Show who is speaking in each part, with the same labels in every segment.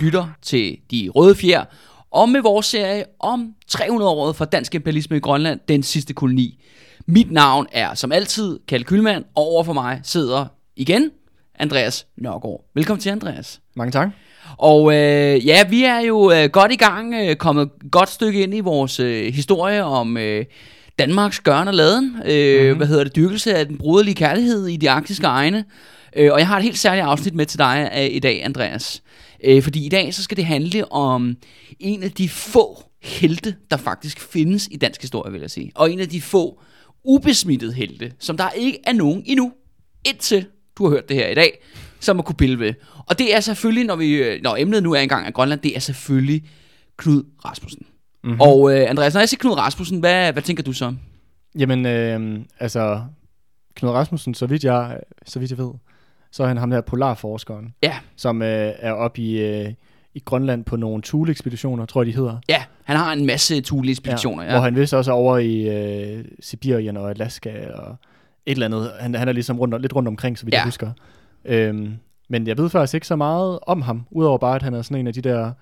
Speaker 1: lytter til De Røde Fjer, og med vores serie om 300-året for dansk imperialisme i Grønland, den sidste koloni. Mit navn er som altid Kalle Kylmand, og over for mig sidder igen Andreas Nørgaard. Velkommen til, Andreas.
Speaker 2: Mange tak.
Speaker 1: Og øh, ja, vi er jo øh, godt i gang, øh, kommet et godt stykke ind i vores øh, historie om øh, Danmarks gørn og laden. Øh, mm-hmm. Hvad hedder det? Dyrkelse af den broderlige kærlighed i de arktiske egne. Øh, og jeg har et helt særligt afsnit med til dig øh, i dag, Andreas. Øh, fordi i dag så skal det handle om en af de få helte, der faktisk findes i dansk historie, vil jeg sige. Og en af de få ubesmittede helte, som der ikke er nogen endnu, indtil du har hørt det her i dag, som man kunne pille ved. Og det er selvfølgelig, når, vi, øh, når emnet nu er engang af Grønland, det er selvfølgelig Knud Rasmussen. Mm-hmm. Og øh, Andreas, når jeg siger Knud Rasmussen, hvad, hvad tænker du så?
Speaker 2: Jamen, øh, altså, Knud Rasmussen, så vidt, jeg, så vidt jeg ved, så er han ham der polarforskeren,
Speaker 1: Ja,
Speaker 2: som øh, er oppe i, øh, i Grønland på nogle Thule-ekspeditioner, tror jeg, de hedder.
Speaker 1: ja, han har en masse Thule-ekspeditioner. Ja,
Speaker 2: Hvor han vist også er over i øh, Sibirien og Alaska og et eller andet. Han, han er ligesom rundt, lidt rundt omkring, så vidt
Speaker 1: Ja.
Speaker 2: jeg husker. Øhm, men jeg ved faktisk ikke så meget om ham, udover bare, at han er sådan en af de der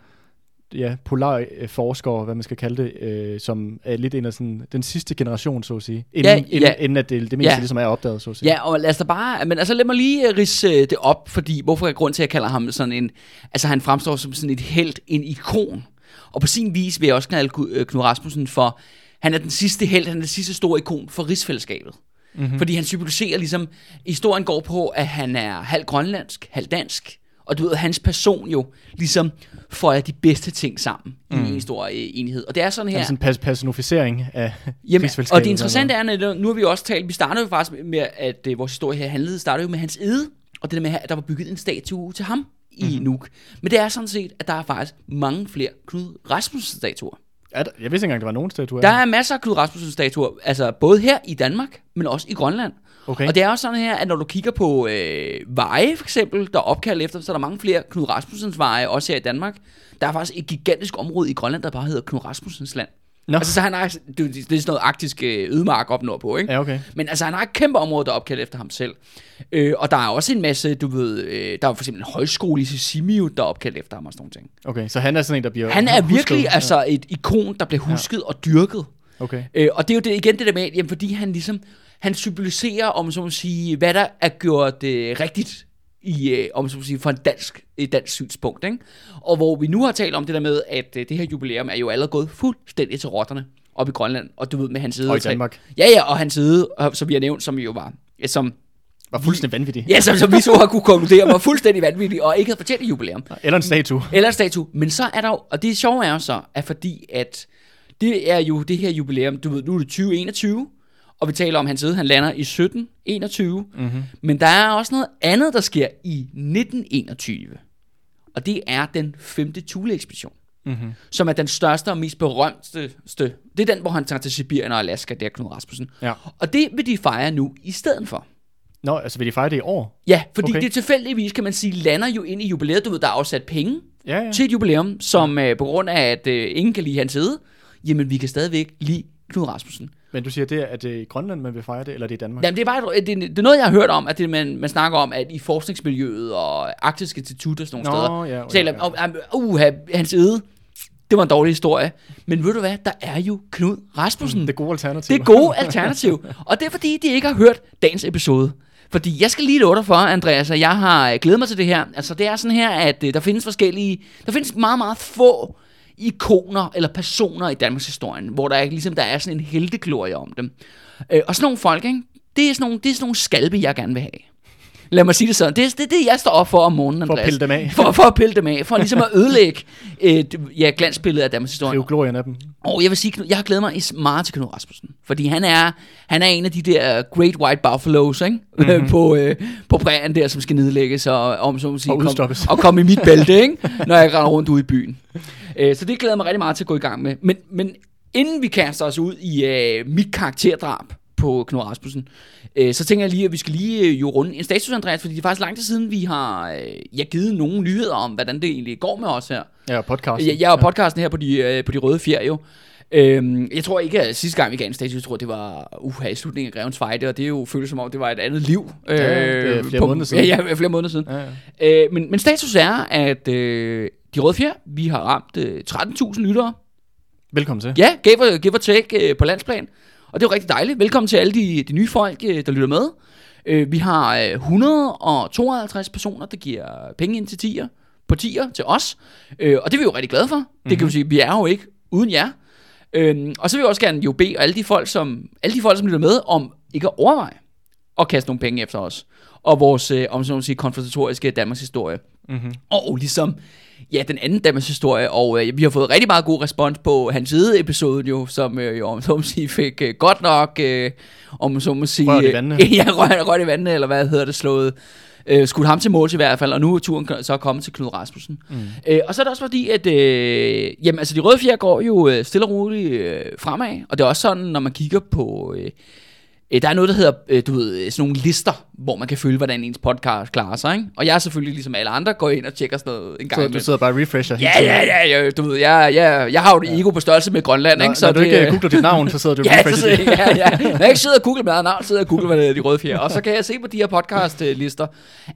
Speaker 2: ja, polarforskere, hvad man skal kalde det, øh, som er lidt en af sådan, den sidste generation, så at sige. Inden,
Speaker 1: Ja,
Speaker 2: ja, inden, inden at det, det meste
Speaker 1: Ja.
Speaker 2: ligesom er opdaget, så at sige.
Speaker 1: Ja, og lad os da bare, men altså lad mig lige øh, ridse øh, det op, fordi hvorfor er grund til, at jeg kalder ham sådan en, altså han fremstår som sådan et helt, en ikon. Og på sin vis vil jeg også kalde Ku- øh, Knud Rasmussen for, han er den sidste held, han er den sidste store ikon for rigsfællesskabet. Mm-hmm. Fordi han symboliserer ligesom, historien går på, at han er halv grønlandsk, halv dansk, og du ved, hans person jo ligesom får de bedste ting sammen mm. i en stor øh, enhed. Og det er sådan her...
Speaker 2: Er sådan en pas- personificering af
Speaker 1: Jamen, og det interessante er, at nu har vi også talt, vi startede jo faktisk med, at øh, vores historie her handlede, startede jo med hans ede, og det der med, at der var bygget en statue til ham i mm-hmm. Nuuk. Men det er sådan set, at der er faktisk mange flere Knud Rasmussen-statuer.
Speaker 2: Er der, jeg vidste ikke engang, der var nogen statuer.
Speaker 1: Der er masser af Knud Rasmussen-statuer, altså både her i Danmark, men også i Grønland.
Speaker 2: Okay.
Speaker 1: Og det er også sådan her, at når du kigger på øh, veje, for eksempel, der er opkaldt efter, så er der mange flere Knud Rasmussens veje, også her i Danmark. Der er faktisk et gigantisk område i Grønland, der bare hedder Knud Rasmussens land.
Speaker 2: Nå.
Speaker 1: Altså, så han har, det, det er sådan noget arktisk øh, ødemark op nordpå, ikke?
Speaker 2: Ja, okay.
Speaker 1: Men altså, han har et kæmpe område, der er opkaldt efter ham selv. Øh, og der er også en masse, du ved, øh, der er for eksempel en højskole i Sisimiut, der er opkaldt efter ham og sådan nogle ting.
Speaker 2: Okay, så han er sådan en, der bliver
Speaker 1: Han er
Speaker 2: husket.
Speaker 1: virkelig altså et ikon, der bliver husket og dyrket.
Speaker 2: Okay.
Speaker 1: Øh, og det er jo det, igen det der med, jamen, fordi han ligesom, han symboliserer, om så må sige, hvad der er gjort øh, rigtigt i, øh, om så må sige, fra en dansk, et dansk synspunkt. Ikke? Og hvor vi nu har talt om det der med, at øh, det her jubilæum er jo allerede gået fuldstændig til rotterne op i Grønland, og du ved med hans side.
Speaker 2: Og i Danmark.
Speaker 1: Ja, ja, og hans side, og- som vi har nævnt, som jo var, som,
Speaker 2: Var fuldstændig vanvittig.
Speaker 1: ja, som, som vi så har kunne konkludere, var fuldstændig vanvittig, og ikke havde fortjent et jubilæum.
Speaker 2: Eller en statue.
Speaker 1: Eller en statue. Men så er der jo, og det sjove er jo så, at fordi at det er jo det her jubilæum, du ved, nu er det 2021, og vi taler om, at han sidder, han lander i 1721, mm-hmm. men der er også noget andet, der sker i 1921, og det er den femte Thule-ekspedition, mm-hmm. som er den største og mest berømte, det er den, hvor han tager til Sibirien og Alaska, det er Knud Rasmussen.
Speaker 2: Ja.
Speaker 1: Og det vil de fejre nu i stedet for.
Speaker 2: Nå, altså vil de fejre det i år?
Speaker 1: Ja, fordi
Speaker 2: Okay.
Speaker 1: det tilfældigvis, kan man sige, lander jo ind i jubilæet. Du ved, der er afsat penge
Speaker 2: Ja, ja.
Speaker 1: til et jubilæum, som øh, på grund af, at øh, ingen kan lide hans side, jamen vi kan stadigvæk lide Knud Rasmussen.
Speaker 2: Men du siger, det er, at det er i Grønland, man vil fejre det, eller det er i Danmark?
Speaker 1: Jamen, det, er bare, et- det, det er noget, jeg har hørt om, at det, man, man snakker om, at i forskningsmiljøet og Arktisk Institut og sådan nogle
Speaker 2: Nå,
Speaker 1: steder,
Speaker 2: ja, ja,
Speaker 1: taler
Speaker 2: ja.
Speaker 1: om, uh, hans side, det var en dårlig historie. Men ved du hvad, der er jo Knud Rasmussen.
Speaker 2: Det er gode alternativ.
Speaker 1: Det gode alternativ. Og det er fordi, de ikke har hørt dagens episode. Fordi jeg skal lige love dig for, Andreas, at jeg har glædet mig til det her. Altså det er sådan her, at øh, der findes forskellige, der findes meget, meget få ikoner eller personer i Danmarks historien, hvor der er, ligesom, der er sådan en helteglorie om dem. Øh, og sådan nogle folk, ikke? Det er sådan nogle, det er sådan nogle skalpe, jeg gerne vil have. Lad mig sige det sådan. Det er det, er det jeg står op for om morgenen,
Speaker 2: For at
Speaker 1: Andreas.
Speaker 2: pille dem af.
Speaker 1: For, for at pille dem af. For ligesom at ødelægge et ja, glansbillede af Danmarks historie.
Speaker 2: Rive glorien af dem.
Speaker 1: Og jeg vil sige, jeg har glædet mig meget til Knud Rasmussen. Fordi han er, han er en af de der great white buffaloes, ikke? Mm-hmm. på, øh, på prærien der, som skal nedlægges og, om, så sige,
Speaker 2: Og udstoppes.
Speaker 1: og komme i mit bælte, ikke? når jeg render rundt ude i byen. Øh, så det glæder jeg mig rigtig meget til at gå i gang med. Men, men inden vi kaster os ud i øh, mit karakterdrab på Knud Rasmussen, øh, så tænker jeg lige, at vi skal lige øh, jo runde en status, Andreas, fordi det er faktisk lang tid siden, vi har øh, ja, givet nogle nyheder om, hvordan det egentlig går med os her.
Speaker 2: Ja, podcast.
Speaker 1: Jeg, jeg er podcasten her på de, øh, på de røde fjer jo. Øhm, jeg tror ikke, at sidste gang vi gav en status, jeg tror, det var uh, i slutningen af Grevens Fejde, og det er jo føles som om, det var et andet liv.
Speaker 2: Ja, det er flere måneder siden.
Speaker 1: Ja, ja, flere måneder siden.
Speaker 2: Ja, ja.
Speaker 1: Øh, men, men status er, at øh, De Røde Fjer, vi har ramt øh, 13.000 lyttere.
Speaker 2: Velkommen til.
Speaker 1: Ja, give or, give or take øh, på landsplan. Og det er jo rigtig dejligt. Velkommen til alle de, de nye folk, øh, der lytter med. Øh, vi har øh, 152 personer, der giver penge ind til tier, på tier til os. Øh, og det er vi jo rigtig glade for. Mm-hmm. Det kan vi sige, vi er jo ikke uden jer. Øh, og så vil jeg også gerne jo bede alle de folk, som, alle de folk, som lytter med, om ikke at overveje at kaste nogle penge efter os. Og vores, øh, om sådan sige, konfrontatoriske Danmarks historie.
Speaker 2: Mm-hmm.
Speaker 1: Og ligesom, ja, den anden Danmarks historie, og øh, vi har fået rigtig meget god respons på hans side episode jo, som øh, jo, om så må sige, fik øh, godt nok, øh, om så må sige...
Speaker 2: Rørt i vandene.
Speaker 1: Øh, ja, rørt, rørt i vandene, eller hvad hedder det, slået... Øh, skudt ham til mål i hvert fald, og nu er turen så kommet til Knud Rasmussen. Mm. Øh, og så er det også fordi, at øh, jamen, altså, de røde fjer går jo øh, stille og roligt øh, fremad, og det er også sådan, når man kigger på... Øh, Øh, Der er noget, der hedder, øh, du ved, sådan nogle lister, hvor man kan følge, hvordan ens podcast klarer sig, ikke? Og jeg er selvfølgelig, ligesom alle andre, går ind og tjekker sådan noget en gang
Speaker 2: Så du sidder bare og refresher
Speaker 1: Ja, ja, ja, ja, du ved, jeg, jeg, jeg har jo et ego på størrelse med Grønland,
Speaker 2: Når,
Speaker 1: ikke?
Speaker 2: når du
Speaker 1: det,
Speaker 2: ikke
Speaker 1: øh,
Speaker 2: øh, googler dit navn, så sidder du og
Speaker 1: Ja, så
Speaker 2: refresher dit.
Speaker 1: ja, ja. Når jeg ikke sidder og googler med eget navn, sidder jeg og googler, det er, de røde fjer. Og så kan jeg se på de her podcast-lister,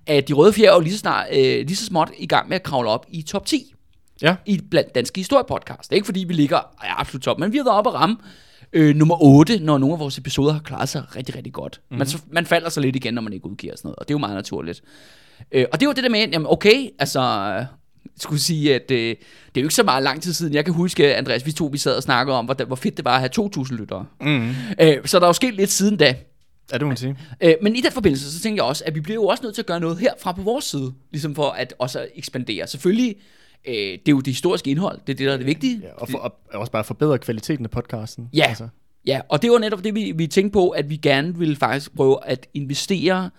Speaker 1: at de røde fjer er jo lige så, snart, øh, lige så småt i gang med at kravle op i top 10
Speaker 2: Ja.
Speaker 1: i blandt danske historiepodcast. Det er ikke fordi, vi ligger ja, absolut top, men vi har været oppe at ramme øh, nummer 8, når nogle af vores episoder har klaret sig rigtig, rigtig godt. Mm-hmm. Man, så, man falder så lidt igen, når man ikke udgiver sådan noget, og det er jo meget naturligt. Øh, og det var det der med, jamen okay, altså... Skulle sige, at øh, det er jo ikke så meget lang tid siden. Jeg kan huske, Andreas, vi to vi sad og snakkede om, hvor, hvor fedt det var at have 2.000 lyttere.
Speaker 2: Mm.
Speaker 1: Øh, så der er jo sket lidt siden da.
Speaker 2: Ja, det må man sige.
Speaker 1: Øh, men i den forbindelse, så tænker jeg også, at vi bliver jo også nødt til at gøre noget herfra på vores side, ligesom for at også ekspandere. Selvfølgelig, øh, det er jo det historiske indhold, det er det, der er det vigtige.
Speaker 2: Ja, og, for, og også bare forbedre kvaliteten af podcasten.
Speaker 1: Ja.
Speaker 2: Altså.
Speaker 1: Ja, og det var netop det, vi, vi tænkte på, at vi gerne ville faktisk prøve at investere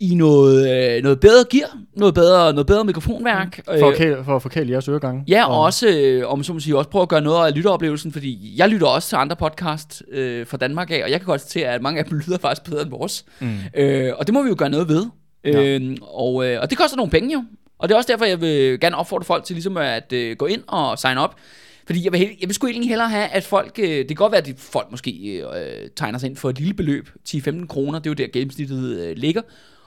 Speaker 1: i noget, øh, noget bedre gear, noget bedre, noget bedre mikrofonværk.
Speaker 2: For, at kæle, for at forkæle jeres øregange.
Speaker 1: Ja, og også, øh, om så må sige, også prøve at gøre noget af lytteoplevelsen, fordi jeg lytter også til andre podcast øh, fra Danmark af, og jeg kan godt se, at mange af dem lyder faktisk bedre end vores.
Speaker 2: Mm.
Speaker 1: Øh, og det må vi jo gøre noget ved.
Speaker 2: Ja.
Speaker 1: Øh, og, øh, og det koster nogle penge jo. Og det er også derfor, jeg vil gerne opfordre folk til ligesom at øh, gå ind og sign op. Fordi jeg vil, jeg vil sgu egentlig hellere have, at folk... Øh, det kan godt være, at de, folk måske øh, tegner sig ind for et lille beløb. 10-15 kroner, det er jo der gennemsnittet øh, ligger.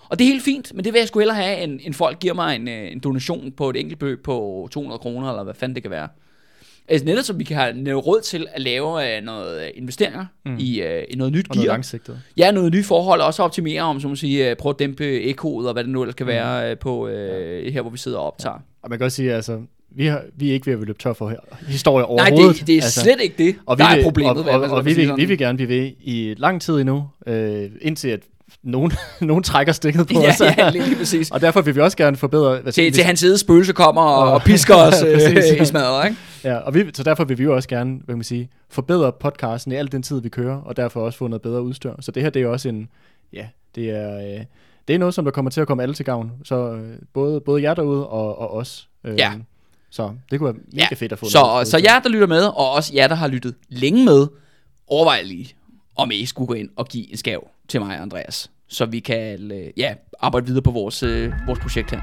Speaker 1: Og det er helt fint, men det vil jeg sgu hellere have, end, end folk giver mig en, øh, en donation på et enkelt beløb på 200 kroner, eller hvad fanden det kan være. Altså netop så vi kan have noget råd til at lave øh, noget øh, investeringer mm. i, øh, i noget nyt
Speaker 2: Og noget
Speaker 1: gear.
Speaker 2: langsigtet.
Speaker 1: Ja, noget nye forhold, og også optimere om, så må sige, øh, prøve at dæmpe ekkoet, og hvad det nu ellers kan
Speaker 2: Mm.
Speaker 1: være øh, på øh, her, hvor vi sidder og optager.
Speaker 2: Og man kan også sige, altså, vi, har, vi er ikke ved at løbe tør for her. historie
Speaker 1: Nej,
Speaker 2: overhovedet.
Speaker 1: det, det er
Speaker 2: altså,
Speaker 1: slet ikke det,
Speaker 2: og
Speaker 1: der
Speaker 2: vi
Speaker 1: er
Speaker 2: vil,
Speaker 1: problemet.
Speaker 2: Og, og, og,
Speaker 1: hvad
Speaker 2: vi,
Speaker 1: man siger
Speaker 2: vil, vi vil gerne blive ved i lang tid endnu, øh, indtil at nogen, nogen trækker stikket på
Speaker 1: ja,
Speaker 2: os.
Speaker 1: ja, lige, præcis.
Speaker 2: og derfor vil vi også gerne forbedre... Hvad
Speaker 1: Til, til hans side spøgelse kommer og, og pisker os øh, i smadret, ikke?
Speaker 2: Ja, og vi, så derfor vil vi jo også gerne, hvad kan man sige, forbedre podcasten i al den tid, vi kører, og derfor også få noget bedre udstyr. Så det her, det er jo også en, ja, det er, øh, det er noget, som der kommer til at komme alle til gavn. Så øh, både, både jer derude og, og os. Øh,
Speaker 1: Ja.
Speaker 2: Så det kunne være mega
Speaker 1: Ja,
Speaker 2: fedt at få
Speaker 1: Så,
Speaker 2: noget
Speaker 1: så jer, der lytter med, og også jer, der har lyttet længe med, overvej lige, om I skulle gå ind og give en skav til mig og Andreas, så vi kan øh, ja, arbejde videre på vores, øh, vores projekt her.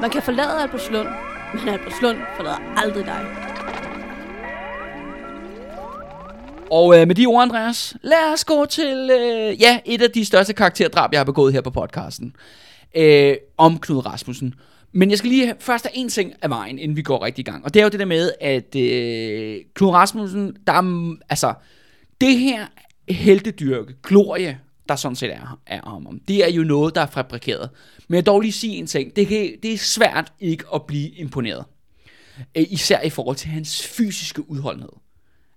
Speaker 3: Man kan forlade Albertslund, men Albertslund forlader aldrig dig.
Speaker 1: Og øh, med de ord, Andreas, lad os gå til øh, ja, et af de største karakterdrab, jeg har begået her på podcasten. Øh, om Knud Rasmussen. Men jeg skal lige først have en ting af vejen, inden vi går rigtig i gang. Og det er jo det der med, at øh, Knud Rasmussen, der er, altså, det her heltedyrke, glorie, der sådan set er, er om ham, det er jo noget, der er fabrikeret. Men jeg vil dog lige sige en ting. Det, kan, det er svært ikke at blive imponeret. Øh, især i forhold til hans fysiske udholdenhed.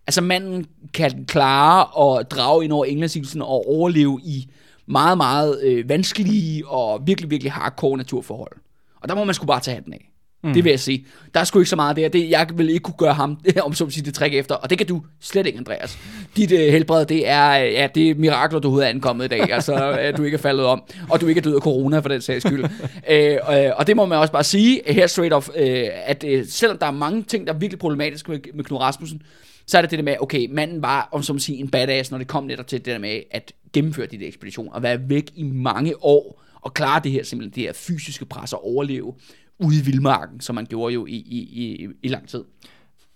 Speaker 1: Altså manden kan klare og drage ind over Englandsisen og overleve i meget, meget øh, vanskelige og virkelig, virkelig hardcore naturforhold. Og der må man sgu bare tage hatten af. Mm. Det vil jeg sige. Der er sgu ikke så meget der. Det, jeg vil ikke kunne gøre ham, om så sige, det træk efter. Og det kan du slet ikke, Andreas. Dit øh, helbred, det er, øh, ja, det er mirakler, du overhovedet er ankommet i dag. Altså, at du ikke er faldet om. Og du ikke er død af corona, for den sags skyld. øh, øh, og det må man også bare sige, her straight off, øh, at øh, selvom der er mange ting, der er virkelig problematiske med, med Knud Rasmussen, så er det det der med, okay, manden var, om som at sige, en badass, når det kom netop til det der med at gennemføre de der ekspeditioner, og være væk i mange år, og klare det her simpelthen, det her fysiske pres og overleve ude i vildmarken, som man gjorde jo i, i, i, i lang tid.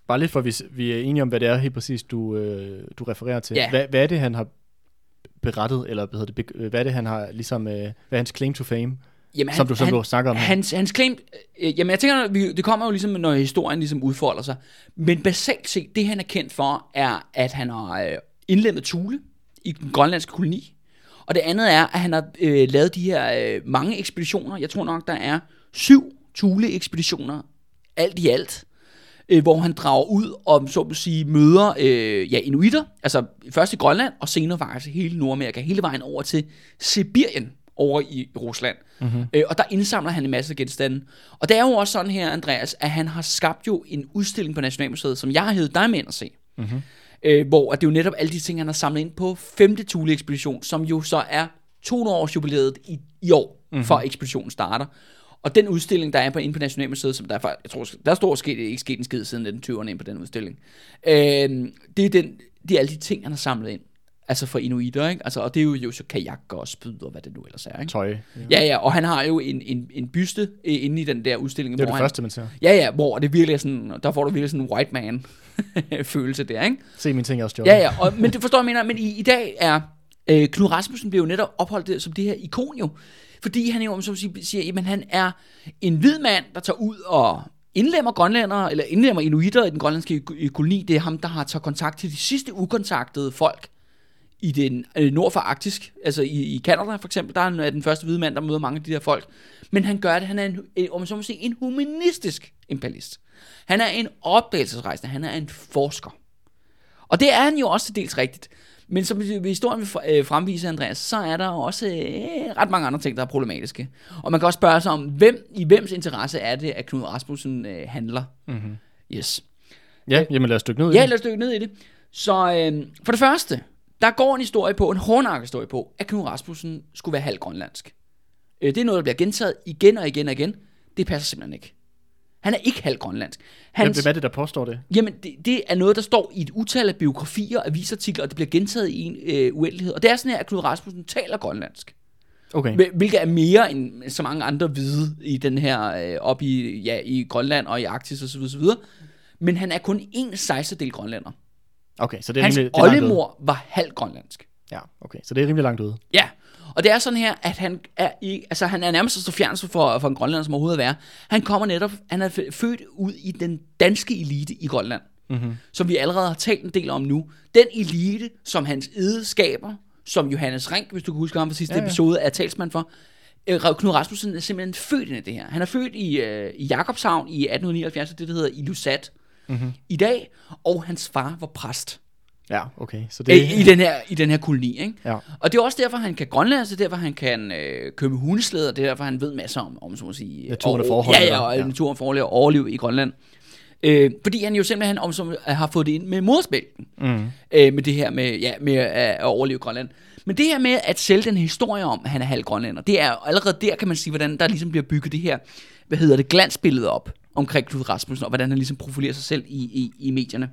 Speaker 2: Bare lidt for, at vi, vi er enige om, hvad det er helt præcis, du, øh, du refererer til.
Speaker 1: Ja.
Speaker 2: Hvad, hvad er det, han har berettet, eller hvad, det, hvad er det, han har ligesom, øh, hvad er hans claim to fame?
Speaker 1: Jamen,
Speaker 2: som du, som
Speaker 1: han,
Speaker 2: du snakker om.
Speaker 1: Hans, hans claim, øh, jamen jeg tænker, vi, det kommer jo ligesom, når historien ligesom udfolder sig. Men basalt set, det han er kendt for, er, at han har øh, indlemmet Thule i den grønlandske koloni. Og det andet er, at han har øh, lavet de her øh, mange ekspeditioner. Jeg tror nok, der er syv Thule-ekspeditioner, alt i alt. Øh, hvor han drager ud og, så at sige, møder øh, ja, inuitter. Altså først i Grønland, og senere faktisk hele Nordamerika. Hele vejen over til Sibirien over i Rusland. Mm-hmm. Øh, og der indsamler han en masse genstande. Og det er jo også sådan her, Andreas, at han har skabt jo en udstilling på Nationalmuseet, som jeg har hævet dig med ind at se. Mm-hmm. Øh, hvor at det er jo netop alle de ting, han har samlet ind på 5. Thule-ekspedition, som jo så er 200 års jubilæet i, i år, mm-hmm. for ekspeditionen starter. Og den udstilling, der er på, inde på Nationalmuseet, som der, er, jeg tror, der står sket, ikke sket en skid siden den 20'erne ind på den udstilling. Øh, det, er den, det er alle de ting, han har samlet ind. Altså for inuitter, ikke? Altså, og det er jo, jo så kajak og spyd og hvad det nu ellers er, ikke?
Speaker 2: Tøj.
Speaker 1: Ja, ja, og han har jo en, en, en byste øh, inde i den der udstilling.
Speaker 2: Det er
Speaker 1: hvor
Speaker 2: det
Speaker 1: han,
Speaker 2: første, man ser.
Speaker 1: Ja, ja, hvor det virkelig er sådan, der får du virkelig sådan en white man følelse der, ikke?
Speaker 2: Se mine ting, jeg også
Speaker 1: Ja, ja, og, men det forstår jeg, mener, men i, i dag er øh, Knud Rasmussen bliver jo netop opholdt der, som det her ikon jo, fordi han jo, om så siger, jamen han er en hvid mand, der tager ud og indlemmer grønlændere, eller indlemmer inuitter i den grønlandske ko- koloni. Det er ham, der har taget kontakt til de sidste ukontaktede folk i den øh, nord for Arktisk, altså i, i Canada for eksempel, der er han er den første hvide mand, der møder mange af de der folk. Men han gør det, han er en, om man så må sige, en humanistisk imperialist. Han er en opdagelsesrejsende, han er en forsker. Og det er han jo også til dels rigtigt. Men som vi- historien vil øh, fremvise, Andreas, så er der også øh, ret mange andre ting, der er problematiske. Og man kan også spørge sig om, hvem, i hvems interesse er det, at Knud Rasmussen øh, handler. Mm-hmm. Yes.
Speaker 2: Ja, jamen lad os dykke ned i
Speaker 1: Ja,
Speaker 2: det.
Speaker 1: lad os dykke ned i det. Så øh, for det første, der går en historie på, en hårdnakket historie på, at Knud Rasmussen skulle være halv grønlandsk. Øh, det er noget, der bliver gentaget igen og igen og igen. Det passer simpelthen ikke. Han er ikke halv grønlandsk.
Speaker 2: Hvem,
Speaker 1: Hans,
Speaker 2: hvem er det, der påstår det?
Speaker 1: Jamen, det, det er noget, der står i et utal af biografier, avisartikler, og det bliver gentaget i en øh, uendelighed. Og det er sådan her, at Knud Rasmussen taler grønlandsk.
Speaker 2: Okay.
Speaker 1: Hvil- Hvilket er mere end så mange andre hvide i den her, øh, op i, ja, i Grønland og i Arktis osv. osv. Men han er kun en sejstedel grønlænder.
Speaker 2: Okay, så det er
Speaker 1: Hans
Speaker 2: rimelig... det er
Speaker 1: oldemor var halv grønlandsk.
Speaker 2: Ja, okay, så det er rimelig langt ude.
Speaker 1: Ja, og det er sådan her, at han er, i, altså han er nærmest så fjern for, for en grønlænder som overhovedet at være. Han kommer netop, han er født ud i den danske elite i Grønland, mm-hmm. som vi allerede har talt en del om nu. Den elite, som hans ede skaber, som Johannes Rink, hvis du kan huske ham fra sidste
Speaker 2: Ja,
Speaker 1: ja, episode, er talsmand for. Øh, Knud Rasmussen er simpelthen født ind i det her. Han er født i, øh, i Jakobshavn i 1879, det der hedder Ilusat mm-hmm. i dag, og hans far var præst.
Speaker 2: Ja, okay. Så
Speaker 1: Det... I, den her, I den her koloni, ikke?
Speaker 2: Ja.
Speaker 1: Og det er også derfor, han kan grønlandsk, det er derfor, han kan øh, med hundeslæder, det er derfor, han ved masser om, om så at sige...
Speaker 2: Naturen og forholdene
Speaker 1: Ja, ja, og
Speaker 2: ja.
Speaker 1: naturen og forhold og overleve i Grønland. Øh, fordi han jo simpelthen om, som, har fået det ind med modersmælken. Mm. Øh, med det her med, ja, med at, at overleve i Grønland. Men det her med at sælge den historie om, at han er halv grønlænder, det er allerede der, kan man sige, hvordan der ligesom bliver bygget det her, hvad hedder det, glansbillede op omkring Knud Rasmussen, og hvordan han ligesom profilerer sig selv i, i, i medierne.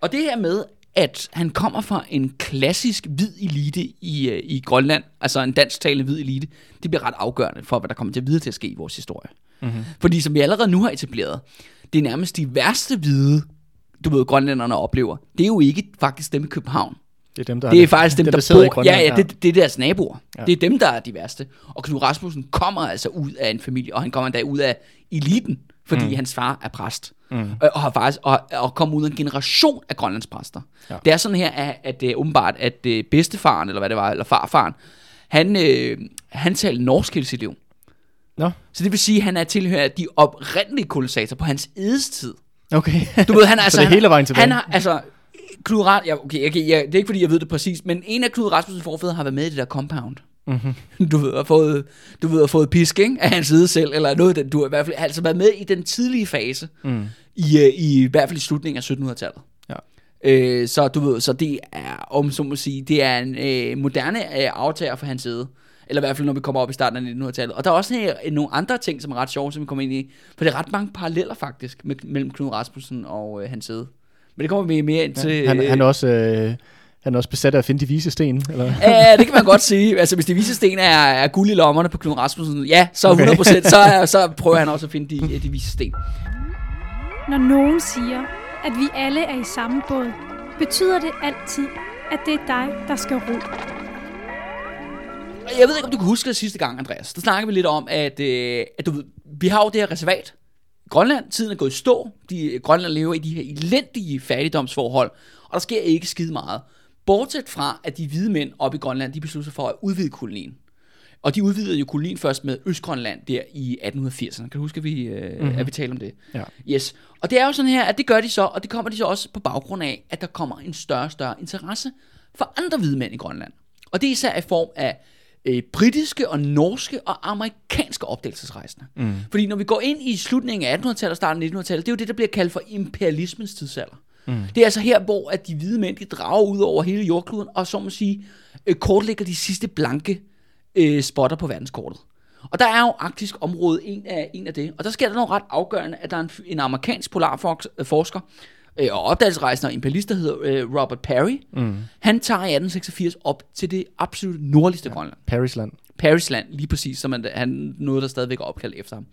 Speaker 1: Og det her med, at han kommer fra en klassisk hvid elite i, øh, i Grønland, altså en dansktalende hvid elite, det bliver ret afgørende for, hvad der kommer til videre til at ske i vores historie. Mm-hmm. Fordi som vi allerede nu har etableret, det er nærmest de værste hvide, du ved, grønlænderne oplever. Det er jo ikke faktisk dem i København.
Speaker 2: Det er dem, der,
Speaker 1: Det er faktisk dem, der,
Speaker 2: sidder i
Speaker 1: bor, ja, ja, det, det er deres naboer.
Speaker 2: Ja.
Speaker 1: Det er dem, der er de værste. Og Knud Rasmussen kommer altså ud af en familie, og han kommer endda ud af eliten, fordi mm. hans far er præst. Mm. Og, og har faktisk og, og kommer ud af en generation af grønlandspræster.
Speaker 2: Ja.
Speaker 1: Ja. Det er sådan her, at, at det er åbenbart, at øh, bedstefaren, eller hvad det var, eller farfaren, han, øh, han talte norsk hele sit liv.
Speaker 2: Nå,
Speaker 1: Så det vil sige, at han er tilhører de oprindelige kolonisator på hans edestid.
Speaker 2: okay.
Speaker 1: Du ved, han er altså...
Speaker 2: det er
Speaker 1: han,
Speaker 2: hele vejen tilbage.
Speaker 1: Han har, altså... Knud Ras, ja, okay, okay, ja, det er ikke fordi, jeg ved det præcis, men en af Knud Rasmussens forfædre har været med i det der compound.
Speaker 2: Mhm.
Speaker 1: Mm-hmm. Du ved, har fået, du ved, har fået pisk, ikke? Af hans side selv, eller noget, den, du har i hvert fald altså været med i den tidlige fase, mm. i, øh, i, i hvert fald i slutningen af 1700-tallet.
Speaker 2: Ja.
Speaker 1: Øh, så du ved, så det er, om så må sige, det er en øh, moderne øh, aftager for hans side. Eller i hvert fald, når vi kommer op i starten af 1900-tallet. Og der er også øh, nogle andre ting, som er ret sjove, som vi kommer ind i. For det er ret mange paralleller faktisk, med, mellem Knud Rasmussen og øh, hans side. Men det kommer vi mere ind til.
Speaker 2: Ja, han, han, er også, øh, han er også besat af at finde de vise sten, eller?
Speaker 1: Ja, det kan man godt sige. Altså, hvis de vise sten er, er guld i lommerne på Knud Rasmussen, ja, så 100%, okay. så, er- så prøver han også at finde de, de vise sten.
Speaker 4: Når nogen siger, at vi alle er i samme båd, betyder det altid, at det er dig, der skal ro.
Speaker 1: jeg ved ikke, om du kan huske det sidste gang, Andreas. Der snakkede vi lidt om, at, øh, at du ved, vi har jo det her reservat. Grønland, tiden er gået i stå. De, Grønland lever i de her elendige fattigdomsforhold, og der sker ikke skide meget. Bortset fra, at de hvide mænd oppe i Grønland, de beslutter sig for at udvide kolonien. Og de udvidede jo kolonien først med Østgrønland der i 1880'erne. Kan du huske, at vi, øh, mm-hmm. at vi talte om det?
Speaker 2: Ja.
Speaker 1: Yes. Og det er jo sådan her, at det gør de så, og det kommer de så også på baggrund af, at der kommer en større og større interesse for andre hvide mænd i Grønland. Og det er især i form af øh, britiske og norske og amerikanske opdagelsesrejsende. Mm. Fordi når vi går ind i slutningen af 1800-tallet og starten af 1900-tallet, det er jo det, der bliver kaldt for imperialismens tidsalder. Mm. Det er altså her, hvor at de hvide mænd de drager ud over hele jordkloden, og så må sige, øh, kortlægger de sidste blanke øh, spotter på verdenskortet. Og der er jo arktisk område en af, en af det. Og der sker der noget ret afgørende, at der er en, en amerikansk polarforsker øh, og opdagelsesrejsende og imperialist, der hedder øh, Robert Perry. Mm. Han tager i 1886 op til det absolut nordligste ja. Grønland.
Speaker 2: Parisland.
Speaker 1: Parisland, lige præcis, som han, han noget, der stadigvæk er opkaldt efter ham.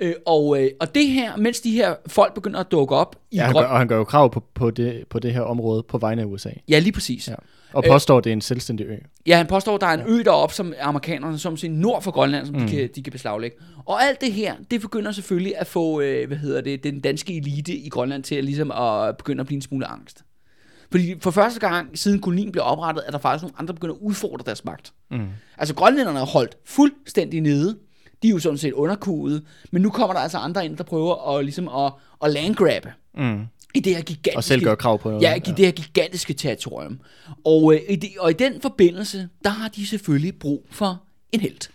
Speaker 1: Øh, og, øh, og det her, mens de her folk begynder at dukke op i
Speaker 2: Ja, han gør, og han gør jo krav på, på, det, på det her område på vegne af USA.
Speaker 1: Ja, lige præcis.
Speaker 2: Ja. Og påstår, at det er en selvstændig ø.
Speaker 1: ja, han påstår, at der er en ø deroppe, som amerikanerne, som siger, nord for Grønland, som mm. de, kan, de kan beslaglægge. Og alt det her, det begynder selvfølgelig at få, øh, hvad hedder det, den danske elite i Grønland til at, ligesom at begynde at blive en smule angst. Fordi for første gang siden kolonien blev oprettet, er der faktisk nogle andre, der begynder at udfordre deres magt. Mm. Altså grønlænderne er holdt fuldstændig nede. De er jo sådan set underkuget. Men nu kommer der altså andre ind, der prøver at, ligesom at, at landgrabbe.
Speaker 2: Mm.
Speaker 1: I det her gigantiske...
Speaker 2: Og selv gør krav på noget.
Speaker 1: Ja, i det her gigantiske territorium. Og, øh, i det, og i den forbindelse, der har de selvfølgelig brug for en held.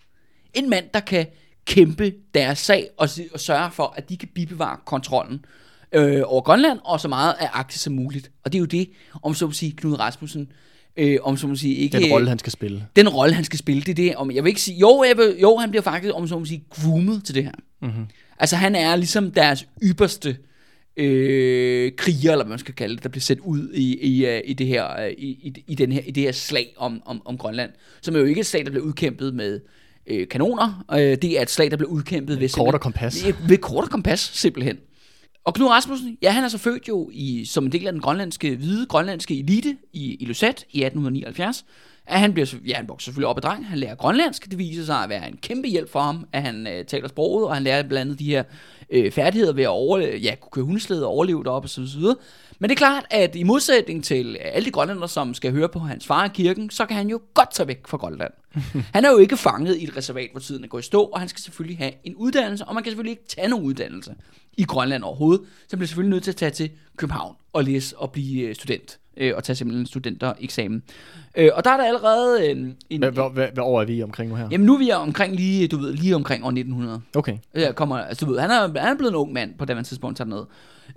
Speaker 1: En mand, der kan kæmpe deres sag og, og sørge for, at de kan bibevare kontrollen øh, over Grønland og så meget af Arktis som muligt. Og det er jo det, om så at sige, Knud Rasmussen, øh, om så at sige, ikke...
Speaker 2: Den rolle, han skal spille.
Speaker 1: Den rolle, han skal spille, det er det. Om, jeg vil ikke sige, jo, jeg vil, jo, han bliver faktisk, om så at sige, groomet til det her. Mm-hmm. Altså, han er ligesom deres ypperste øh, kriger, eller hvad man skal kalde det, der bliver sendt ud i, i, øh, i, det, her, øh, i, i, den her, i det her slag om, om, om Grønland, som er jo ikke et slag, der bliver udkæmpet med øh, kanoner. Øh, det er et slag, der bliver udkæmpet ved,
Speaker 2: Kort og kompas.
Speaker 1: simpelthen- ved kort og kompas, simpelthen. Og Knud Rasmussen, ja, han er så født jo i, som en del af den grønlandske, hvide grønlandske elite i, i Lusat i 1879. At han, bliver, ja, han vokser selvfølgelig op ad dreng, han lærer grønlandsk, det viser sig at være en kæmpe hjælp for ham, at han øh, taler sproget, og han lærer blandt andet de her øh, færdigheder ved at overleve, ja, kunne køre hundeslede og overleve deroppe osv. Men det er klart, at i modsætning til alle de grønlænder, som skal høre på hans far i kirken, så kan han jo godt tage væk fra Grønland. han er jo ikke fanget i et reservat, hvor tiden er gået i stå, og han skal selvfølgelig have en uddannelse, og man kan selvfølgelig ikke tage nogen uddannelse i Grønland overhovedet, så han bliver selvfølgelig nødt til at tage til København og læse og blive øh, student, øh, og tage simpelthen en studentereksamen. Øh, og der er der allerede en... en
Speaker 2: Hvad, hvad, hvad, hvad år er vi omkring nu her?
Speaker 1: Jamen nu er vi omkring lige, du ved, lige omkring år 1900.
Speaker 2: Okay.
Speaker 1: Ja, kommer, altså, du ved, han er, han er blevet en ung mand på det tidspunkt, tager ned.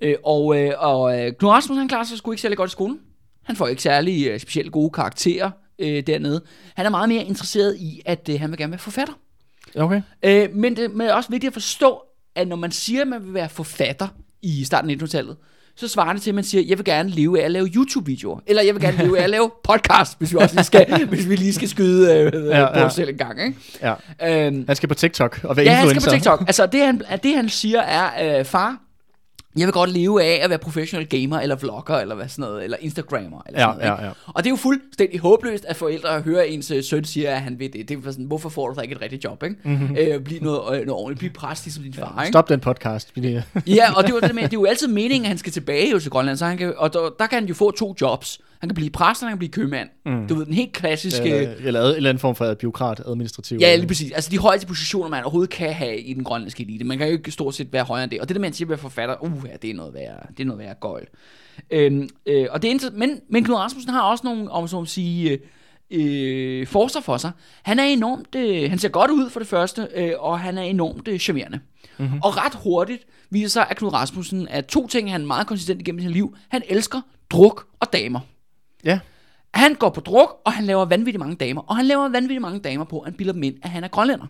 Speaker 1: Øh, og, øh, og øh, Knud Rasmussen, han klarer sig sgu ikke særlig godt i skolen. Han får ikke særlig øh, specielt gode karakterer øh, dernede. Han er meget mere interesseret i, at øh, han vil gerne være forfatter.
Speaker 2: Okay.
Speaker 1: Øh, men det men er også vigtigt at forstå, at når man siger, at man vil være forfatter i starten af 1900-tallet, så svarer det til, at man siger, jeg vil gerne leve af at lave YouTube-videoer. Eller jeg vil gerne leve af at lave podcast, hvis vi også lige skal, hvis vi lige skal skyde øh, ja,
Speaker 2: Ja,
Speaker 1: ja. på
Speaker 2: ja.
Speaker 1: os selv en gang. Ikke?
Speaker 2: Ja.
Speaker 1: Øhm,
Speaker 2: Han skal på TikTok og være
Speaker 1: Ja, han skal
Speaker 2: influencer.
Speaker 1: på TikTok. Altså, det han, det han siger er, øh, far, jeg vil godt leve af at være professionel gamer, eller vlogger, eller hvad sådan noget, eller Instagrammer, eller
Speaker 2: Ja,
Speaker 1: sådan noget.
Speaker 2: ja,
Speaker 1: ikke?
Speaker 2: ja.
Speaker 1: Og det er jo fuldstændig håbløst, at forældre hører ens øh, søn siger, at han vil det. Det er sådan, hvorfor får du så ikke et rigtigt job, ikke? Mm-hmm. Øh, bliv noget, øh, noget ordentligt, bliv præst ligesom din far, ikke?
Speaker 2: Stop den podcast. Lige-
Speaker 1: Ja, og det, var det, med, det er jo altid meningen, at han skal tilbage jo til Grønland, så han kan, og der, der kan han jo få to jobs. Han kan blive præst, han kan blive købmand. Mm. Du ved, den helt klassiske...
Speaker 2: Eller, eller en eller anden form for byråkrat, administrativ.
Speaker 1: Ja, lige præcis. Altså de højeste positioner, man overhovedet kan have i den grønlandske elite. Man kan jo ikke stort set være højere end det. Og det der, man siger at være forfatter, uh, ja, det er noget værre, det er noget værre gøjl. Øhm, øh, og det er men, men Knud Rasmussen har også nogle, om så at sige, øh, forser for sig. Han er enormt, øh, han ser godt ud for det første, øh, og han er enormt øh, charmerende. Mm-hmm. Og ret hurtigt viser sig, at Knud Rasmussen er to ting, han er meget konsistent igennem sit liv. Han elsker druk og damer.
Speaker 2: Ja.
Speaker 1: Han går på druk, og han laver vanvittigt mange damer. Og han laver vanvittigt mange damer på, at han bilder dem ind, at han er grønlænder.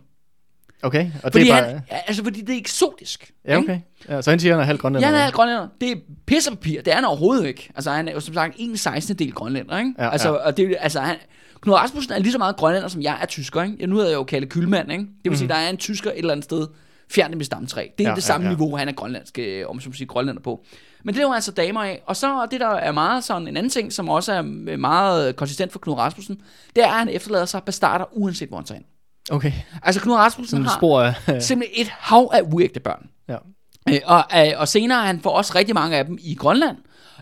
Speaker 2: Okay. Og
Speaker 1: Fordi,
Speaker 2: det er
Speaker 1: han,
Speaker 2: bare...
Speaker 1: ja, altså, fordi det er eksotisk.
Speaker 2: Ja,
Speaker 1: ikke?
Speaker 2: okay. Ja, så han siger, at han er halv grønlænder.
Speaker 1: Ja, han er grønlænder. Det er pissepapir. Det er han overhovedet ikke. Altså, han er jo som sagt en 16. del grønlænder, ikke?
Speaker 2: Ja,
Speaker 1: altså,
Speaker 2: ja.
Speaker 1: Og det, altså, han, Knud Rasmussen er lige så meget grønlænder, som jeg er tysker, ikke? Jeg, nu hedder jeg jo Kalle Kylmand, ikke? Det vil
Speaker 2: Mhm.
Speaker 1: sige, der er en tysker et eller andet sted fjern det med stamtræ. Det er
Speaker 2: Ja,
Speaker 1: det
Speaker 2: ja,
Speaker 1: samme
Speaker 2: ja.
Speaker 1: niveau, han er grønlandsk, øh, om så må sige, grønlænder på. Men det er jo altså damer af. Og så det, der er meget sådan en anden ting, som også er meget konsistent for Knud Rasmussen, det er, at han efterlader sig bastarder, uanset hvor han tager hen.
Speaker 2: Okay.
Speaker 1: Altså Knud Rasmussen har
Speaker 2: spor af...
Speaker 1: simpelthen et hav af uægte børn.
Speaker 2: ja.
Speaker 1: Øh, og, øh, og senere han får også rigtig mange af dem i Grønland.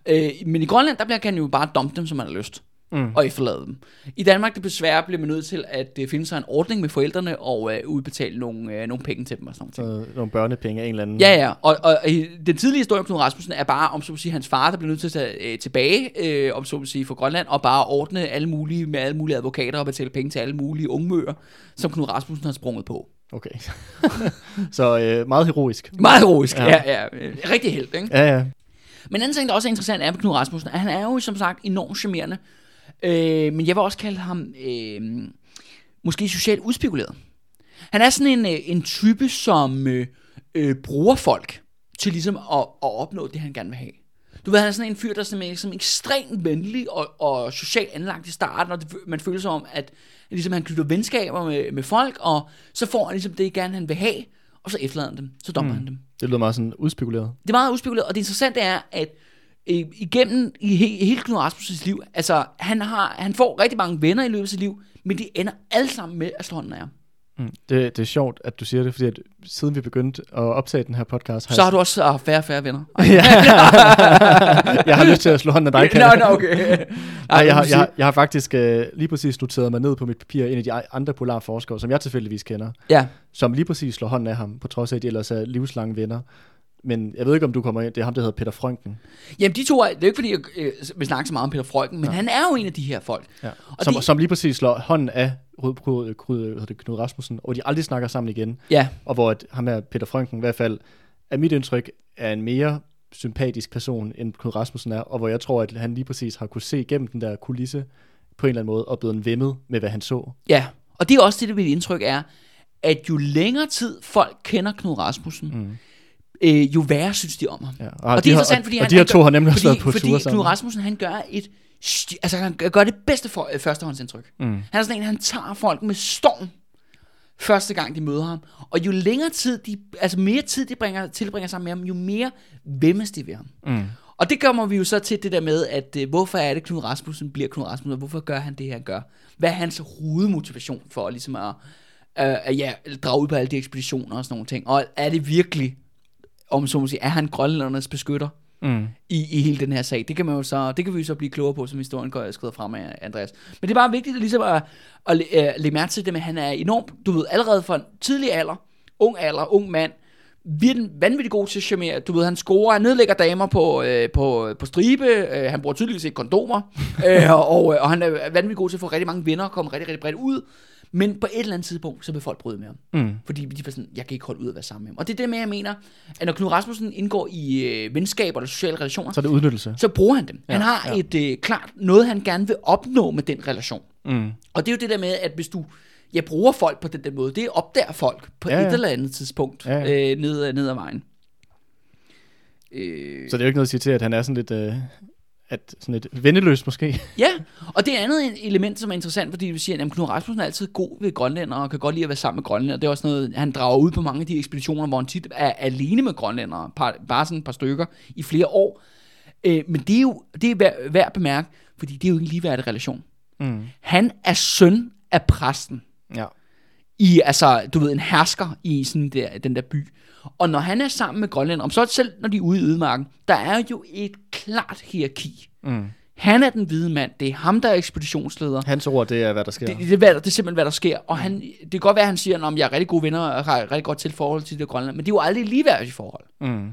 Speaker 1: Øh, men i Grønland, der bliver, kan han jo bare dumpe dem, som man har lyst.
Speaker 2: Mm.
Speaker 1: Og efterlade dem. I Danmark, det desværre bliver man nødt til at øh, finde sig en ordning med forældrene og øh, udbetale nogle, øh, nogle penge til dem og sådan noget.
Speaker 2: Så nogle børnepenge af en eller anden...
Speaker 1: Ja, ja, og, og, og den tidlige historie om Knud Rasmussen er bare, om så at sige, hans far, der bliver nødt til at tage øh, tilbage, øh, om så at sige, for Grønland, og bare ordne alle mulige, med alle mulige advokater og betale penge til alle mulige ungmøer, som Knud Rasmussen har sprunget på.
Speaker 2: Okay. så øh, meget heroisk.
Speaker 1: Meget heroisk,
Speaker 2: Ja.
Speaker 1: ja, ja. øh, rigtig held, ikke?
Speaker 2: Ja, ja.
Speaker 1: Men en anden ting, der også er interessant, er med Knud Rasmussen, at han er jo som sagt enormt charmerende. Øh, men jeg vil også kalde ham øh, måske socialt udspekuleret. Han er sådan en, øh, en type, som øh, øh, bruger folk til ligesom at, at opnå det, han gerne vil have. Du ved, han er sådan en fyr, der er sådan, ligesom ekstremt venlig og, og socialt anlagt i starten, og det, man føler sig om, at ligesom, han knytter venskaber med, med folk, og så får han ligesom det, gerne han vil have, og så efterlader han dem, så dommer mm. han dem.
Speaker 2: Det lyder meget sådan udspekuleret.
Speaker 1: Det er meget udspekuleret, og det interessante er, at igennem i he, hele Knud Rasmussens liv, altså han, har, han får rigtig mange venner i løbet af sit liv, men de ender alle sammen med at slå hånden af ham.
Speaker 2: Mm. Det, det er sjovt, at du siger det, fordi at siden vi begyndte at optage den her podcast, har
Speaker 1: Så har
Speaker 2: jeg,
Speaker 1: du også uh, færre og færre venner.
Speaker 2: jeg har lyst til at slå hånden af dig, kan
Speaker 1: Nå,
Speaker 2: jeg.
Speaker 1: nå, okay.
Speaker 2: Nej, jeg har, jeg, jeg har faktisk øh, lige præcis noteret mig ned på mit papir en af de andre polarforskere, som jeg tilfældigvis kender,
Speaker 1: Ja,
Speaker 2: som lige præcis slår hånden af ham, på trods af, at de ellers er livslange venner. Men jeg ved ikke, om du kommer ind. Det er ham, der hedder Peter Frønken.
Speaker 1: jamen de to er, det er jo ikke fordi, jeg øh, vil snakke så meget om Peter Freuchen, men han er jo en af de her folk.
Speaker 2: Ja.
Speaker 1: Og
Speaker 2: Som,
Speaker 1: de-
Speaker 2: som lige præcis slår hånden af Rød, Rød, det, Knud Rasmussen, og de aldrig snakker sammen igen.
Speaker 1: Ja,
Speaker 2: Og hvor at ham her, Peter Frønken, i hvert fald, er mit indtryk, er en mere sympatisk person, end Knud Rasmussen er, og hvor jeg tror, at han lige præcis har kunne se gennem den der kulisse på en eller anden måde, og blevet vemmet med, hvad han så.
Speaker 1: ja. Og det er også det, der mit indtryk er, at jo længere tid folk kender Knud Rasmussen, mm. Øh, jo værre synes de om ham.
Speaker 2: Ja.
Speaker 1: Og, det
Speaker 2: de
Speaker 1: er
Speaker 2: har-
Speaker 1: interessant,
Speaker 2: og,
Speaker 1: fordi
Speaker 2: og
Speaker 1: han,
Speaker 2: de her to har nemlig også været på
Speaker 1: fordi Knud
Speaker 2: sammen.
Speaker 1: Rasmussen, han gør et altså han gør det bedste for, øh, førstehåndsindtryk. Mm. Han er sådan en, han tager folk med storm første gang de møder ham. Og jo længere tid, de, altså mere tid de bringer, tilbringer sammen med ham, jo mere vemmes de ved ham. Mm. Og det kommer vi jo så til det der med, at øh, hvorfor er det Knud Rasmussen bliver Knud Rasmussen, og hvorfor gør han det, han gør? Hvad er hans hovedmotivation for ligesom at, øh, at ja, drage ud på alle de ekspeditioner og sådan nogle ting? Og er det virkelig, om så må sige, er han grønlændernes beskytter?
Speaker 2: Mm.
Speaker 1: i, i hele den her sag. Det kan, man jo så, det kan vi jo så blive klogere på, som historien går skrider frem af Andreas. Men det er bare vigtigt at, ligesom at, at, at lægge mærke til det med, at han er enormt, du ved, allerede fra en tidlig alder, ung alder, ung mand, virkelig vanvittigt god til at charmere. Du ved, han scorer, han nedlægger damer på, øh, på, på stribe, øh, han bruger tydeligvis ikke kondomer, øh, og, og han er vanvittigt god til at få rigtig mange venner og komme rigtig, rigtig bredt ud. Men på et eller andet tidspunkt, så vil folk bryde med ham.
Speaker 2: Mm.
Speaker 1: Fordi de var sådan, jeg kan ikke holde ud at være sammen med ham. Og det er det med, jeg mener, at når Knud Rasmussen indgår i øh, venskaber eller sociale relationer,
Speaker 2: Så er det udnyttelse.
Speaker 1: så bruger han dem. Han
Speaker 2: Ja,
Speaker 1: har
Speaker 2: ja.
Speaker 1: et øh, klart noget, han gerne vil opnå med den relation.
Speaker 2: Mm.
Speaker 1: Og det er jo det der med, at hvis du jeg bruger folk på den der måde, det opdager folk på
Speaker 2: Ja,
Speaker 1: et
Speaker 2: ja.
Speaker 1: eller andet tidspunkt
Speaker 2: Ja, ja.
Speaker 1: Øh, ned, ned ad vejen. Øh,
Speaker 2: Så det er jo ikke noget at sige til, at han er sådan lidt, øh, at sådan lidt vendeløs måske.
Speaker 1: Ja, og det er andet element, som er interessant, fordi vi siger, at Knud Rasmussen er altid god ved grønlænder, og kan godt lide at være sammen med grønlænder. Det er også noget, han drager ud på mange af de ekspeditioner, hvor han tit er alene med grønlændere, par, bare sådan et par stykker i flere år. Øh, men det er jo det er værd, værd at bemærke, fordi det er jo ikke en ligeværdig relation.
Speaker 2: Mm.
Speaker 1: Han er søn af præsten
Speaker 2: Ja.
Speaker 1: I, altså, du ved, en hersker i sådan der, den der by. Og når han er sammen med grønlænder, om så selv når de er ude i ødemarken, der er jo et klart hierarki.
Speaker 2: Mm.
Speaker 1: Han er den hvide mand, det er ham, der er ekspeditionsleder.
Speaker 2: Hans ord, det er, hvad der sker.
Speaker 1: Det, det, er, der- det er simpelthen, hvad der sker. Og han, det kan godt være, at han siger, at jeg er rigtig gode venner og har rigtig godt til forhold til det Grønland. Men det er jo aldrig et ligeværdigt forhold.
Speaker 2: Mm.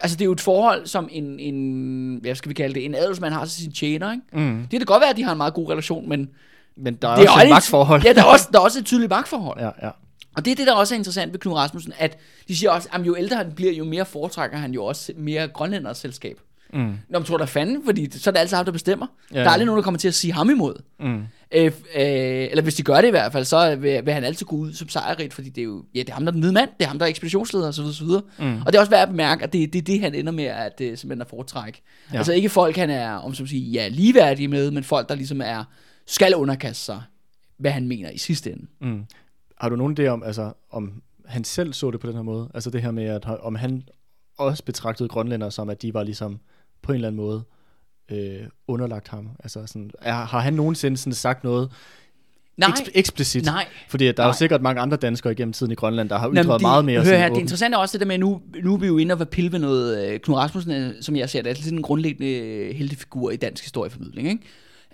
Speaker 1: Altså, det er jo et forhold, som en, en hvad skal vi kalde det, en adelsmand har til sin tjener, ikke?
Speaker 2: Mm.
Speaker 1: Det kan godt være, at de har en meget god relation, men
Speaker 2: Men der er,
Speaker 1: det
Speaker 2: også et magtforhold.
Speaker 1: Ja, der er, også, der er også et tydeligt magtforhold.
Speaker 2: ja, ja.
Speaker 1: Og det er det, der også er interessant ved Knud Rasmussen, at de siger også, at jo ældre han bliver, jo mere foretrækker han jo også mere grønlænders selskab.
Speaker 2: Mm.
Speaker 1: Nå, men tror der fanden, fordi så er det altid ham, der bestemmer.
Speaker 2: Ja,
Speaker 1: Ja, der er aldrig nogen, der kommer til at sige ham imod.
Speaker 2: Mm.
Speaker 1: Øh, øh, eller hvis de gør det i hvert fald, så vil, vil han altid gå ud som sejrigt, fordi det er jo, ja, det er ham, der er den hvide mand, det er ham, der er ekspeditionsleder osv. osv. Mm. Og det er også værd at bemærke, at det, det er det, han ender med at øh, simpelthen at foretrække.
Speaker 2: Ja.
Speaker 1: Altså ikke folk, han er, om som sige, ja, ligeværdige med, men folk, der ligesom er, skal underkaste sig, hvad han mener i sidste ende.
Speaker 2: Mm. Har du nogen idé om, altså, om han selv så det på den her måde. Altså det her med, at om han også betragtede grønlænder som, at de var ligesom på en eller anden måde øh, underlagt ham. Altså sådan, er, har han nogensinde sådan sagt noget
Speaker 1: Nej,
Speaker 2: eksp- eksplicit?
Speaker 1: nej.
Speaker 2: Fordi at der er jo
Speaker 1: Nej.
Speaker 2: sikkert mange andre danskere igennem tiden i Grønland, der har ytret
Speaker 1: det,
Speaker 2: meget mere
Speaker 1: hør her, det interessante er også det der med, nu, nu er vi jo inde og være pille ved noget. Øh, Knud Rasmussen, er, som jeg ser det, er sådan en grundlæggende øh, heltefigur i dansk historieformidling. Ikke?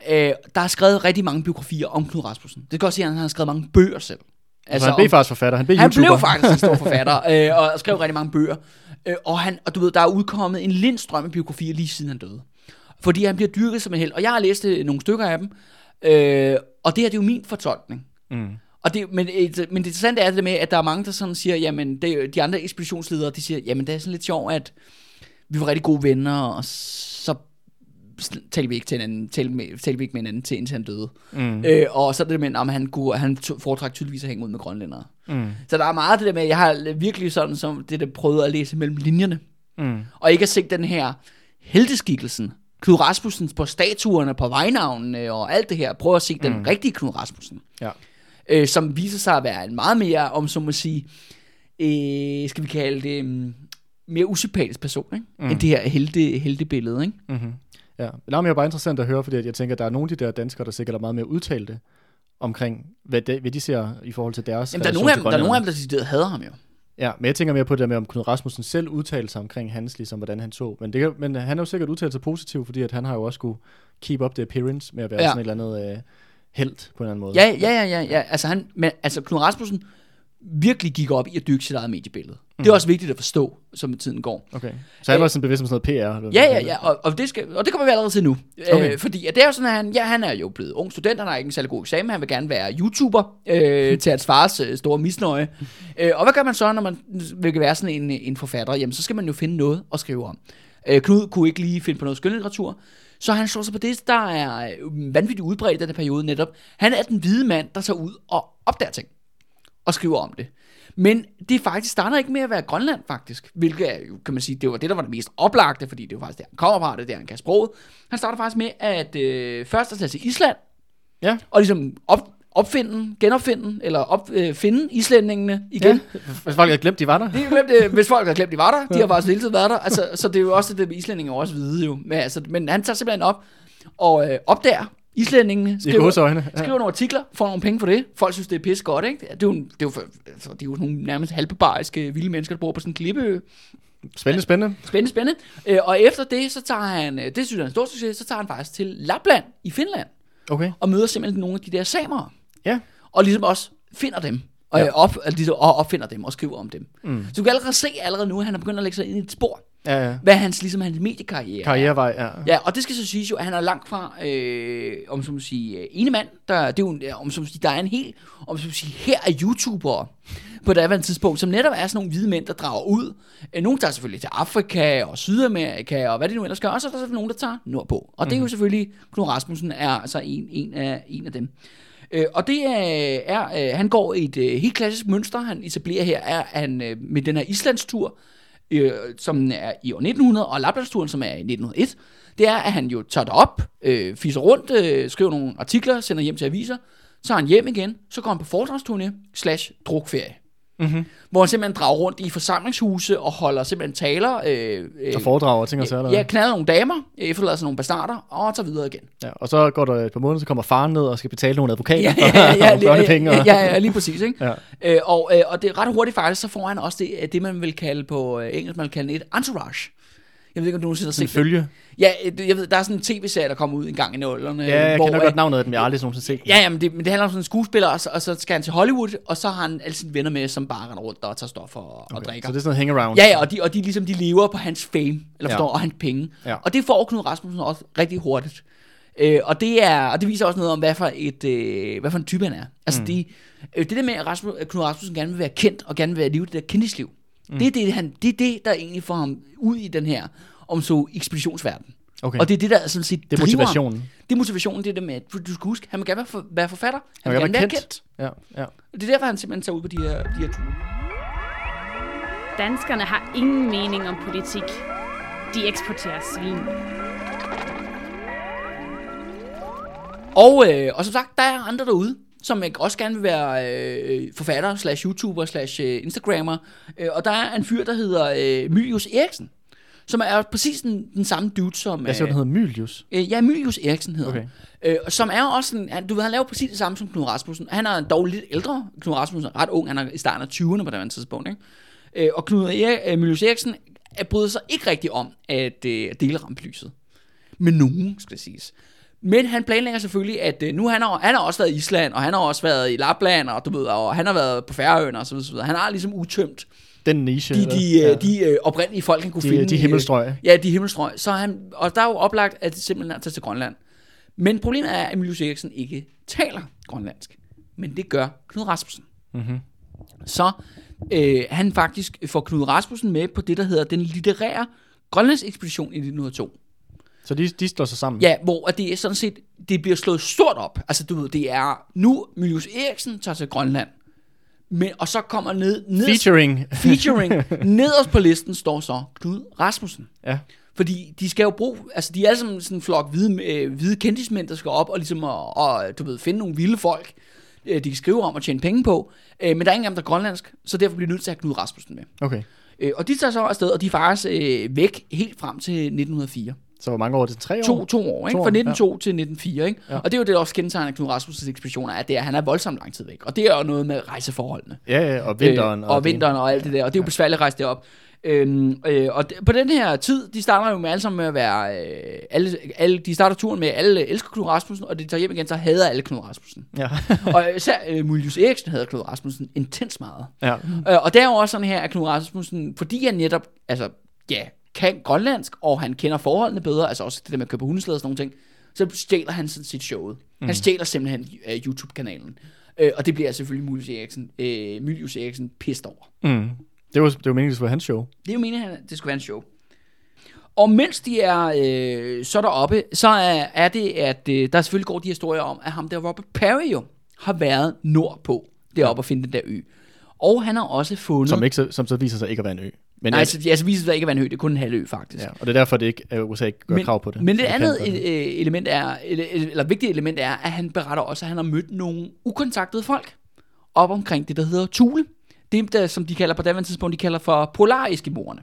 Speaker 1: Øh, der er skrevet rigtig mange biografier om Knud Rasmussen. Det kan også sige, at han har skrevet mange bøger selv.
Speaker 2: Altså, han blev faktisk forfatter, han blev
Speaker 1: han
Speaker 2: YouTuber.
Speaker 1: blev faktisk en stor forfatter, øh, og skrev rigtig mange bøger. Øh, og, han, og du ved, der er udkommet en lindstrøm af biografier lige siden han døde. Fordi han bliver dyrket som en held. Og jeg har læst øh, nogle stykker af dem. Øh, og det her, det er jo min fortolkning.
Speaker 2: Mm.
Speaker 1: Og det, men, et, men det interessante er det med, at der er mange, der sådan siger, jamen, det, de andre ekspeditionsledere, de siger, jamen, det er sådan lidt sjovt, at vi var rigtig gode venner, og talte vi ikke til hinanden, talte, med, talte vi ikke med hinanden til, indtil han døde.
Speaker 2: Mm.
Speaker 1: Øh, og så det det med, om han, kunne, han foretrak tydeligvis at hænge ud med grønlændere.
Speaker 2: Mm.
Speaker 1: Så der er meget det der med, jeg har virkelig sådan som det der prøvet at læse mellem linjerne,
Speaker 2: Mm.
Speaker 1: og ikke at se den her heldeskikkelsen, Knud Rasmussen på statuerne, på vejnavnene og alt det her. Prøv at se den
Speaker 2: Mm.
Speaker 1: rigtige Knud Rasmussen
Speaker 2: Ja.
Speaker 1: øh, som viser sig at være en meget mere, om så må sige, øh, skal vi kalde det, um, mere usympatisk person, ikke? Mm. End det her helte, heltebillede. Ikke?
Speaker 2: Mm-hmm. Ja, men det er bare interessant at høre, fordi jeg tænker, at der er nogle af de der danskere, der sikkert er meget mere udtalte omkring, hvad de, hvad de ser i forhold til deres
Speaker 1: Jamen, der, er nogle af dem, der er nogle af dem, der decideret hader ham jo.
Speaker 2: Ja, men jeg tænker mere på det der med, om Knud Rasmussen selv udtalte sig omkring hans, ligesom hvordan han så. Men, det, men han har jo sikkert udtalt sig positivt, fordi at han har jo også kunne keep up the appearance med at være
Speaker 1: ja.
Speaker 2: sådan et eller andet øh, held på en eller anden måde.
Speaker 1: Ja, ja, ja, ja, ja. Altså, han, men, altså Knud Rasmussen virkelig gik op i at dyrke sit eget mediebillede. Mm. Det er også vigtigt at forstå, som tiden går.
Speaker 2: Okay. Så han
Speaker 1: Øh,
Speaker 2: var sådan bevidst om sådan noget PR? Eller
Speaker 1: Ja, ja, ja, og, og, det, skal, og det kommer vi allerede til nu. Okay.
Speaker 2: Okay.
Speaker 1: Øh, fordi at det er jo sådan, at han, ja, han er jo blevet ung student, han har ikke en særlig god eksamen, han vil gerne være YouTuber øh, til hans fars øh, store misnøje. Øh, og hvad gør man så, når man vil være sådan en, en forfatter? Jamen, så skal man jo finde noget at skrive om. Øh, Knud kunne ikke lige finde på noget skønlitteratur, så han slår sig på det, der er øh, vanvittigt udbredt i den her periode netop. Han er den hvide mand, der tager ud og opdager ting og skriver om det. Men det faktisk starter ikke med at være Grønland, faktisk. Hvilket er jo, kan man sige, det var det, der var det mest oplagte, fordi det var faktisk der, han kommer fra, det er der, han kan sproget. Han starter faktisk med at øh, først at tage til Island,
Speaker 2: Ja.
Speaker 1: og ligesom op, opfinde, genopfinde, eller op, øh, finde islændingene igen.
Speaker 2: ja. Hvis folk havde glemt, de var der.
Speaker 1: De har glemt, det, hvis folk har glemt, de var der. De har faktisk hele tiden været der. Altså, så det er jo også det med islændinge også hvide jo. Men, altså, men han tager simpelthen op og øh, opdager islændingene.
Speaker 2: I
Speaker 1: Skriver.
Speaker 2: Ja.
Speaker 1: skriver nogle artikler, får nogle penge for det. Folk synes, det er pisse godt, ikke? Det er jo, det er jo, for, altså, det er jo nogle nærmest halvbarbariske vilde mennesker, der bor på sådan en klippeø.
Speaker 2: Spændende, spændende.
Speaker 1: Spændende, spændende. Øh, og efter det, så tager han, øh, det synes jeg er en stor succes, så tager han faktisk til Lapland i Finland
Speaker 2: Okay.
Speaker 1: og møder simpelthen nogle af de der samere.
Speaker 2: Ja.
Speaker 1: Og ligesom også finder dem. Og,
Speaker 2: Ja.
Speaker 1: op, altså, og opfinder dem og skriver om dem.
Speaker 2: Mm.
Speaker 1: Så du kan allerede se allerede nu, at han er begyndt at lægge sig ind i et spor.
Speaker 2: Ja, ja.
Speaker 1: Hvad hans, ligesom hans mediekarriere er.
Speaker 2: Karrierevej, ja.
Speaker 1: Ja, og det skal så siges jo, at han er langt fra, øh, om så må sige, øh, ene mand, der, det er jo, en- om så må sige, der er en hel, om så må sige, her er YouTubere på andet tidspunkt, som netop er sådan nogle hvide mænd, der drager ud. Øh, nogle tager selvfølgelig til Afrika og Sydamerika og hvad det nu ellers gør, og så er der selvfølgelig nogen, der tager nordpå. Og det er jo selvfølgelig, Knud Rasmussen er altså en, en, af, en af dem. Øh, og det er, er øh, han går i et øh, helt klassisk mønster, han etablerer her, er han øh, med den her Islandstur, øh, som er i år 1900, og Laplandsturen, som er i 1901, det er, at han jo tager det op, øh, fiser rundt, øh, skriver nogle artikler, sender hjem til aviser, så er han hjem igen, så går han på foredragsturné slash drukferie.
Speaker 2: Mm-hmm.
Speaker 1: Hvor han simpelthen drager rundt i forsamlingshuse og holder simpelthen taler. Øh, øh,
Speaker 2: Og foredrager og ting og sager. eller
Speaker 1: ja, knaller nogle damer, efterlader sig nogle bastarder, og tager videre igen.
Speaker 2: Ja, og så går der et par måneder, så kommer faren ned og skal betale nogle advokater
Speaker 1: Ja, ja, ja,
Speaker 2: og børnepenge.
Speaker 1: ja, ja, ja, lige præcis. Ikke?
Speaker 2: ja.
Speaker 1: Øh, og, øh, og det er ret hurtigt faktisk, så får han også det, det man vil kalde på øh, engelsk, man vil kalde et entourage. Jeg ved ikke, om du nogensinde har
Speaker 2: en
Speaker 1: set det.
Speaker 2: følge.
Speaker 1: Ja, øh, jeg ved, der er sådan en tv-serie, der kommer ud en gang i nullerne.
Speaker 2: Ja, jeg
Speaker 1: hvor,
Speaker 2: kender godt navnet af den, jeg har aldrig nogensinde set.
Speaker 1: Ja, ja men, det, men det handler om sådan en skuespiller, og så, og så skal han til Hollywood, og så har han alle sine venner med, som bare render rundt og tager stoffer og, okay. og drikker.
Speaker 2: Så det er sådan noget hangaround.
Speaker 1: Ja, ja, og de, og de, ligesom, de lever på hans fame, eller
Speaker 2: Ja.
Speaker 1: forstår, og hans penge.
Speaker 2: Ja.
Speaker 1: Og det får Knud Rasmussen også rigtig hurtigt. Øh, og, det er, og det viser også noget om, hvad for, et, øh, hvad for en type han er. Altså, mm. de, øh, det der med, at Rasmus, Knud Rasmussen gerne vil være kendt, og gerne vil være leve det der kendisliv, mm. det, er det, han, det er det, der egentlig får ham ud i den her, om så ekspeditionsverden.
Speaker 2: Okay.
Speaker 1: Og det er det, der sådan set
Speaker 2: det er
Speaker 1: driver ham.
Speaker 2: motivationen.
Speaker 1: Det er motivationen, det er det med, at du skal huske, han vil gerne være, for, være forfatter, han,
Speaker 2: Han
Speaker 1: vil gerne være
Speaker 2: være
Speaker 1: kendt.
Speaker 2: Ja, ja.
Speaker 1: Det er derfor, han simpelthen tager ud på de her, de her ture.
Speaker 3: Danskerne har ingen mening om politik. De eksporterer svin.
Speaker 1: Og, øh, og som sagt, der er andre derude, som ikke også gerne vil være øh, forfatter, slash YouTuber, slash øh, Instagrammer. Øh, og der er en fyr, der hedder øh, Mylius Eriksen, som er præcis den, den samme dude som...
Speaker 2: Jeg siger, den hedder Mylius.
Speaker 1: Øh, ja, Mylius Eriksen hedder
Speaker 2: Okay.
Speaker 1: øh, Som er også sådan, han, du ved, han laver præcis det samme som Knud Rasmussen. Han er dog lidt ældre. Knud Rasmussen er ret ung, han er i starten af 20'erne på det andet tidspunkt. Ikke? Øh, og Knud Erik, øh, Mylius Eriksen er bryder sig ikke rigtig om at øh, dele rampelyset. Med nogen, skal det siges. Men han planlægger selvfølgelig, at øh, nu han har han har også været i Island, og han har også været i Lapland, og, du ved, og han har været på Færøerne og så videre. så videre. Han har ligesom udtømt
Speaker 2: Den niche.
Speaker 1: de, de,
Speaker 2: ja.
Speaker 1: ja. de øh, oprindelige folk, han kunne
Speaker 2: de,
Speaker 1: finde.
Speaker 2: de
Speaker 1: øh,
Speaker 2: himmelstrøg.
Speaker 1: Ja, de himmelstrøg. Så han, og der er jo oplagt, at det simpelthen er til Grønland. Men problemet er, at Emilius Eriksen ikke taler grønlandsk. Men det gør Knud Rasmussen.
Speaker 2: Mhm.
Speaker 1: Så øh, han faktisk får Knud Rasmussen med på det, der hedder den litterære Grønlandsekspedition i 1902.
Speaker 2: Så de, de slår sig sammen.
Speaker 1: Ja, hvor at det er sådan set, det bliver slået stort op. Altså du ved, det er nu Emilius Eriksen tager til Grønland. Men, og så kommer ned, ned
Speaker 2: Featuring.
Speaker 1: featuring nederst på listen står så Knud Rasmussen.
Speaker 2: Ja.
Speaker 1: Fordi de skal jo bruge, altså de er alle sammen sådan en flok hvide, øh, hvide kendismænd, der skal op og ligesom og, og, du ved, finde nogle vilde folk, øh, de kan skrive om og tjene penge på. Øh, men der er ingen af dem, der er grønlandsk, så derfor bliver de nødt til at have Knud Rasmussen med.
Speaker 2: Okay.
Speaker 1: Øh, og de tager så afsted, og de er faktisk øh, væk helt frem til 1904.
Speaker 2: Så hvor mange år er det? Tre år?
Speaker 1: To, to år, ikke?
Speaker 2: To år,
Speaker 1: Fra 1902 til 1904, ikke?
Speaker 2: Ja.
Speaker 1: Og det er jo det, der også kendetegner Knud Rasmussens ekspeditioner, at, det er, at han er voldsomt lang tid væk. Og det er jo noget med rejseforholdene.
Speaker 2: Ja, ja, og vinteren.
Speaker 1: Øh, og, og vinteren og alt det der. Og det er jo besværligt at rejse derop. Øhm, øh, og d- på den her tid, de starter jo med alle sammen med at være, øh, alle, alle, de starter turen med, at alle elsker Knud Rasmussen, og de tager hjem igen, så hader alle Knud Rasmussen.
Speaker 2: Ja.
Speaker 1: og især øh, Mulius Eriksen hader Knud Rasmussen intens meget.
Speaker 2: ja.
Speaker 1: Øh, og det er jo også sådan her, at Knud Rasmussen, fordi han netop, altså, ja, kan grønlandsk, og han kender forholdene bedre, altså også det der med at købe hundeslæde og sådan nogle ting, så stjæler han sådan sit showet. Mm. Han stjæler simpelthen uh, YouTube-kanalen. Øh, og det bliver selvfølgelig Mulius Eriksen, øh, Mulius Eriksen pissed over.
Speaker 2: Mm. Det var, det var meningen, det skulle være hans show.
Speaker 1: Det er jo meningen, det skulle være en show. Og mens de er øh, så deroppe, så er, er det, at øh, der selvfølgelig går de historier om, at ham der Robert Perry jo har været nordpå, deroppe og finde den der ø. Og han har også fundet...
Speaker 2: Som, ikke, som så viser sig ikke at være en ø. Men,
Speaker 1: Nej, altså, altså viser sig ikke at være en ø, det er kun en halv ø, faktisk.
Speaker 2: ja, og det er derfor, det ikke, at USA ikke gør
Speaker 1: men,
Speaker 2: krav på det.
Speaker 1: Men det andet
Speaker 2: gør det.
Speaker 1: øh, element er, eller, eller vigtige element er, at han beretter også, at han har mødt nogle ukontaktede folk op omkring det, der hedder Thule. Det, der, som de kalder på daværende tidspunkt, de kalder for polariskimoerne.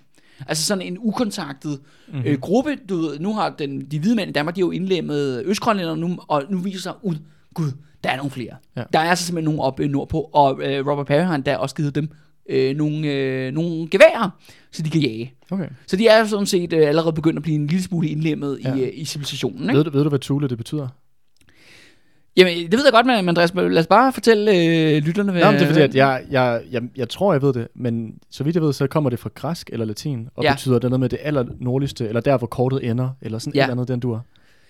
Speaker 1: Altså sådan en ukontaktet mm-hmm. øh, gruppe. Du ved, nu har den, de hvide mænd i Danmark, de har jo indlemmet østgrønlænder nu, og nu viser sig ud, gud, der er nogle flere.
Speaker 2: Ja.
Speaker 1: Der er altså simpelthen nogle oppe nordpå, og øh, Robert Perry har endda også givet dem øh, nogle, øh, nogle geværer, så de kan jage.
Speaker 2: Okay.
Speaker 1: Så de er sådan set øh, allerede begyndt at blive en lille smule indlemmet
Speaker 2: Ja.
Speaker 1: i, øh, i civilisationen. Ikke?
Speaker 2: Ved, du, ved du, hvad Thule det betyder?
Speaker 1: Jamen, det ved jeg godt, men Andreas, lad os bare fortælle øh, lytterne, hvad...
Speaker 2: Nå, men det er fordi, at jeg, jeg, jeg, jeg tror, jeg ved det, men så vidt jeg ved, så kommer det fra græsk eller latin, og
Speaker 1: Ja.
Speaker 2: betyder det noget med det aller nordligste, eller der, hvor kortet ender, eller sådan
Speaker 1: Ja.
Speaker 2: et eller andet, den du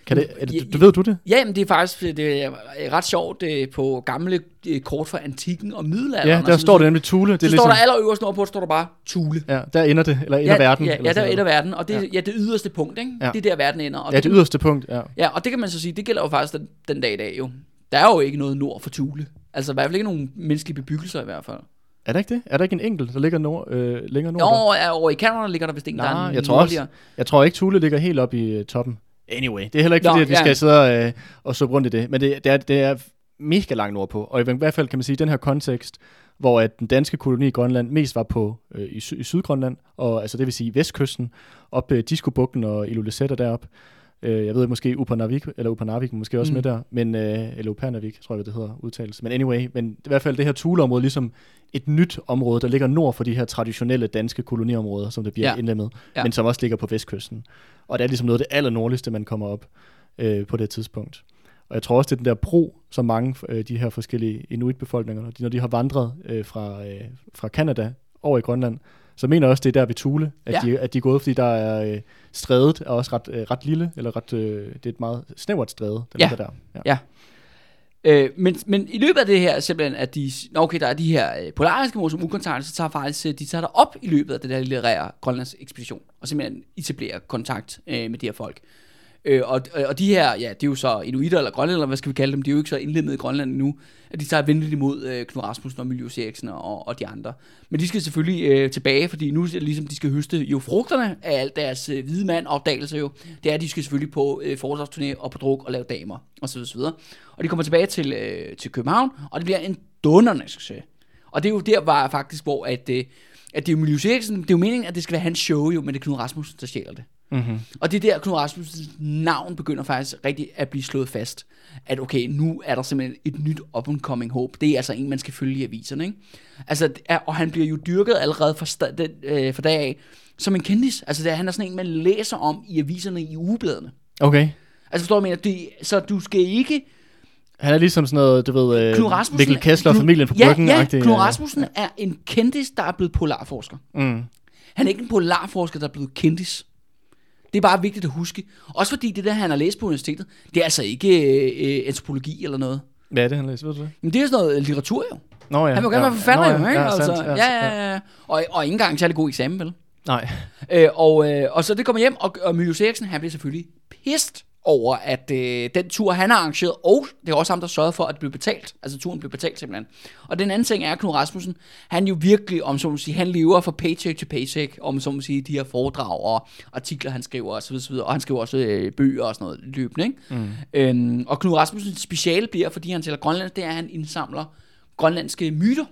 Speaker 2: Kan det, er det, du, ved du det?
Speaker 1: Ja, men det er faktisk det er ret sjovt det på gamle øh, kort fra antikken og middelalderen.
Speaker 2: Ja, der står det nemlig Thule. Det
Speaker 1: Så
Speaker 2: er
Speaker 1: står
Speaker 2: ligesom,
Speaker 1: der allerøverst nordpå, står der bare Thule.
Speaker 2: ja, der ender det, eller ender
Speaker 1: ja,
Speaker 2: verden.
Speaker 1: Ja,
Speaker 2: eller
Speaker 1: ja, der ender verden, og det, ja. ja, det yderste punkt, ikke?
Speaker 2: Ja.
Speaker 1: Det er der, verden ender. Og
Speaker 2: Ja, det
Speaker 1: kan-
Speaker 2: yderste punkt, ja.
Speaker 1: Ja, og det kan man så sige, det gælder jo faktisk den, den dag i dag jo. Der er jo ikke noget nord for Thule. Altså i hvert fald ikke nogen menneskelige bebyggelser i hvert fald.
Speaker 2: Er der ikke det? Er der ikke en enkelt, der ligger nord, øh, længere nord?
Speaker 1: Jo, ja, over i Canada ligger der vist en, der er
Speaker 2: Nej, jeg tror også, jeg tror ikke, Thule ligger helt oppe i toppen. Anyway, det er heller ikke
Speaker 1: Nå,
Speaker 2: fordi, at vi
Speaker 1: ja.
Speaker 2: skal sidde og, øh, og så rundt i det, men det, det, er, det er mega langt nordpå. Og i hvert fald kan man sige, i den her kontekst, hvor at den danske koloni i Grønland mest var på øh, i, sy- i Sydgrønland, og altså det vil sige vestkysten, op øh, Diskobugten og Ilulissat er derop. Øh, jeg ved måske Upernavik, eller Upernavik måske også
Speaker 1: Mm.
Speaker 2: med der, men, øh, eller Upernavik, tror jeg, det hedder udtales. Men anyway, men i hvert fald det her Thule-område, ligesom et nyt område, der ligger nord for de her traditionelle danske koloniområder, som der bliver
Speaker 1: Ja.
Speaker 2: indlemmet,
Speaker 1: Ja.
Speaker 2: ja. men som også ligger på vestkysten. Og det er ligesom noget af det allernordligste, man kommer op øh, på det tidspunkt. Og jeg tror også, det er den der bro, som mange øh, de her forskellige inuitbefolkninger, når de, når de har vandret øh, fra, øh, fra Kanada over i Grønland, så mener jeg også, det er der ved Thule, at,
Speaker 1: Ja.
Speaker 2: de, at de er gået, fordi der er øh, strædet er også ret, øh, ret lille, eller ret, øh, det er et meget snævert stræde, der
Speaker 1: Ja.
Speaker 2: ligger der. Ja.
Speaker 1: Ja. Øh, men, men i løbet af det her simpelthen, at de, okay, der er de her øh, polariske som ukontakt, så tager faktisk, øh, de tager der op i løbet af det der litterære Grønlands ekspedition, og simpelthen etablerer kontakt øh, med de her folk. Øh, Øh, og, øh, og de her, ja, det er jo så inuitter eller grønlænder, hvad skal vi kalde dem, de er jo ikke så indlemmet i Grønland endnu, at de tager venligt imod øh, Knud Rasmussen og Miljøs Eriksen og, og de andre. Men de skal selvfølgelig øh, tilbage, fordi nu er ligesom, de skal høste jo frugterne af alt deres øh, hvide mand opdagelse jo. Det er, at de skal selvfølgelig på øh, forsvarsturné og på druk og lave damer og så videre. Og de kommer tilbage til, øh, til København, og det bliver en dunderende succes. Og det er jo der, var faktisk, hvor at, øh, at det er jo Miljøs Eriksen, det er jo meningen, at det skal være hans show jo, men det er Knud Rasmussen, der stjæler det.
Speaker 2: Mm-hmm.
Speaker 1: Og det er der, Knud Rasmussens navn begynder faktisk rigtig at blive slået fast. At okay, nu er der simpelthen et nyt up-and-coming håb. Det er altså en, man skal følge i aviserne. Ikke? Altså, og han bliver jo dyrket allerede fra, sta- den, øh, fra dag af som en kendis. Altså, det er, han er sådan en, man læser om i aviserne i ugebladene.
Speaker 2: Okay.
Speaker 1: Altså, forstår du, mener? Det, så du skal ikke...
Speaker 2: Han er ligesom sådan noget, du ved, øh,
Speaker 1: Knud Rasmussen...
Speaker 2: Mikkel Kessler og familien på
Speaker 1: ja,
Speaker 2: bryggen.
Speaker 1: Ja,
Speaker 2: agtig,
Speaker 1: Knud
Speaker 2: øh,
Speaker 1: Rasmussen er en kendis, der er blevet polarforsker.
Speaker 2: Mm.
Speaker 1: Han er ikke en polarforsker, der er blevet kendis. Det er bare vigtigt at huske. Også fordi det der, han har læst på universitetet, det er altså ikke øh, øh, antropologi eller noget.
Speaker 2: Hvad er det, han læser? Ved du det?
Speaker 1: Men det er sådan noget litteratur jo.
Speaker 2: Nå ja.
Speaker 1: Han vil jo gerne
Speaker 2: ja.
Speaker 1: være forfatter
Speaker 2: Nå,
Speaker 1: jo, ikke?
Speaker 2: Ja,
Speaker 1: altså,
Speaker 2: sandt,
Speaker 1: ja, ja, ja. Og, og ikke engang særlig god eksamen, vel?
Speaker 2: Nej.
Speaker 1: Øh, og, øh, og så det kommer hjem, og, og Miljøs Eriksen, han bliver selvfølgelig pist over, at øh, den tur, han har arrangeret, og det er også ham, der sørgede for, at det blev betalt. Altså turen blev betalt simpelthen. Og den anden ting er, at Knud Rasmussen, han jo virkelig, om så må sige, han lever fra paycheck til paycheck, om så må sige, de her foredrag og artikler, han skriver osv. osv. Og han skriver også øh, bøger og sådan noget løbende, ikke? Mm. Øhm, og Knud Rasmussens speciale bliver, fordi han taler grønlandsk, det er, at han indsamler grønlandske myter.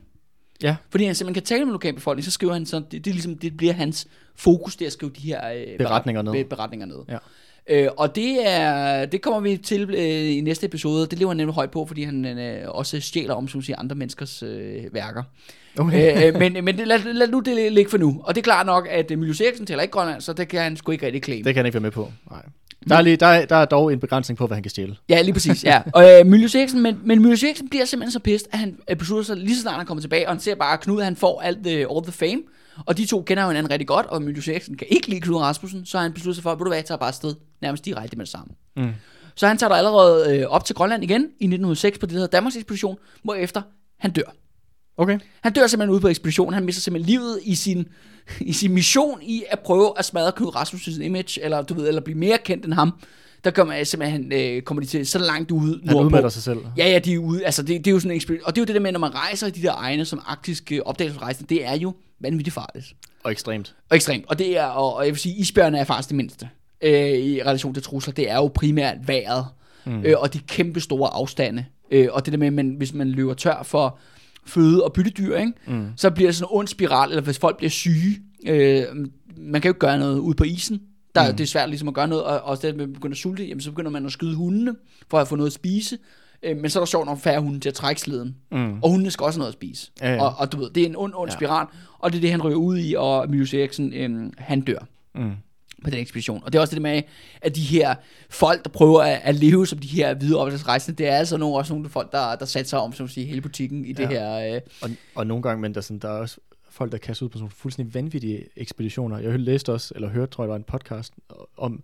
Speaker 2: Ja.
Speaker 1: Fordi han simpelthen kan tale med lokalbefolkningen, så skriver han så, det, det, er ligesom, det bliver hans fokus, det at skrive de her øh,
Speaker 2: Beretninger
Speaker 1: beret-
Speaker 2: ned.
Speaker 1: be- beretninger ned.
Speaker 2: Ja.
Speaker 1: Øh, og det er det kommer vi til øh, i næste episode. Det lever han nemlig højt på, fordi han øh, også stjæler om, som siger, andre menneskers øh, værker.
Speaker 2: Okay.
Speaker 1: øh, øh, men men lad, lad nu det ligge for nu. Og det er klart nok, at øh, Miljøs Eriksen taler ikke grønland, så det kan han sgu ikke rigtig claim.
Speaker 2: Det kan han ikke være med på. Nej. Der er, lige, der, er, der er dog en begrænsning på, hvad han kan stjæle.
Speaker 1: Ja, lige præcis, ja. Og øh, Miljøs Eriksen, men, men Miljøs Eriksen bliver simpelthen så pissed, at han øh, beslutter sig lige så snart han kommer tilbage, og han ser bare, at Knud han får alt the, all the fame, og de to kender jo hinanden rigtig godt, og Miljøs Eriksen kan ikke lide Knud Rasmussen, så han beslutter sig for, ved du hvad, jeg tager bare afsted nærmest direkte med det samme.
Speaker 2: Mm.
Speaker 1: Så han tager der allerede øh, op til Grønland igen i 1906 på det, der hedder Danmarks ekspedition, hvorefter han dør.
Speaker 2: Okay.
Speaker 1: Han dør simpelthen ude på ekspeditionen. Han mister simpelthen livet i sin, i sin mission i at prøve at smadre Knud Rasmussens image, eller, du ved, eller blive mere kendt end ham. Der kommer, simpelthen, øh, kommer de til så langt ude
Speaker 2: Han udmatter sig selv.
Speaker 1: Ja, ja, de er ude. Altså, det, det er jo sådan en. Og det er jo det der med, når man rejser i de der egne som arktiske opdagelsesrejser, det er jo vanvittigt farligt.
Speaker 2: Og ekstremt.
Speaker 1: Og ekstremt. Og det er, og, og jeg vil sige, isbjørne er faktisk det mindste øh, i relation til trusler. Det er jo primært vejret, mm. øh, og de kæmpe store afstande. Øh, og det der med, at man, hvis man løber tør for føde og byttedyr, ikke? Mm. så bliver det sådan en ond spiral, eller hvis folk bliver syge. Øh, man kan jo ikke gøre noget ude på isen. Der, mm. Det er svært ligesom at gøre noget, og også det, at man begynder at sulte, jamen, så begynder man at skyde hundene, for at få noget at spise. Øh, men så er der sjovt nok færre hunde til at trække sleden.
Speaker 2: Mm.
Speaker 1: Og hundene skal også have noget at spise.
Speaker 2: Ja, ja.
Speaker 1: Og, og du ved, det er en ond, ond
Speaker 2: Ja.
Speaker 1: spiral, og det er det, han ryger ud i, og Miljøs Eriksen, øh, han dør
Speaker 2: Mm.
Speaker 1: På den ekspedition. Og det er også det med, at de her folk, der prøver at, at leve som de her hvide opdagelsesrejsende, det er altså nogle, også nogle folk, der, der satser om, som siger, hele butikken i det
Speaker 2: Ja.
Speaker 1: her... Øh,
Speaker 2: Og, og nogle gange, men der, er sådan, der er også folk, der kaster ud på sådan nogle fuldstændig vanvittige ekspeditioner. Jeg læste også, eller hørte, tror jeg, var en podcast om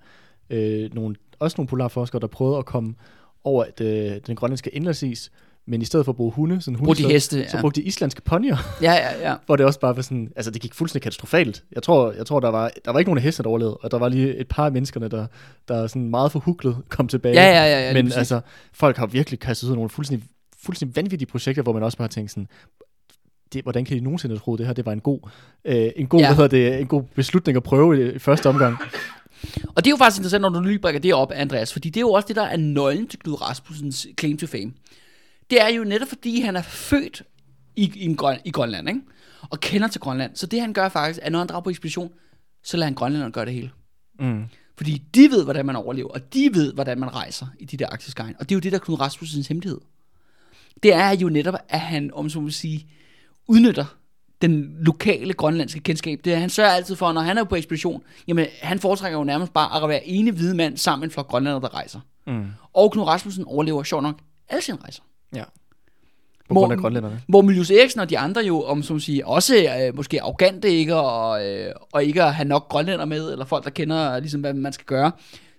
Speaker 2: øh, nogle, også nogle polarforskere, der prøvede at komme over det, den grønlandske indlandsis, men i stedet for at bruge hunde, sådan
Speaker 1: Brugte de heste,
Speaker 2: så
Speaker 1: ja.
Speaker 2: brugte de islandske ponyer,
Speaker 1: ja, ja, ja.
Speaker 2: hvor det også bare var sådan, altså det gik fuldstændig katastrofalt. Jeg tror, jeg tror der, var, der var ikke nogen af heste, der overlevede, og der var lige et par af menneskerne, der, der sådan meget forhuklet kom tilbage.
Speaker 1: Ja, ja, ja, ja,
Speaker 2: men altså, folk har virkelig kastet ud af nogle fuldstændig, fuldstændig vanvittige projekter, hvor man også bare har tænkt sådan, det, hvordan kan de nogensinde tro, det her det var en god, øh, en god,
Speaker 1: Ja.
Speaker 2: ja. hvad hedder det, en god beslutning at prøve i, i første omgang.
Speaker 1: Og det er jo faktisk interessant, når du lige brækker det op, Andreas, fordi det er jo også det, der er nøglen til Knud Rasmussens claim to fame. Det er jo netop fordi, han er født i, i, grøn, i Grønland, ikke? og kender til Grønland. Så det han gør faktisk, at når han drager på ekspedition, så lader han grønlænderne gøre det hele.
Speaker 2: Mm.
Speaker 1: Fordi de ved, hvordan man overlever, og de ved, hvordan man rejser i de der arktiske egne. Og det er jo det, der er Knud Rasmussens hemmelighed. Det er jo netop, at han, om så må sige, udnytter den lokale grønlandske kendskab. Det er, han sørger altid for, når han er på ekspedition, jamen han foretrækker jo nærmest bare at være ene hvide mand sammen med en flok der rejser.
Speaker 2: Mm.
Speaker 1: Og Knud Rasmussen overlever sjov nok alle sine rejser.
Speaker 2: Ja. På
Speaker 1: Hvor-
Speaker 2: grund af grønlænderne.
Speaker 1: Hvor Miljøs Eriksen og de andre jo, om som siger, også øh, måske arrogante ikke, og, øh, og ikke at have nok grønlænder med, eller folk, der kender ligesom, hvad man skal gøre.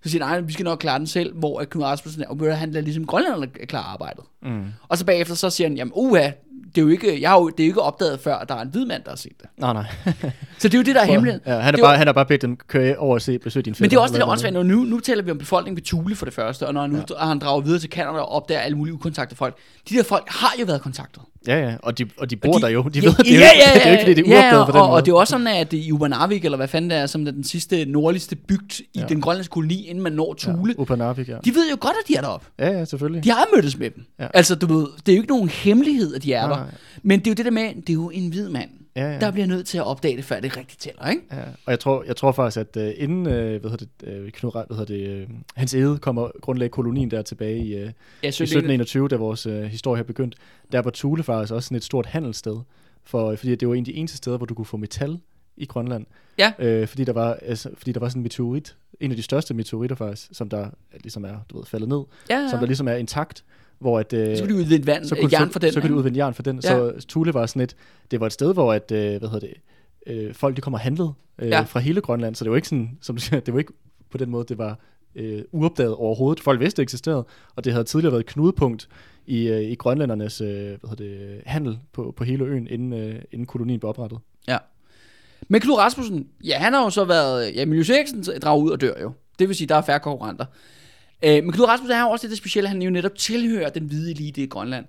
Speaker 1: Så siger nej, vi skal nok klare den selv, hvor at Knud Rasmussen, og ved du, han lader ligesom grønlænderne klare arbejdet.
Speaker 2: Mm.
Speaker 1: Og så bagefter så siger han, jamen uha, det er jo ikke, jeg har jo, det er jo ikke opdaget før, at der er en hvid mand, der har set det.
Speaker 2: Nej, nej.
Speaker 1: Så det er jo det, der er hemmeligheden.
Speaker 2: Ja, han, er
Speaker 1: Det
Speaker 2: bare,
Speaker 1: var-
Speaker 2: han har bare bedt dem køre over og se besøge din
Speaker 1: Men det er også det, der er
Speaker 2: fætter,
Speaker 1: åndssvagt, når nu, nu taler vi om befolkningen ved Thule for det første, og når han, nu, ja. han drager videre til Canada og opdager alle mulige ukontaktede folk. De der folk har jo været kontaktet.
Speaker 2: Ja, ja, og de, og de bor
Speaker 1: Og
Speaker 2: der jo. De
Speaker 1: ja,
Speaker 2: ved, det er
Speaker 1: ja, ja,
Speaker 2: ikke- det er jo ikke, fordi det er
Speaker 1: ja,
Speaker 2: uopdaget på den
Speaker 1: og,
Speaker 2: måde.
Speaker 1: og det er også sådan, at i Ubanavik, eller hvad fanden det er, som er den sidste nordligste bygd i
Speaker 2: Ja.
Speaker 1: den grønlandske koloni, inden man når Thule.
Speaker 2: Ja, Upanavik, ja.
Speaker 1: De ved jo godt, at de er deroppe.
Speaker 2: Ja, ja, selvfølgelig.
Speaker 1: De har mødtes med dem.
Speaker 2: Ja.
Speaker 1: Altså, du ved, det er jo ikke nogen hemmelighed, at de er
Speaker 2: Nej,
Speaker 1: der. Men det er jo det der med, det er jo en hvid mand,
Speaker 2: Ja, ja.
Speaker 1: der bliver nødt til at opdage det, før det rigtigt tæller, ikke?
Speaker 2: Ja, og jeg tror, jeg tror faktisk, at uh, inden uh, hvad hedder det, uh, Knud, hvad hedder det, uh, Hans Ede kommer grundlægge kolonien der tilbage i, uh,
Speaker 1: Ja,
Speaker 2: i 1721, da vores uh, historie her begyndte, der var Thule faktisk også sådan et stort handelssted, for, fordi det var en af de eneste steder, hvor du kunne få metal i Grønland.
Speaker 1: Ja.
Speaker 2: Øh, fordi, der var, altså, fordi der var sådan en meteorit, en af de største meteoritter faktisk, som der ligesom er du ved, faldet ned,
Speaker 1: Ja,
Speaker 2: ja. som der ligesom er intakt, hvor at, øh,
Speaker 1: så kan de udvinde vand,
Speaker 2: så
Speaker 1: øh,
Speaker 2: kunne,
Speaker 1: jern
Speaker 2: så,
Speaker 1: for den.
Speaker 2: så kan du
Speaker 1: ikke?
Speaker 2: udvinde jern for den.
Speaker 1: Ja.
Speaker 2: Så Thule var sådan et, det var et sted, hvor at, øh, hvad hedder det, øh, folk de kom og handlede øh,
Speaker 1: Ja.
Speaker 2: fra hele Grønland, så det var ikke sådan, som du siger, det var ikke på den måde, det var øh, uopdaget overhovedet. Folk vidste, det eksisterede, og det havde tidligere været et knudepunkt i, øh, i grønlændernes øh, hvad hedder det, handel på, på hele øen, inden, øh, inden kolonien blev oprettet.
Speaker 1: Ja. Men Knud Rasmussen, ja, han har jo så været... Ja, Miljøs Eriksen drager ud og dør jo. Det vil sige, der er færre konkurrenter. Øh, men Knud Rasmussen er jo også det, det specielle, han jo netop tilhører den hvide elite i Grønland.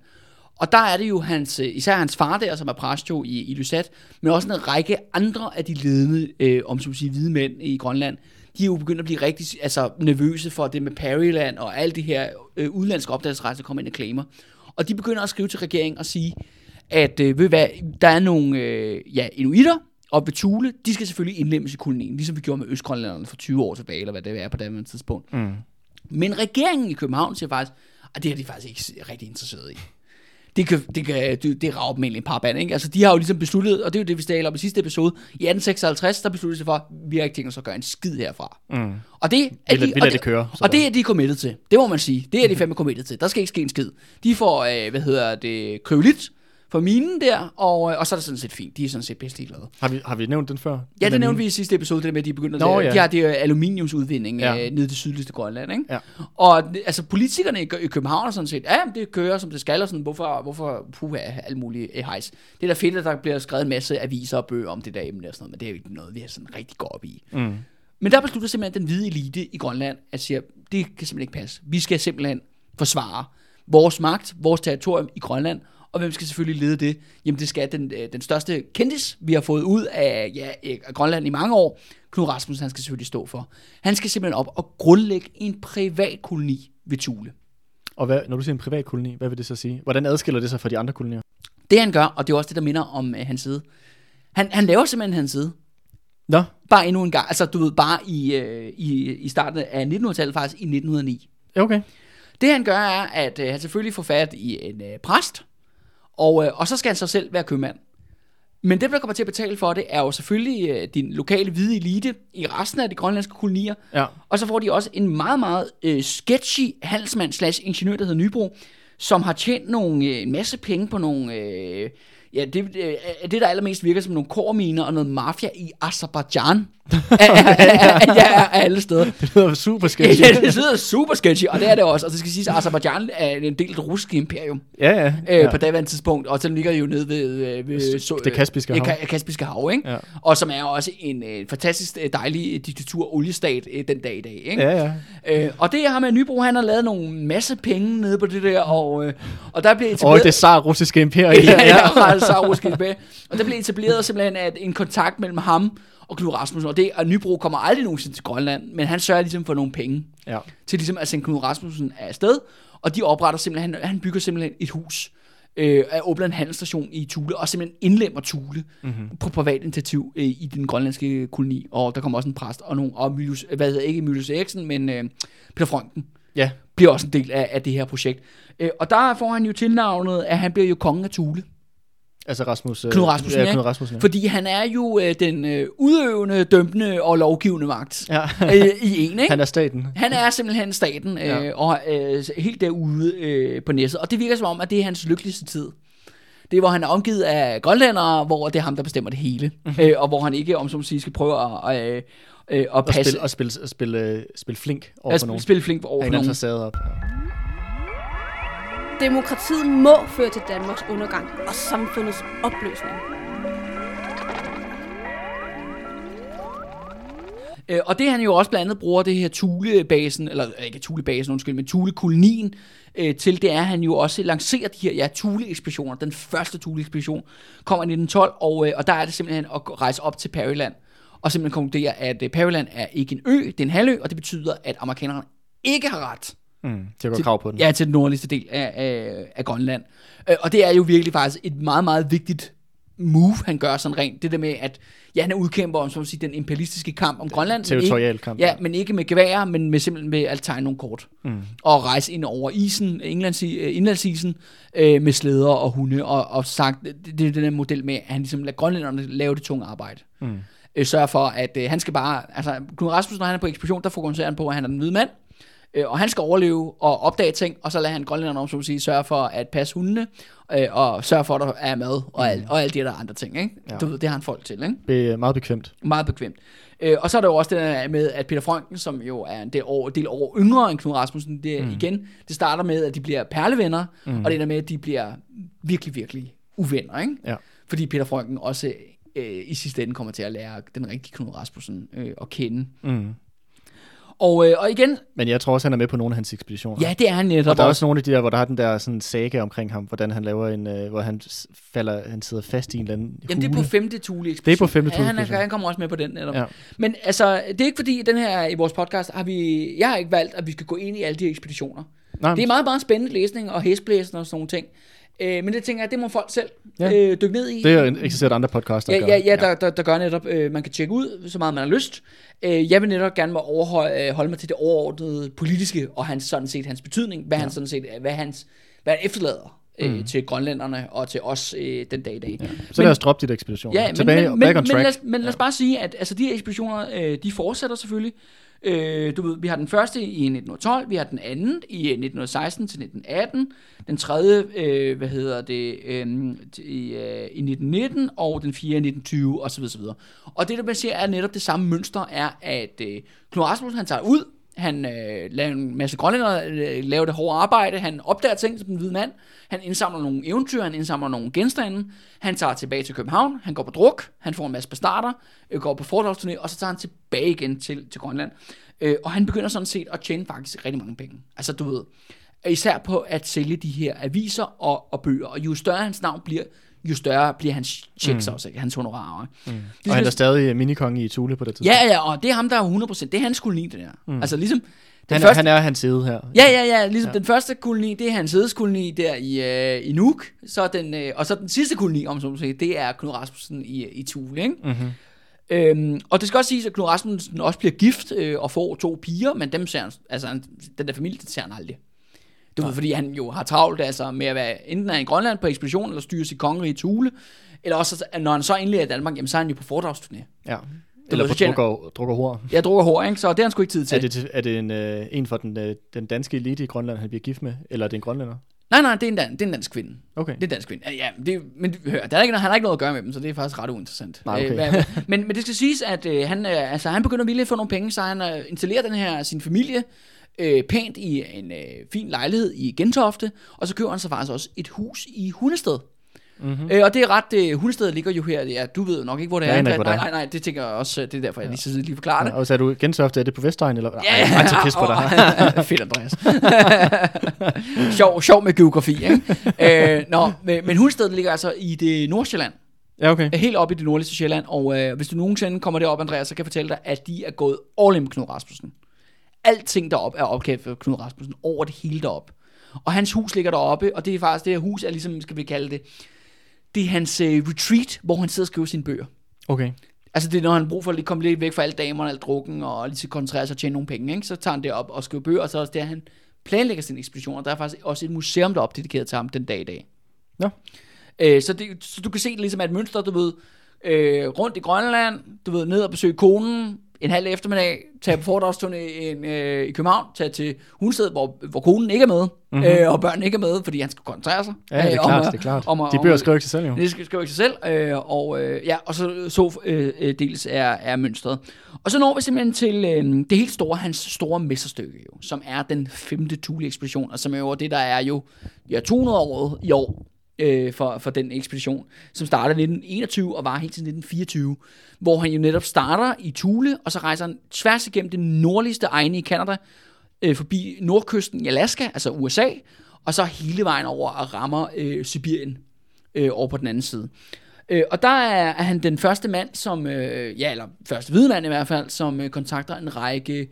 Speaker 1: Og der er det jo hans, øh, især hans far der, som er præst jo i, i Lysat, men også en række andre af de ledende, øh, om som sige, hvide mænd i Grønland. De er jo begyndt at blive rigtig altså, nervøse for det med Perryland og alle de her øh, udlandske opdagelsesrejser, der kommer ind og klamer. Og de begynder at skrive til regeringen og sige, at øh, ved hvad, der er nogle øh, ja, inuitter og ved Thule, de skal selvfølgelig indlemmes i kolonien, ligesom vi gjorde med Østgrønlanderne for 20 år tilbage, eller hvad det er på det tidspunkt.
Speaker 2: Mm.
Speaker 1: Men regeringen i København siger faktisk, at det er de faktisk ikke rigtig interesseret i. Det kan, det kan, det, det rager dem egentlig en par band, ikke? Altså, de har jo ligesom besluttet, og det er jo det, vi talte om i sidste episode, i 1856, der besluttede de sig for, at vi har ikke tænkt os at gøre en skid herfra.
Speaker 2: Mm.
Speaker 1: Og det er de,
Speaker 2: vi
Speaker 1: og
Speaker 2: det køre,
Speaker 1: Og det er de committed til. Det må man sige. Det er de fandme committed til. Der skal ikke ske en skid. De får, øh, hvad hedder det, kryolit for minen der, og, øh, og så er det sådan set fint. De er sådan set bedst ligeglade.
Speaker 2: Har, vi, har vi nævnt den før?
Speaker 1: Ja,
Speaker 2: Den
Speaker 1: det nævnte
Speaker 2: mine?
Speaker 1: vi i sidste episode, det der med, at de begynder
Speaker 2: Nå,
Speaker 1: at,
Speaker 2: ja.
Speaker 1: de har det øh, aluminiumsudvinding ja. Øh, nede i det sydligste Grønland, ikke?
Speaker 2: Ja.
Speaker 1: Og altså politikerne i, i København er sådan set, ja, det kører som det skal, og sådan, hvorfor, hvorfor puha, alt muligt eh, hejs. Det er da fedt, at der bliver skrevet en masse aviser og bøger om det der emne og sådan noget, men det er jo ikke noget, vi har sådan rigtig går op i.
Speaker 2: Mm.
Speaker 1: Men der beslutter simpelthen den hvide elite i Grønland, at sige, det kan simpelthen ikke passe. Vi skal simpelthen forsvare vores magt, vores territorium i Grønland, og hvem skal selvfølgelig lede det? Jamen det skal den, øh, den største kendis, vi har fået ud af, ja, af Grønland i mange år, Knud Rasmussen, han skal selvfølgelig stå for. Han skal simpelthen op og grundlægge en privat koloni ved Thule.
Speaker 2: Og hvad, når du siger en privat koloni, hvad vil det så sige? Hvordan adskiller det sig fra de andre kolonier?
Speaker 1: Det han gør, og det er også det, der minder om øh, hans side, han, han laver simpelthen hans side.
Speaker 2: Nå,
Speaker 1: Bare endnu en gang, altså du ved, bare i, øh, i, i starten af 1900-tallet, faktisk i 1909.
Speaker 2: ja, okay.
Speaker 1: Det han gør er, at øh, han selvfølgelig får fat i en øh, præst, og, øh, og så skal han så selv være købmand. Men det, der kommer til at betale for det, er jo selvfølgelig øh, din lokale hvide elite i resten af de grønlandske kolonier.
Speaker 2: Ja.
Speaker 1: Og så får de også en meget, meget øh, sketchy handelsmand slash ingeniør, der hedder Nybro, som har tjent nogle, øh, en masse penge på nogle... Øh, ja, det, øh, det, der allermest virker som nogle korminer og noget mafia i Azerbaijan. ja, alle steder.
Speaker 2: Det lyder super sketchy.
Speaker 1: Ja, det lyder super sketchy, og det er det også. Og det skal siges, at Azerbaijan er en del af det russiske imperium
Speaker 2: ja, ja.
Speaker 1: øh,
Speaker 2: ja.
Speaker 1: på daværende tidspunkt, og den ligger jo nede ved, øh, ved så,
Speaker 2: Det Kaspiske
Speaker 1: øh,
Speaker 2: Hav.
Speaker 1: Ka- Kaspiske Hav, ikke?
Speaker 2: Ja.
Speaker 1: Og som er også en øh, fantastisk øh, dejlig diktatur oliestat øh, den dag i dag, ikke?
Speaker 2: Ja, ja.
Speaker 1: Øh, og det har med Nybro, han har lavet nogle masse penge nede på det der, og, øh, og der bliver
Speaker 2: Og
Speaker 1: etableret...
Speaker 2: det zar russiske imperium.
Speaker 1: ja, ja, ja. Så russisk tilbage. Og der blev etableret simpelthen at en kontakt mellem ham og Knud Rasmussen, og det, og Nybro kommer aldrig nogensinde til Grønland, men han sørger ligesom for nogle penge
Speaker 2: ja.
Speaker 1: til ligesom at sende Knud Rasmussen afsted, og de opretter simpelthen, han, han bygger simpelthen et hus, øh, åbner en handelsstation i Thule, og simpelthen indlemmer Thule mm-hmm. på privat initiativ øh, i den grønlandske koloni, og der kommer også en præst, og nogle, og Mylius, hvad hedder ikke Mylius Eriksen, men øh, Peter Frønken
Speaker 2: Ja.
Speaker 1: bliver også en del af, af det her projekt. Øh, og der får han jo tilnavnet, at han bliver jo kongen af Thule.
Speaker 2: Altså Rasmus... øh,
Speaker 1: Knud Rasmussen,
Speaker 2: ja? Knud Rasmussen, ja.
Speaker 1: Fordi han er jo øh, den øh, udøvende, dømmende og lovgivende magt
Speaker 2: ja.
Speaker 1: øh, i en, ikke?
Speaker 2: Han er staten.
Speaker 1: Han er simpelthen staten, øh,
Speaker 2: Ja.
Speaker 1: og øh, helt derude øh, på næsset. Og det virker som om, at det er hans lykkeligste tid. Det er, hvor han er omgivet af grønlændere, hvor det er ham, der bestemmer det hele.
Speaker 2: Mhm.
Speaker 1: øh, og hvor han ikke, om så må sige, skal prøve at, øh, øh, at
Speaker 2: Og
Speaker 1: passe...
Speaker 2: spille, og spille, og spille, øh, spille flink over for nogen.
Speaker 1: spille, spille flink over for nogen.
Speaker 2: facade op.
Speaker 3: Demokratiet må føre til Danmarks undergang og samfundets opløsning.
Speaker 1: Øh, og det han jo også blandt andet bruger det her Tulebasen, eller øh, ikke Tulebasen, undskyld, men Tulekolonien øh, til, det er, at han jo også lancerer de her ja, Thule-ekspeditioner. Den første Thule-ekspedition kommer i 1912, og, øh, og der er det simpelthen at rejse op til Perryland, og simpelthen konkludere, at øh, Perryland er ikke en ø, det er en halvø, og det betyder, at amerikanerne ikke har ret
Speaker 2: Mm, til at gå krav på den.
Speaker 1: Ja, til den nordligste del af, af, af Grønland. Øh, og det er jo virkelig faktisk et meget, meget vigtigt move, han gør sådan rent. Det der med, at ja, han er udkæmper om, at sige, den imperialistiske kamp om Grønland.
Speaker 2: territorial kamp,
Speaker 1: Ja, men ikke med geværer, men med simpelthen med at tegne nogle kort. Mm. Og rejse ind over isen, Englands, øh, indlandsisen, øh, med slæder og hunde, og, og sagt, det, det er den der model med, at han ligesom lader grønlænderne lave det tunge arbejde. Mm. Øh, sørger for, at øh, han skal bare, altså Knud Rasmussen, når han er på ekspedition, der fokuserer han på, at han er den hvide mand, øh, og han skal overleve og opdage ting, og så lader han grønlænderne om, at sige, sørge for at passe hundene, øh, og sørge for, at der er mad, og, al, og alle de der andre ting, ikke? Ja. Du ved, det har han folk til, ikke?
Speaker 2: Det er meget bekvemt.
Speaker 1: Meget bekvemt. Øh, og så er der jo også det der med, at Peter Frønken, som jo er en del år, del år yngre end Knud Rasmussen, det, mm. igen, det starter med, at de bliver perlevenner, mm. og det ender med, at de bliver virkelig, virkelig uvenner, ikke?
Speaker 2: Ja.
Speaker 1: Fordi Peter Frønken også øh, i sidste ende kommer til at lære den rigtige Knud Rasmussen øh, at kende.
Speaker 2: Mm.
Speaker 1: Og, øh, og igen,
Speaker 2: Men jeg tror også, han er med på nogle af hans ekspeditioner.
Speaker 1: ja, det er han netop
Speaker 2: Og der er også nogle af de der, hvor der har den der sådan saga omkring ham, hvordan han laver en, øh, hvor han falder, han sidder fast i en eller anden
Speaker 1: Jamen, det er på
Speaker 2: hule.
Speaker 1: femte Thule ekspedition.
Speaker 2: Det er på femte
Speaker 1: ja, han, er, han kommer også med på den netop. Ja. Men altså, det er ikke fordi, den her i vores podcast, har vi, jeg har ikke valgt, at vi skal gå ind i alle de ekspeditioner.
Speaker 2: Nej,
Speaker 1: Det er meget, meget spændende læsning og hæsblæsning og sådan nogle ting. Øh, men det tænker jeg, det må folk selv
Speaker 2: Ja.
Speaker 1: øh, dykke ned i.
Speaker 2: det er sikkert andre podcaster,
Speaker 1: Ja,
Speaker 2: gør.
Speaker 1: ja, ja, der, der, der gør netop, øh, man kan tjekke ud, så meget man har lyst. Øh, jeg vil netop gerne må overholde, øh, holde mig til det overordnede politiske, og hans, sådan set hans betydning, hvad ja. han sådan set, hvad hans, hvad han efterlader øh, mm. til grønlænderne og til os øh, den dag i dag. Ja.
Speaker 2: Så lad os droppe dit ekspedition.
Speaker 1: Ja, men,
Speaker 2: Tilbage,
Speaker 1: men,
Speaker 2: back
Speaker 1: men,
Speaker 2: on
Speaker 1: men,
Speaker 2: track.
Speaker 1: lad, os, men lad os bare sige, at altså, de her ekspeditioner, øh, de fortsætter selvfølgelig. Øh, du ved, vi har den første i 1912, vi har den anden i øh, 1916 til 1918, den tredje, øh, hvad hedder det, øh, i, øh, i 1919, og den fjerde i 1920, osv. osv. Og det, der man ser, er netop det samme mønster, er, at øh, Knud Rasmussen, han tager ud, han øh, laver en masse grønlændere, øh, laver det hårde arbejde, han opdager ting som en hvid mand, han indsamler nogle eventyr, han indsamler nogle genstande, han tager tilbage til København, han går på druk, han får en masse bestarter. øh, går på fordragsturné, og så tager han tilbage igen til, til Grønland. Øh, og han begynder sådan set at tjene faktisk rigtig mange penge. Altså du ved, især på at sælge de her aviser og, og bøger, og jo større hans navn bliver, jo større bliver hans checks mm. også, ikke? hans honorarer. Mm.
Speaker 2: Og han er stadig minikonge i Thule på det tidspunkt.
Speaker 1: Ja, ja, og det er ham, der er 100%. Det er hans koloni, det der. Mm. Altså ligesom... Den
Speaker 2: han,
Speaker 1: første,
Speaker 2: han er hans side her.
Speaker 1: Ja, ja, ja. Ligesom ja. den første koloni, det er hans hedeskoloni der i, øh, i Nuuk. Så den, øh, og så den sidste koloni, om så må sige, det er Knud Rasmussen i, i Thule, ikke? Mm-hmm. Øhm, og det skal også siges, at Knud Rasmussen også bliver gift øh, og får to piger, men dem ser han, altså den der familie, den ser han aldrig. Du ved, fordi han jo har travlt altså, med at være enten er i Grønland på ekspedition, eller styrer sit kongerige i Thule, eller også, så- når han så endelig er i Danmark, jamen, så er han jo på foredragsturné.
Speaker 2: Ja. Eller
Speaker 1: ved,
Speaker 2: på
Speaker 1: tjener-
Speaker 2: drukker, drukker hår.
Speaker 1: Jeg drukker hår, ikke? Så det har han sgu ikke tid til.
Speaker 2: Er det, er det en, øh, en for den, øh, den danske elite i Grønland, han bliver gift med? Eller er det en grønlænder?
Speaker 1: Nej, nej, det er en, dan- det er en dansk kvinde.
Speaker 2: Okay.
Speaker 1: Det er en dansk kvinde. Ja, Ja, det, men hør, der er ikke, han har ikke noget at gøre med dem, så det er faktisk ret uinteressant.
Speaker 2: Nej, okay.
Speaker 1: Øh, hvad- men, men det skal siges, at øh, han, øh, altså, han begynder at få nogle penge, så han øh, installerer den her, sin familie øh, pænt i en øh, fin lejlighed i Gentofte, og så køber han så faktisk også et hus i Hundested. Mm-hmm. Øh, og det er ret, øh, Hundested ligger jo her, ja, du ved jo nok ikke, hvor det er. nej,
Speaker 2: er.
Speaker 1: nej, nej, det tænker jeg også, øh, det er derfor, jeg lige, så lige forklarer det.
Speaker 2: Ja, og så er du Gentofte, er det på Vestegn? Eller?
Speaker 1: Ja,
Speaker 2: Ej, ej, på dig.
Speaker 1: Fedt, Andreas. sjov, sjov med geografi, ikke? øh, nå, men, men Hundested ligger altså i det Nordsjælland.
Speaker 2: Ja, okay.
Speaker 1: Helt op i det nordligste Sjælland. Og øh, hvis du nogensinde kommer derop, Andreas, så kan jeg fortælle dig, at de er gået all in med Knud Rasmussen. Alting derop er opkaldt for Knud Rasmussen. Over det hele derop. Og hans hus ligger deroppe, og det er faktisk, det her hus er ligesom, skal vi kalde det, det er hans øh, retreat, hvor han sidder og skriver sine bøger.
Speaker 2: Okay.
Speaker 1: Altså det er, når han har brug for at lige komme lidt væk fra alle damerne, alt drukken, og lige så koncentrere sig og tjene nogle penge, ikke? så tager han det op og skriver bøger, og så er det også der, han planlægger sine ekspeditioner. Der er faktisk også et museum deroppe dedikeret til ham den dag i dag.
Speaker 2: Nå.
Speaker 1: Øh, så, det, så du kan se det ligesom er et mønster, du ved, øh, rundt i Grønland, du ved, ned og besøge konen, en halv eftermiddag, tage på foredragsturné i, øh, i København, tage til Hundested, hvor, hvor konen ikke er med, mm-hmm. øh, og børnene ikke er med, fordi han skal koncentrere sig.
Speaker 2: Ja, det er
Speaker 1: øh, om
Speaker 2: klart,
Speaker 1: at-
Speaker 2: det er klart.
Speaker 1: om
Speaker 2: De
Speaker 1: om
Speaker 2: bøger
Speaker 1: at-
Speaker 2: skriver ikke sig selv jo.
Speaker 1: det skal skrive ikke sig selv, øh, og, øh, ja, og så så øh, øh, dels er, er mønstret. Og så når vi simpelthen til øh, det helt store, hans store mesterstykke, jo, som er den femte Thule-ekspedition, og som er jo det, der er jo ja, 200 år i år øh, for, for den ekspedition, som startede i 1921 og var helt til 1924, hvor han jo netop starter i Thule, og så rejser han tværs igennem det nordligste egne i Canada, øh, forbi nordkysten i Alaska, altså USA, og så hele vejen over og rammer øh, Sibirien øh, over på den anden side. Øh, og der er, er han den første mand, som, øh, ja, eller første hvide mand i hvert fald, som øh, kontakter en række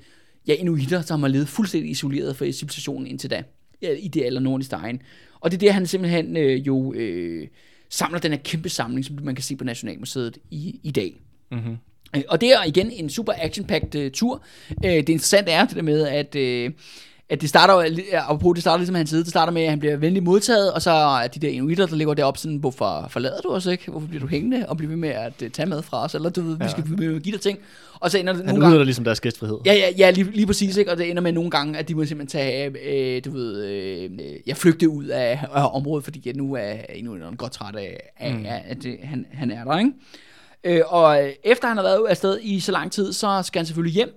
Speaker 1: ja, inuitter, som har levet fuldstændig isoleret fra civilisationen indtil da, ja, i det aller nordligste egen. Og det er der, han simpelthen øh, jo øh, samler den her kæmpe samling, som man kan se på Nationalmuseet i, i dag.
Speaker 2: Mm-hmm.
Speaker 1: Øh, Og det er igen en super action-packed uh, tur. Uh, det interessante er det der med, at, uh, at det starter ja, apropos det starter ligesom hans side, det starter med, at han bliver venligt modtaget, og så er de der inuitter, der ligger deroppe sådan, hvorfor forlader du os ikke? Hvorfor bliver du hængende og bliver ved med at uh, tage med fra os? Eller du ved, vi skal blive ved med at give dig ting. Og så ender det
Speaker 2: Han
Speaker 1: nogle gange...
Speaker 2: ligesom deres gæstfrihed.
Speaker 1: Ja, ja, ja lige, lige præcis, ikke? og det ender med nogle gange, at de må simpelthen tage, øh, du ved, øh, jeg flygte ud af, af området, fordi jeg nu er inuitterne godt træt af, af mm. at det, han, han er der, ikke? Øh, og øh, efter han har været afsted i så lang tid, så skal han selvfølgelig hjem.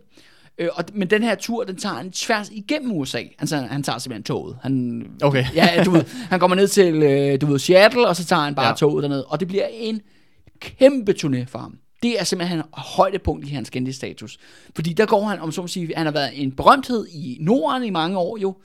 Speaker 1: Øh, og, men den her tur, den tager han tværs igennem USA. Altså, han tager simpelthen toget. Han,
Speaker 2: Okay.
Speaker 1: ja, du ved, han kommer ned til, øh, du ved, Seattle, og så tager han bare ja. Toget derned. Og det bliver en kæmpe turné for ham. Det er simpelthen højdepunkt i hans status. Fordi der går han, om så må sige, han har været en berømthed i Norden i mange år jo.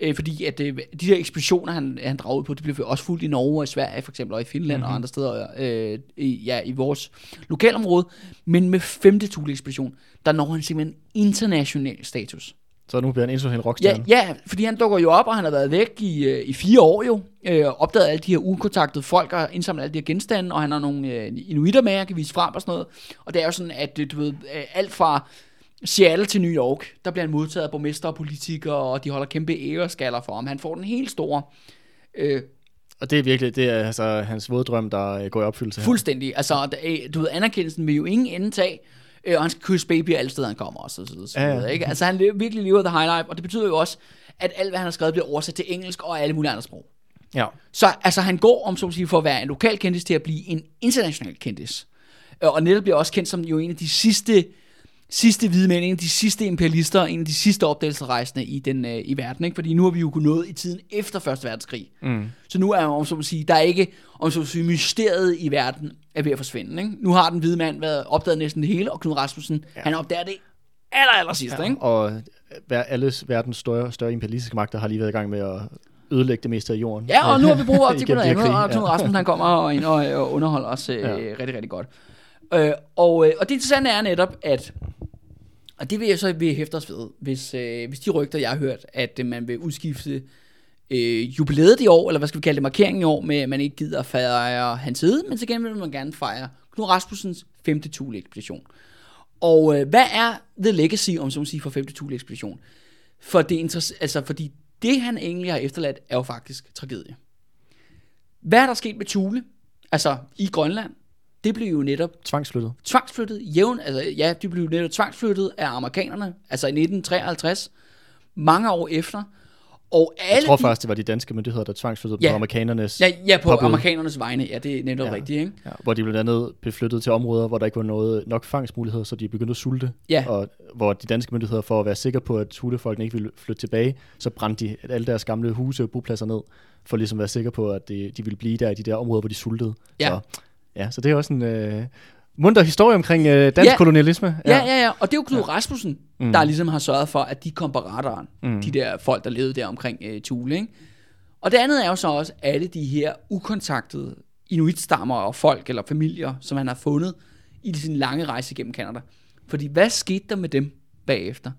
Speaker 1: Øh, fordi at øh, de der ekspeditioner, han, han drager ud på, det bliver også fuldt i Norge og i Sverige for eksempel, og i Finland mm-hmm. og andre steder øh, i, ja, i vores lokalområde. Men med femte Thule-ekspedition, der når han simpelthen international status.
Speaker 2: Så nu bliver han international
Speaker 1: Ja,
Speaker 2: rockstjerne.
Speaker 1: ja, fordi han dukker jo op, og han har været væk i, øh, i fire år jo, øh, opdaget alle de her ukontaktede folk, og indsamlet alle de her genstande, og han har nogle øh, inuitter med, han kan vise frem og sådan noget. Og det er jo sådan, at øh, du ved, øh, alt fra Seattle til New York, der bliver han modtaget af borgmester og politikere, og de holder kæmpe æreskaller for ham. Han får den helt store, øh,
Speaker 2: Og det er virkelig, det er altså hans våddrøm, der øh, går i opfyldelse her.
Speaker 1: fuldstændig. Altså, der, du ved, anerkendelsen vil jo ingen ende tage, øh, og han skal kysse baby alle steder, han kommer også, og så videre, så
Speaker 2: Ja, ja.
Speaker 1: ikke? Altså, han lever, virkelig lever the high life, og det betyder jo også, at alt, hvad han har skrevet, bliver oversat til engelsk og alle mulige andre sprog.
Speaker 2: Ja.
Speaker 1: Så altså, han går, om så at sige, for at være en lokal kendis til at blive en international kendis. Øh, Og netop bliver også kendt som jo en af de sidste, sidste hvide mænd, en af de sidste imperialister, en af de sidste opdagelsesrejsende i, den, øh, i verden. Ikke? Fordi nu har vi jo nået i tiden efter Første Verdenskrig.
Speaker 2: Mm.
Speaker 1: Så nu er om så at sige, der er ikke, om så at sige, mysteriet i verden er ved at forsvinde. Ikke? Nu har den hvide mand været opdaget næsten det hele, og Knud Rasmussen, ja. han opdager det aller, aller sidste. Ja. Ikke?
Speaker 2: Og alle verdens større, større imperialistiske magter har lige været i gang med at ødelægge det meste af jorden.
Speaker 1: Ja, og nu har vi brug for til
Speaker 2: Igennem
Speaker 1: noget andet, og Knud Rasmussen han kommer og, ind og, og underholder os øh,
Speaker 2: Ja.
Speaker 1: rigtig, rigtig godt. Øh, og, øh, og det interessante er netop, at og det vil jeg så vil hæfte os ved, hvis, øh, hvis de rygter, jeg har hørt, at øh, man vil udskifte øh, jubilæet i år, eller hvad skal vi kalde det, markeringen i år, med at man ikke gider at fejre hans side, men til gengæld vil man gerne fejre Knud Rasmussens 5. Thule-ekspedition. Og øh, hvad er the legacy, om så siger, for 5. Thule-ekspedition? For det interess- altså, fordi det, han egentlig har efterladt, er jo faktisk tragedie. Hvad er der sket med Thule? Altså, i Grønland, det blev jo netop
Speaker 2: Tvangsflyttet.
Speaker 1: tvangsflyttet, jævn, altså ja, de blev netop tvangsflyttet af amerikanerne, altså i 1953, mange år efter, og alle
Speaker 2: Jeg tror
Speaker 1: de,
Speaker 2: faktisk, det var de danske myndigheder, der tvangsflyttede
Speaker 1: Ja.
Speaker 2: på amerikanernes...
Speaker 1: ja, ja, på
Speaker 2: påbud.
Speaker 1: amerikanernes vegne, ja, det er netop ja. Rigtigt, ikke?
Speaker 2: Ja, hvor de blandt andet blev flyttet til områder, hvor der ikke var noget, nok fangstmuligheder, så de begyndte at sulte.
Speaker 1: Ja.
Speaker 2: Og hvor de danske myndigheder, for at være sikre på, at hulefolkene ikke ville flytte tilbage, så brændte de alle deres gamle huse og bopladser ned, for ligesom at være sikre på, at de, de ville blive der i de der områder, hvor de sultede.
Speaker 1: Ja.
Speaker 2: Så, ja, så det er også en øh, munter historie omkring øh, dansk
Speaker 1: Ja.
Speaker 2: kolonialisme.
Speaker 1: Ja, ja, ja, og det er jo Knud ja. Rasmussen,
Speaker 2: Mm.
Speaker 1: der ligesom har sørget for, at de kom på radaren,
Speaker 2: Mm.
Speaker 1: de der folk, der levede der omkring øh, Thule, ikke? Og det andet er jo så også alle de her ukontaktede inuitstammer og folk eller familier, som han har fundet i sin lange rejse gennem Kanada. Fordi hvad skete der med dem bagefter?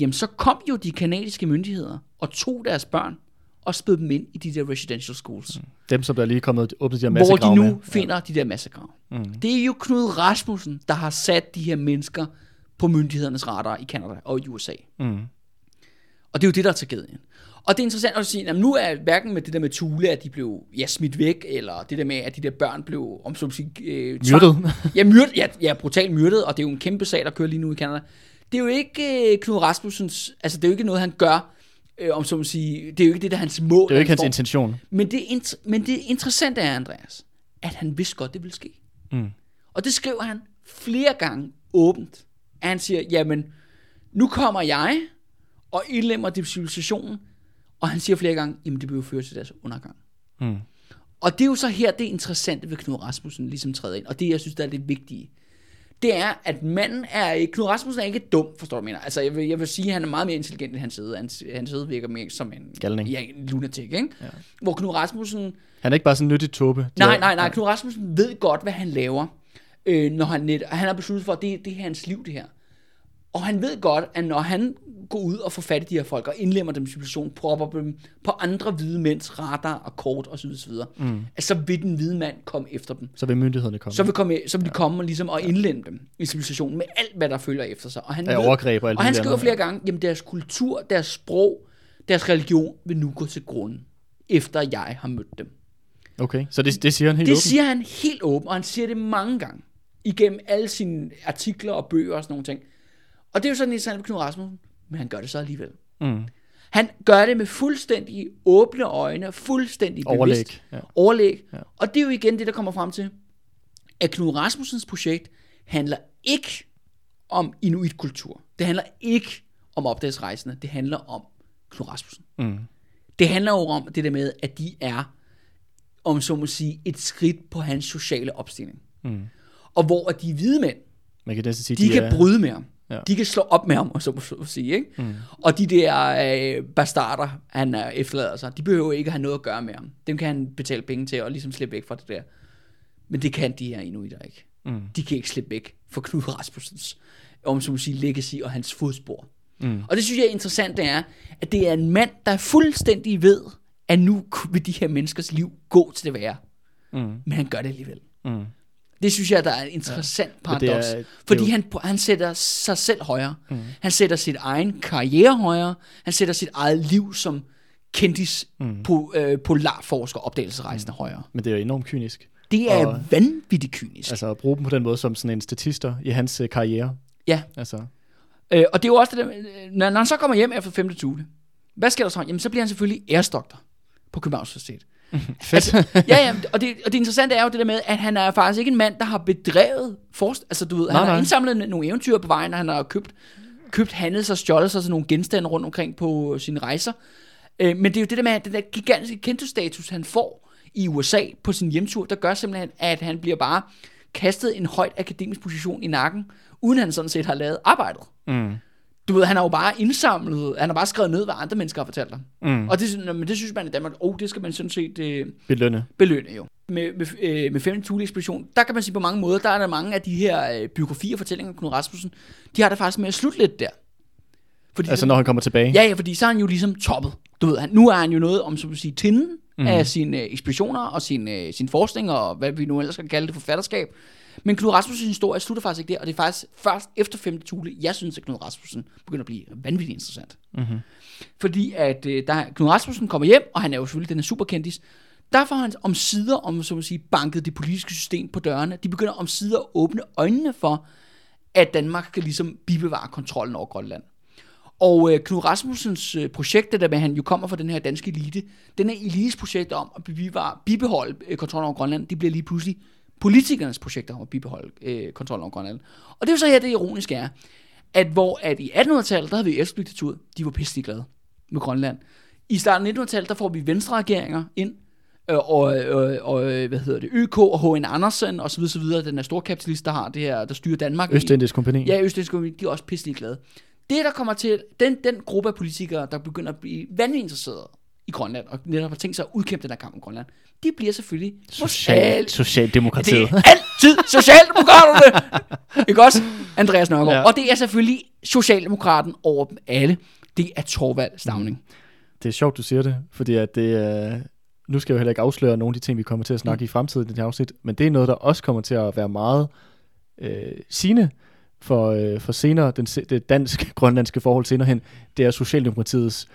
Speaker 1: Jamen så kom jo de kanadiske myndigheder og tog deres børn og spød dem ind i de der residential schools. Mm.
Speaker 2: Dem, som der er lige kommet åbnet de
Speaker 1: Hvor
Speaker 2: massegrave
Speaker 1: de nu
Speaker 2: med.
Speaker 1: finder de der massegrave.
Speaker 2: Mm.
Speaker 1: Det er jo Knud Rasmussen, der har sat de her mennesker på myndighedernes radar i Kanada og i USA.
Speaker 2: Mm.
Speaker 1: Og det er jo det, der er tragedien. Og det er interessant at sige, at nu er hverken med det der med Thule, at de blev ja, smidt væk, eller det der med, at de der børn blev, om at sige, øh,
Speaker 2: Myrdet.
Speaker 1: ja, myrdet, ja, ja, brutalt myrdet, og det er jo en kæmpe sag, der kører lige nu i Canada. Det er jo ikke øh, Knud Rasmussens, altså det er jo ikke noget, han gør, øh, om så at sige, det er jo ikke det, der er hans mål.
Speaker 2: Det er jo ikke
Speaker 1: han
Speaker 2: hans
Speaker 1: står-
Speaker 2: intention.
Speaker 1: men det, int- men det interessante er, Andreas, at han vidste godt, det ville ske.
Speaker 2: Mm.
Speaker 1: Og det skriver han flere gange åbent. At han siger, jamen, nu kommer jeg og indlemmer det civilisationen. Og han siger flere gange, jamen det jo føre til deres undergang.
Speaker 2: Mm.
Speaker 1: Og det er jo så her, det interessante ved Knud Rasmussen ligesom træder ind. Og det, jeg synes, der er det vigtige. Det er, at manden er ikke, Knud Rasmussen er ikke dum, forstår du, mener. Altså, jeg vil, jeg vil sige, at han er meget mere intelligent end hans side. Hans, hans side virker mere som en...
Speaker 2: Galning.
Speaker 1: Ja, en lunatic, ikke? Ja. Hvor Knud Rasmussen
Speaker 2: Han er ikke bare sådan en nyttig tåbe.
Speaker 1: Nej, nej, nej. Knud Rasmussen ved godt, hvad han laver, øh, når han, net, han har besluttet for, at det, det er hans liv, det her. Og han ved godt, at når han går ud og får fat i de her folk, og indlemmer dem i civilisationen, propper dem på andre hvide mænds radar og kort osv., osv. Mm. at så vil den hvide mand komme efter dem.
Speaker 2: Så vil myndighederne komme.
Speaker 1: Så vil, komme, så vil de komme og, ligesom, og indlemme dem i civilisationen med alt, hvad der følger efter sig. Og han,
Speaker 2: overgreb og alt
Speaker 1: og han skriver flere gange, jamen deres kultur, deres sprog, deres religion vil nu gå til grunden, efter jeg har mødt dem.
Speaker 2: Okay, så det, det siger han helt
Speaker 1: Det
Speaker 2: åbent?
Speaker 1: siger han helt åbent, og han siger det mange gange. Igennem alle sine artikler og bøger og sådan nogle ting. Og det er jo sådan interessant med Knud Rasmussen, men han gør det så alligevel.
Speaker 2: Mm.
Speaker 1: Han gør det med fuldstændig åbne øjne, fuldstændig bevidst.
Speaker 2: Overlæg, ja.
Speaker 1: Overlæg.
Speaker 2: Ja.
Speaker 1: Og det er jo igen det, der kommer frem til, at Knud Rasmussens projekt handler ikke om inuitkultur. Det handler ikke om opdagelsesrejsende. Det handler om Knud Rasmussen.
Speaker 2: Mm.
Speaker 1: Det handler jo om det der med, at de er, om så må sige, et skridt på hans sociale opstilling.
Speaker 2: Mm.
Speaker 1: Og hvor at de hvide mænd,
Speaker 2: Man kan sige,
Speaker 1: de, de kan
Speaker 2: er,
Speaker 1: bryde med ham.
Speaker 2: Ja.
Speaker 1: De kan slå op med ham, om så må så sige. Ikke? Mm. Og de der øh, bastarder, han er efterlader sig, de behøver ikke have noget at gøre med ham. Dem kan han betale penge til og ligesom slippe væk fra det der. Men det kan de her inuiter ikke.
Speaker 2: Mm.
Speaker 1: De kan ikke slippe væk fra Knud Rasmussens, om så må sige, legacy og hans fodspor.
Speaker 2: Mm.
Speaker 1: Og det synes jeg er interessant, det er, at det er en mand, der fuldstændig ved, at nu vil de her menneskers liv gå til det værre.
Speaker 2: Mm.
Speaker 1: Men han gør det alligevel.
Speaker 2: Mm.
Speaker 1: Det synes jeg, der er en interessant ja, paradoks.
Speaker 2: er
Speaker 1: fordi
Speaker 2: jo-
Speaker 1: han, han sætter sig selv højere. Mm. Han sætter sit egen karriere højere. Han sætter sit eget liv som kendis mm. på, øh, polarforsker opdagelsesrejsende mm. højere.
Speaker 2: Men det er jo enormt kynisk.
Speaker 1: Det er
Speaker 2: Og-
Speaker 1: vanvittigt kynisk. Altså,
Speaker 2: at bruge dem på den måde som sådan en statister i hans øh, karriere.
Speaker 1: ja,
Speaker 2: Altså,
Speaker 1: øh, og det er jo også det der, øh, når, når han så kommer hjem efter 5. tule, hvad sker der så? Jamen, så bliver han selvfølgelig æresdoktor på Københavns Universitet.
Speaker 2: fedt.
Speaker 1: Altså, ja, ja, og det, og det interessante er jo det der med, at han er faktisk ikke en mand, der har bedrevet forst. Altså, du ved,
Speaker 2: Nej,
Speaker 1: han har
Speaker 2: nej.
Speaker 1: indsamlet nogle eventyr på vejen, og han har købt, købt handlet sig, stjålet sig sådan nogle genstande rundt omkring på sine rejser. Øh, men det er jo det der med, at den der gigantiske kentostatus, han får i USA på sin hjemtur, der gør simpelthen, at han bliver bare kastet en højt akademisk position i nakken, uden han sådan set har lavet arbejdet.
Speaker 2: mm.
Speaker 1: Du ved, han har jo bare indsamlet, han har bare skrevet ned, hvad andre mennesker har fortalt ham.
Speaker 2: Mm.
Speaker 1: Og det, men det synes man i Danmark, oh, det skal man sådan set... Øh,
Speaker 2: Belønne.
Speaker 1: belønne jo. Med, med, øh, med 15 Thule ekspedition, der kan man sige på mange måder, der er der mange af de her øh, biografier og fortællinger af Knud Rasmussen, de har det faktisk med at slutte lidt der. Fordi
Speaker 2: Altså når han kommer tilbage.
Speaker 1: Ja, ja, fordi så er han jo ligesom toppet. Du ved, han, nu er han jo noget om, så at sige, tinden mm. af sine øh, ekspeditioner og sin, øh, sin forskning og hvad vi nu ellers skal kalde det forfatterskab. Men Knud Rasmussens historie slutter faktisk ikke der, og det er faktisk først efter 5. Thule, jeg synes, at Knud Rasmussen begynder at blive vanvittigt interessant.
Speaker 2: Mm-hmm.
Speaker 1: Fordi at øh, der, Knud Rasmussen kommer hjem, og han er jo selvfølgelig den er superkendis, der får han om sider, om så at sige, banket det politiske system på dørene. De begynder om sider at åbne øjnene for, at Danmark kan ligesom bibevare kontrollen over Grønland. Og øh, Knud Rasmussens øh, projekt, det der med, han jo kommer fra den her danske elite, den her elites projekt om at bevare, bibeholde øh, kontrollen over Grønland, det bliver lige pludselig politikernes projekt om at bibeholde øh, kontrollen over Grønland. Og det er jo så her, det ironiske er, at hvor at i 1800-tallet, der havde vi Elfsdiktaturet, de var pisselig glade med Grønland. I starten af 1900-tallet, der får vi venstre regeringer ind, øh, og, og, og, øh, hvad hedder det, ØK og H.N. Andersen og så videre, så videre, den er storkapitalist, der har det her, der styrer Danmark.
Speaker 2: Østindisk kompani.
Speaker 1: Ja, Østdansk Kommune, de er også pisselig glade. Det, der kommer til, den, den gruppe af politikere, der begynder at blive vanvittigt interesserede i Grønland, og netop har tænkt sig at udkæmpe den her kamp om Grønland, de bliver selvfølgelig
Speaker 2: Social,
Speaker 1: Det
Speaker 2: Socialdemokratiet.
Speaker 1: er altid Socialdemokraterne! ikke også, Andreas Nørgaard?
Speaker 2: Ja.
Speaker 1: Og det er selvfølgelig Socialdemokraten over dem alle. Det er Torvald Stavning.
Speaker 2: Det er sjovt, du siger det, fordi at det er... Nu skal jeg jo heller ikke afsløre nogle af de ting, vi kommer til at snakke mm. i fremtiden i det her afsnit, men det er noget, der også kommer til at være meget øh, sigende for, øh, for senere, den, det dansk-grønlandske forhold senere hen, det er Socialdemokratiets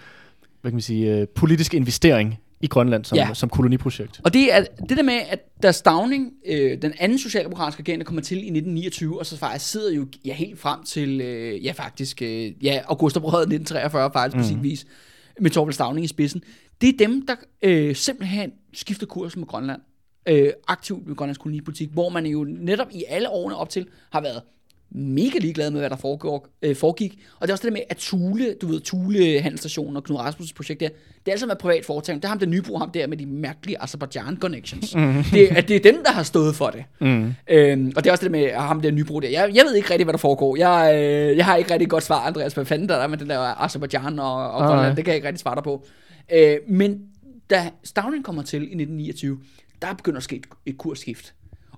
Speaker 2: hvad kan man sige, øh, politiske investering i Grønland som,
Speaker 1: Ja.
Speaker 2: ja. som koloniprojekt.
Speaker 1: Og det er det der med, at da Stavning, øh, den anden socialdemokratiske regering, der kommer til i 1929, og så faktisk sidder jo ja, helt frem til, øh, ja faktisk, øh, ja, Augustoprøret 1943 faktisk på sin vis, med Torvald Stavning i spidsen. Det er dem, der øh, simpelthen skifter kurs med Grønland. Øh, aktivt med Grønlands kolonipolitik, hvor man jo netop i alle årene op til har været mega ligeglad med, hvad der foregår, øh, foregik. Og det er også det der med, at Thule, du ved, Thule handelsstationen og Knud Rasmussens projekt der, det er altså med privat foretagende. Det er ham, der Nybro, ham der med de mærkelige Azerbaijan connections. Mm. Det, er, det er dem, der har stået for det. Mm. Øhm, og det er også det med at ham der Nybro der. Jeg, jeg ved ikke rigtig, hvad der foregår. Jeg, øh, jeg har ikke rigtig et godt svar, Andreas. Hvad fanden der er med den der Azerbaijan og, og. Grønland? Det kan jeg ikke rigtig svare dig på. Øh, men da Stavning kommer til i 1929, der begynder at ske et, et kursskift.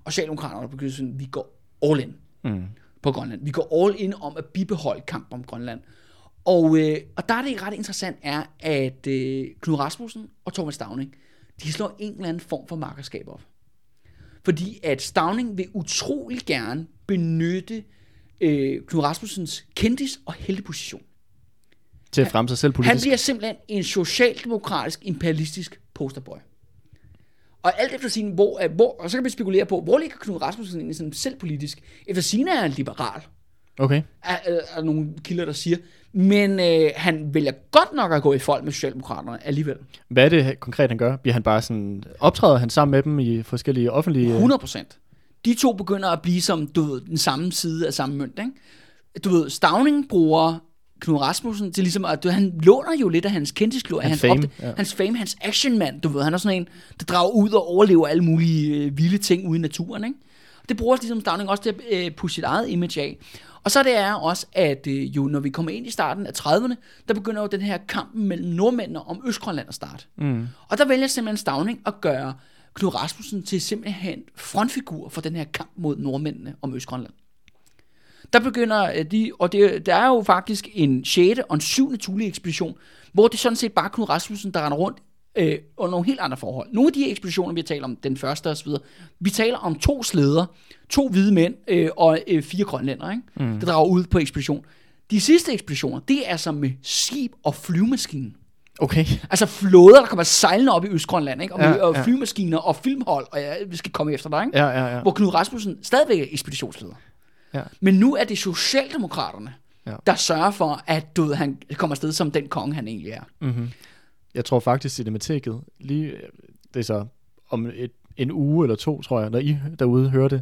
Speaker 1: Og Socialdemokraterne begynder sådan, vi går all in
Speaker 2: Mm.
Speaker 1: På Grønland. Vi går all in om at bibeholde kampen om Grønland. Og, øh, og der er det ret interessant, er, at øh, Knud Rasmussen og Thomas Stavning, de slår en eller anden form for markerskab op. Fordi at Stavning vil utrolig gerne benytte øh, Knud Rasmussens kendis- og helteposition.
Speaker 2: Til at fremme sig selv
Speaker 1: Han
Speaker 2: politisk.
Speaker 1: bliver simpelthen en socialdemokratisk, imperialistisk posterboy. Og alt efter sin, hvor, øh, hvor, og så kan vi spekulere på, hvor ligger Knud Rasmussen egentlig sådan selv politisk? Efter sine er han liberal,
Speaker 2: Okay.
Speaker 1: er, er, er nogle kilder, der siger. Men øh, han vælger godt nok at gå i folk med Socialdemokraterne alligevel.
Speaker 2: Hvad er det konkret, han gør? Bliver han bare sådan... Optræder han sammen med dem i forskellige offentlige...
Speaker 1: 100 procent. De to begynder at blive som, du ved, den samme side af samme mønt, ikke? Du ved, Stavning bruger Knud Rasmussen til ligesom, at du, han låner jo lidt af hans kendtisklorie,
Speaker 2: Hans
Speaker 1: hans,
Speaker 2: fame,
Speaker 1: opda-
Speaker 2: ja.
Speaker 1: hans fame, hans actionman, du ved, han er sådan en, der drager ud og overlever alle mulige øh, vilde ting ude i naturen, ikke? Og det bruger ligesom Stavning også til at øh, pusse sit eget image af. Og så det er også, at øh, jo, når vi kommer ind i starten af 30'erne, der begynder jo den her kamp mellem nordmændene om Østgrønland at starte. Mm. Og der vælger simpelthen Stavning at gøre Knud Rasmussen til simpelthen frontfigur for den her kamp mod nordmændene om Østgrønland. Der begynder øh, de, og det, der er jo faktisk en 6. og en 7. Thule ekspedition, hvor det sådan set bare Knud Rasmussen, der render rundt øh, under nogle helt andre forhold. Nogle af de her ekspeditioner, vi taler om, den første og så videre, vi taler om to slæder, to hvide mænd øh, og øh, fire grønlænder, ikke? Mm. der drager ud på ekspedition. De sidste ekspeditioner, det er altså med skib og flyvemaskine.
Speaker 2: Okay.
Speaker 1: Altså flåder, der kommer sejlende op i Østgrønland, ikke? Og,
Speaker 2: Ja,
Speaker 1: med, og
Speaker 2: ja.
Speaker 1: flymaskiner og filmhold, og ja, vi skal komme efter dig, ikke?
Speaker 2: Ja, ja, ja.
Speaker 1: hvor Knud Rasmussen stadigvæk er ekspeditionsleder.
Speaker 2: Ja.
Speaker 1: Men nu er det Socialdemokraterne,
Speaker 2: Ja.
Speaker 1: ja. der sørger for, at du han kommer afsted som den konge, han egentlig er.
Speaker 2: Mm-hmm. Jeg tror faktisk, Cinemateket, lige, det er så om et, en uge eller to, tror jeg, når I derude hører det.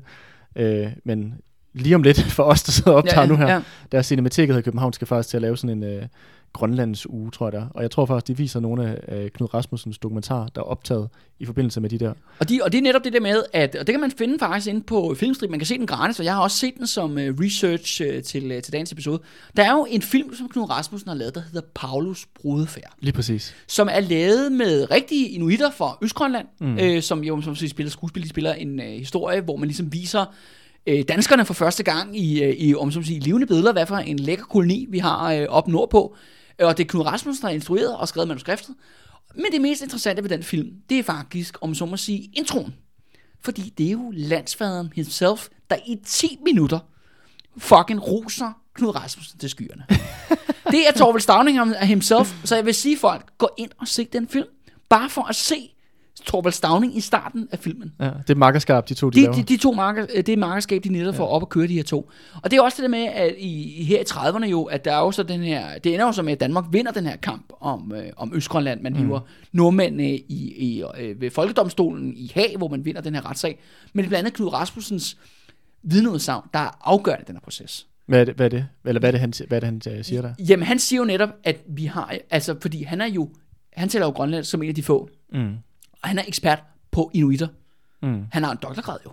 Speaker 2: Øh, men lige om lidt, for os, der sidder og optager nu her,
Speaker 1: Ja.
Speaker 2: der er Cinemateket her i København, skal faktisk til at lave sådan en øh, Grønlands uge, tror jeg der. Og jeg tror faktisk, de viser nogle af øh, Knud Rasmussens dokumentarer, der er optaget i forbindelse med de der.
Speaker 1: Og, de, og det er netop det der med, at og det kan man finde faktisk inde på Filmstrip. Man kan se den gratis, og jeg har også set den som uh, research uh, til, til dagens episode. Der er jo en film, som Knud Rasmussen har lavet, der hedder Paulus Brudefærd.
Speaker 2: Lige præcis.
Speaker 1: som er lavet med rigtige inuitter fra Østgrønland, mm. øh, som jo som spiller skuespil, de spiller en øh, historie, hvor man ligesom viser øh, danskerne for første gang i, øh, i om som siger, levende billeder, hvad for en lækker koloni vi har øh, op nordpå. Og det er Knud Rasmussen, der har instrueret og skrevet manuskriptet. Men det mest interessante ved den film, det er faktisk, om så må sige, introen. Fordi det er jo landsfaderen himself, der i 10 minutter fucking roser Knud Rasmussen til skyerne. det er Torvald Stavning himself, så jeg vil sige folk, gå ind og se den film, bare for at se Torvald Stavning i starten af filmen.
Speaker 2: Ja, det er makkerskab, de to, de,
Speaker 1: De,
Speaker 2: laver.
Speaker 1: de, de to marker, øh, det er markerskab, de netop får op at køre de her to. Og det er også det der med, at i, her i 30'erne jo, at der er jo så den her, det ender jo så med, at Danmark vinder den her kamp om, øh, om Østgrønland. Man hiver nordmændene i, i, øh, ved Folkedomstolen i Haag, hvor man vinder den her retssag. Men det er blandt andet Knud Rasmussens vidneudsagn, der er afgørende den her proces.
Speaker 2: Hvad er det, hvad er det? Eller hvad er det, han, hvad er det, han øh, siger der?
Speaker 1: Jamen, han siger jo netop, at vi har, altså, fordi han er jo, han tæller jo Grønland som en af de få,
Speaker 2: Mm.
Speaker 1: Og han er ekspert på inuitter.
Speaker 2: Mm.
Speaker 1: Han har en doktorgrad jo.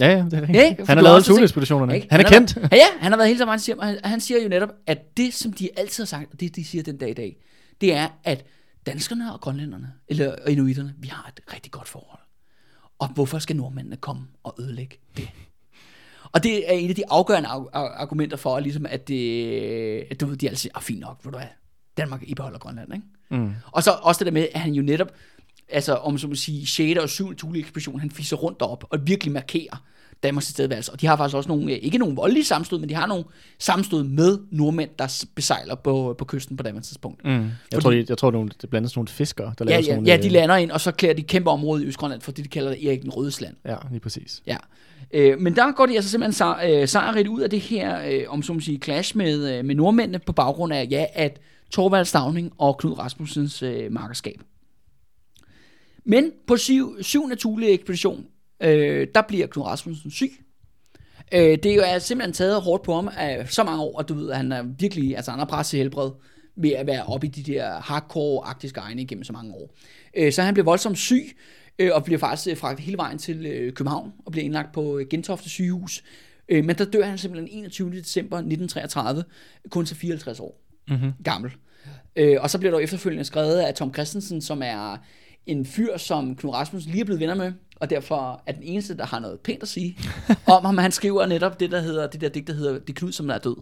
Speaker 2: Ja, ja, det er rigtigt.
Speaker 1: Ja,
Speaker 2: han har lavet Thule-ekspeditionerne.
Speaker 1: Ikke?
Speaker 2: Han er kendt.
Speaker 1: Været, ja, han har været hele tiden, han siger, og han, han siger jo netop, at det, som de altid har sagt, og det, de siger den dag i dag, det er, at danskerne og grønlænderne, eller og inuitterne, vi har et rigtig godt forhold. Og hvorfor skal nordmændene komme og ødelægge det? Og det er et af de afgørende ar- ar- argumenter for, ligesom, at, det, at du ved, de altid siger, ah, fint nok, ved du hvad, Danmark, I beholder Grønland, ikke?
Speaker 2: Mm.
Speaker 1: Og så også det der med, at han jo netop, altså om så må sige, 6. og 7. Thule ekspedition, han fisser rundt op og virkelig markerer Danmarks tilstedeværelse. Og de har faktisk også nogle, øh, ikke nogle voldelige sammenstød, men de har nogle sammenstød med nordmænd, der besejler på, på kysten på daværende tidspunkt.
Speaker 2: Mm. Jeg,
Speaker 1: Fordi-
Speaker 2: tror, de, jeg tror, nogle, det blandes nogle fiskere, der laver
Speaker 1: Ja,
Speaker 2: sådan
Speaker 1: ja,
Speaker 2: nogle...
Speaker 1: ja, de
Speaker 2: øh,
Speaker 1: lander ind, og så klæder de kæmpe område i Østgrønland, for det, de kalder det Erik den Rødes land.
Speaker 2: Ja, lige præcis.
Speaker 1: Ja. Øh, men der går de altså simpelthen øh, sejrigt ud af det her, øh, om så må sige, clash med, øh, med nordmændene på baggrund af, ja, at Torvald Stavning og Knud Rasmussens øh, markerskab. Men på syv, syvende Thule ekspedition, øh, der bliver Knud Rasmussen syg. Øh, det er jo er simpelthen taget hårdt på ham af så mange år, at du ved, at han er virkelig, altså han har presset helbred ved at være oppe i de der hardcore arktiske egne igennem så mange år. Øh, så han bliver voldsomt syg, øh, og bliver faktisk øh, fragtet hele vejen til øh, København, og bliver indlagt på øh, Gentofte sygehus. Øh, men der dør han simpelthen 21. december 1933, kun til 54 år
Speaker 2: Mm-hmm.
Speaker 1: gammel. Øh, og så bliver der efterfølgende skrevet af Tom Christensen, som er en fyr, som Knud Rasmussen lige er blevet venner med, og derfor er den eneste, der har noget pænt at sige om ham. Han skriver netop det, der hedder, det der digt, der hedder Det Knud, som er død.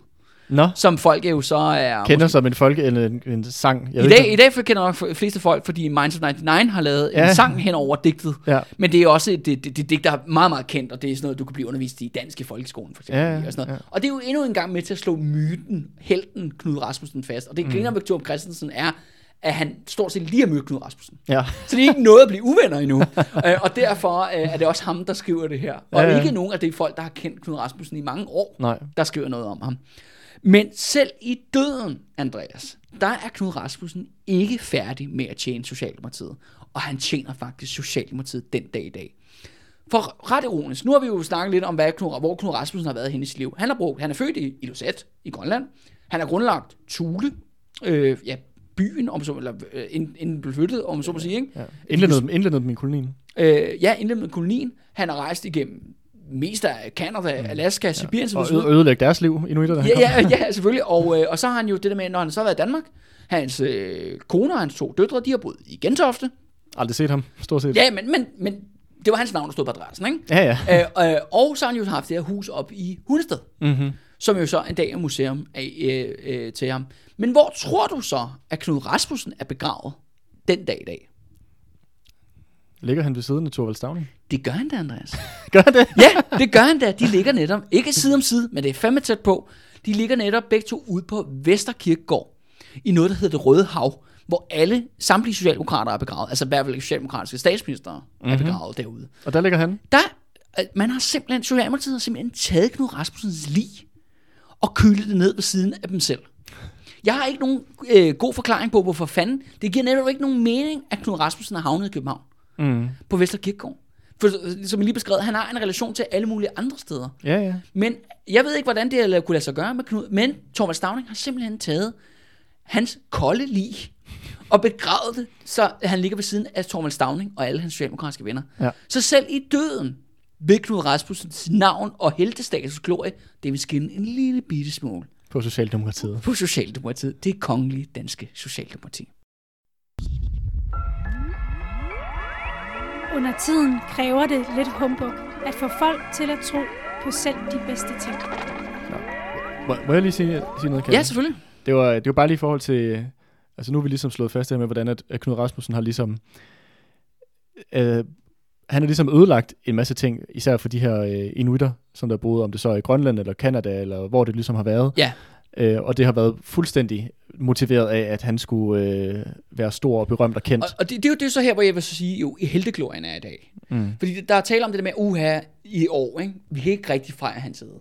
Speaker 2: Nå,
Speaker 1: Som folk jo så er...
Speaker 2: kender som en folke eller en, en sang. Jeg
Speaker 1: I dag, I dag kender nok fleste folk, fordi Minds of 99 har lavet ja. En sang hen over digtet.
Speaker 2: Ja.
Speaker 1: Men det er også et det, det, det digt, der er meget, meget kendt, og det er sådan noget, du kan blive undervist i dansk i folkeskolen, for eksempel.
Speaker 2: Ja,
Speaker 1: og, sådan noget.
Speaker 2: ja.
Speaker 1: og det er jo endnu en gang med til at slå myten, helten Knud Rasmussen fast. Og det mm. Tom Christensen er, at han stort set lige har mødt Knud Rasmussen.
Speaker 2: Ja.
Speaker 1: Så det er ikke noget at blive uvenner endnu. øh, og derfor øh, er det også ham, der skriver det her. Og
Speaker 2: Ja, ja.
Speaker 1: ikke nogen af de folk, der har kendt Knud Rasmussen i mange år,
Speaker 2: Nej.
Speaker 1: der skriver noget om ham. Men selv i døden, Andreas, der er Knud Rasmussen ikke færdig med at tjene Socialdemokratiet. Og han tjener faktisk Socialdemokratiet den dag i dag. For ret ironisk, nu har vi jo snakket lidt om, hvad Knud, hvor Knud Rasmussen har været hen i sit liv. Han, har brugt, han er født i Ilulissat i Grønland. Han har grundlagt Thule, øh, ja, byen, om så, eller øh, inden, inden den blev flyttet, om så må sige. Ikke?
Speaker 2: Ja. Indledede, indledede min kolonien.
Speaker 1: Øh, ja, indlemmet kolonien. Han har rejst igennem mest af Canada, Alaska, Sibirien, så
Speaker 2: Og øde- ødelægge deres liv, inuiterne.
Speaker 1: Ja, ja, ja, selvfølgelig. Og, øh, og så har han jo det der med, når han så har været i Danmark, hans øh, kone og hans to døtre, de har boet i Gentofte.
Speaker 2: Aldrig set ham, stort set.
Speaker 1: Ja, men, men, men det var hans navn, der stod på adressen, ikke?
Speaker 2: Ja, ja.
Speaker 1: Øh, øh, og så har han jo haft det her hus op i Hundested,
Speaker 2: Mm-hmm.
Speaker 1: som jo så en dag er museum af, øh, øh, til ham. Men hvor tror du så, at Knud Rasmussen er begravet den dag i dag?
Speaker 2: Ligger han ved siden af Torvald Stavning?
Speaker 1: Det gør han da, Andreas.
Speaker 2: Gør han det?
Speaker 1: Ja, det gør han da. De ligger netop, ikke side om side, men det er fandme tæt på. De ligger netop begge to ude på Vesterkirkegård, i noget, der hedder det Røde Hav, hvor alle, samtlige socialdemokrater er begravet, altså i hvert fald socialdemokratiske statsminister er
Speaker 2: Mhm.
Speaker 1: begravet derude.
Speaker 2: Og der ligger han.
Speaker 1: Der, øh, man har simpelthen, Socialdemokratiet har simpelthen taget Knud Rasmussens lig og kølet det ned ved siden af dem selv. Jeg har ikke nogen øh, god forklaring på, hvorfor fanden. Det giver netop ikke nogen mening, at Knud Rasmussen har havnet i København
Speaker 2: Mm.
Speaker 1: på Vesterkirkegård. For øh, som jeg lige beskrev, han har en relation til alle mulige andre steder.
Speaker 2: Ja, ja.
Speaker 1: Men jeg ved ikke, hvordan det kunne lade sig gøre med Knud, men Torvald Stavning har simpelthen taget hans kolde lig og begravet det, så han ligger ved siden af Torvald Stavning og alle hans socialdemokratiske venner.
Speaker 2: Ja.
Speaker 1: Så selv i døden vil Knud Rasmussens navn og heltestatus glorie, det vil skinne en lille bitte smule
Speaker 2: På Socialdemokratiet.
Speaker 1: på Socialdemokratiet. Det er kongelige danske Socialdemokrati.
Speaker 4: Under tiden kræver det lidt humbug at få folk til at tro på selv de bedste ting.
Speaker 2: Må, må jeg lige sige, sige noget, Kalle?
Speaker 1: Ja, selvfølgelig.
Speaker 2: Det var, det var bare lige i forhold til... Altså nu er vi ligesom slået fast her med, hvordan at, at Knud Rasmussen har ligesom... Øh, han har ligesom ødelagt en masse ting, især for de her øh, inuitter, som der boede, om det så er i Grønland eller Kanada, eller hvor det ligesom har været.
Speaker 1: Ja.
Speaker 2: Øh, og det har været fuldstændig motiveret af, at han skulle øh, være stor og berømt og kendt.
Speaker 1: Og, og det, det, er jo, det er så her, hvor jeg vil så sige, jo, i helteglorien er i dag.
Speaker 2: Mm.
Speaker 1: Fordi der er tale om det der med, uha, i år, ikke? vi kan ikke rigtig fejre hans side.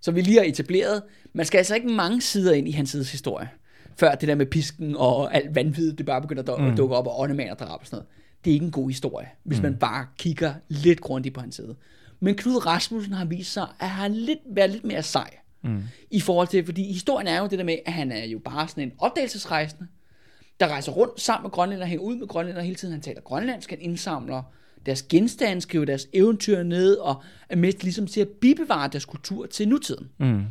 Speaker 1: Så vi lige har etableret, man skal altså ikke mange sider ind i hans sides historie, før det der med pisken og alt vanvid, det bare begynder at, mm. at dukke op, og åndemand og drab og sådan noget. Det er ikke en god historie, hvis mm. man bare kigger lidt grundigt på hans side. Men Knud Rasmussen har vist sig at have lidt, være lidt mere sej. Mm. I forhold til, fordi historien er jo det der med, at han er jo bare sådan en opdagelsesrejsende, der rejser rundt sammen med grønlænder, hænger ud med grønlænder hele tiden. Han taler grønlandsk, han indsamler deres genstande, skriver deres eventyr ned, og er med ligesom til at bibevare deres kultur til nutiden.
Speaker 2: Mm.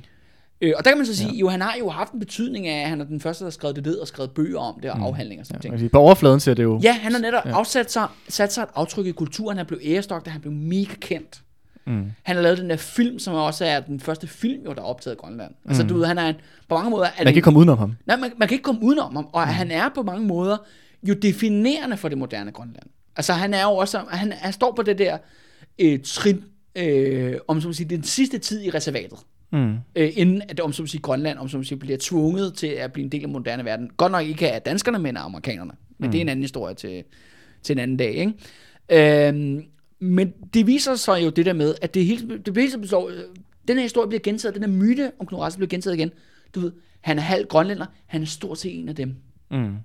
Speaker 1: Øh, og der kan man så sige, ja. jo han har jo haft en betydning af, at han er den første, der har skrevet det ned og skrevet bøger om det, og mm. afhandlinger og sådan
Speaker 2: Ja,
Speaker 1: ting.
Speaker 2: på overfladen ser det jo...
Speaker 1: Ja, han har netop ja. afsat sig, sat sig et aftryk i kulturen. Han blev ærestok, da han blev mega kendt.
Speaker 2: Mm.
Speaker 1: Han har lavet den der film, som også er den første film, jo, der er optaget i Grønland. Mm. Altså, du ved, han er en, på mange måder... Er
Speaker 2: Man kan ikke komme udenom ham.
Speaker 1: Nej, man, man kan ikke komme udenom ham, og mm. han er på mange måder jo definerende for det moderne Grønland. Altså han er jo også, han, han står på det der øh, trin øh, om at sige, den sidste tid i reservatet.
Speaker 2: Mm.
Speaker 1: Øh, inden at om så at sige, Grønland om så at sige, bliver tvunget til at blive en del af moderne verden. Godt nok ikke af danskerne, men af amerikanerne. Men mm. det er en anden historie til, til en anden dag. Ikke? Øhm, men det viser sig jo det der med, at det hele, det hele består, øh, den her historie bliver gentaget, den her myte om Knud Rasmussen bliver gentaget igen. Du ved, han er halv grønlænder, han er stort set en af dem.
Speaker 2: Mm.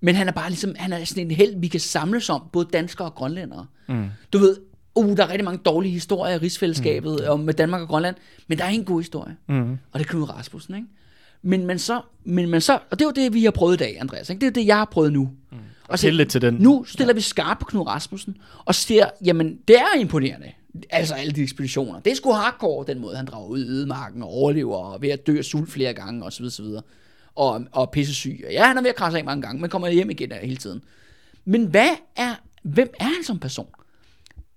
Speaker 1: Men han er bare ligesom, han er sådan en held, vi kan samles om, både danskere og grønlændere.
Speaker 2: Mm.
Speaker 1: Du ved, uh, der er rigtig mange dårlige historier i rigsfællesskabet mm. om med Danmark og Grønland, men der er en god historie,
Speaker 2: Mm.
Speaker 1: og det er Knud Rasmussen, ikke? Men man så, men man så, og det er jo det, vi har prøvet i dag, Andreas, ikke? Det er det, jeg har prøvet nu. Mm.
Speaker 2: Og til lidt til den.
Speaker 1: Nu stiller ja. vi skarpt på Knud Rasmussen, og ser, jamen, det er imponerende. Altså alle de ekspeditioner. Det er sgu hardcore, den måde, han drager ud i ødemarken og overlever, og ved at dø af sult flere gange, og så videre, så videre. Og, og pissesyg. Ja, han er ved at krasse af mange gange, men kommer hjem igen hele tiden. Men hvad er, hvem er han som person?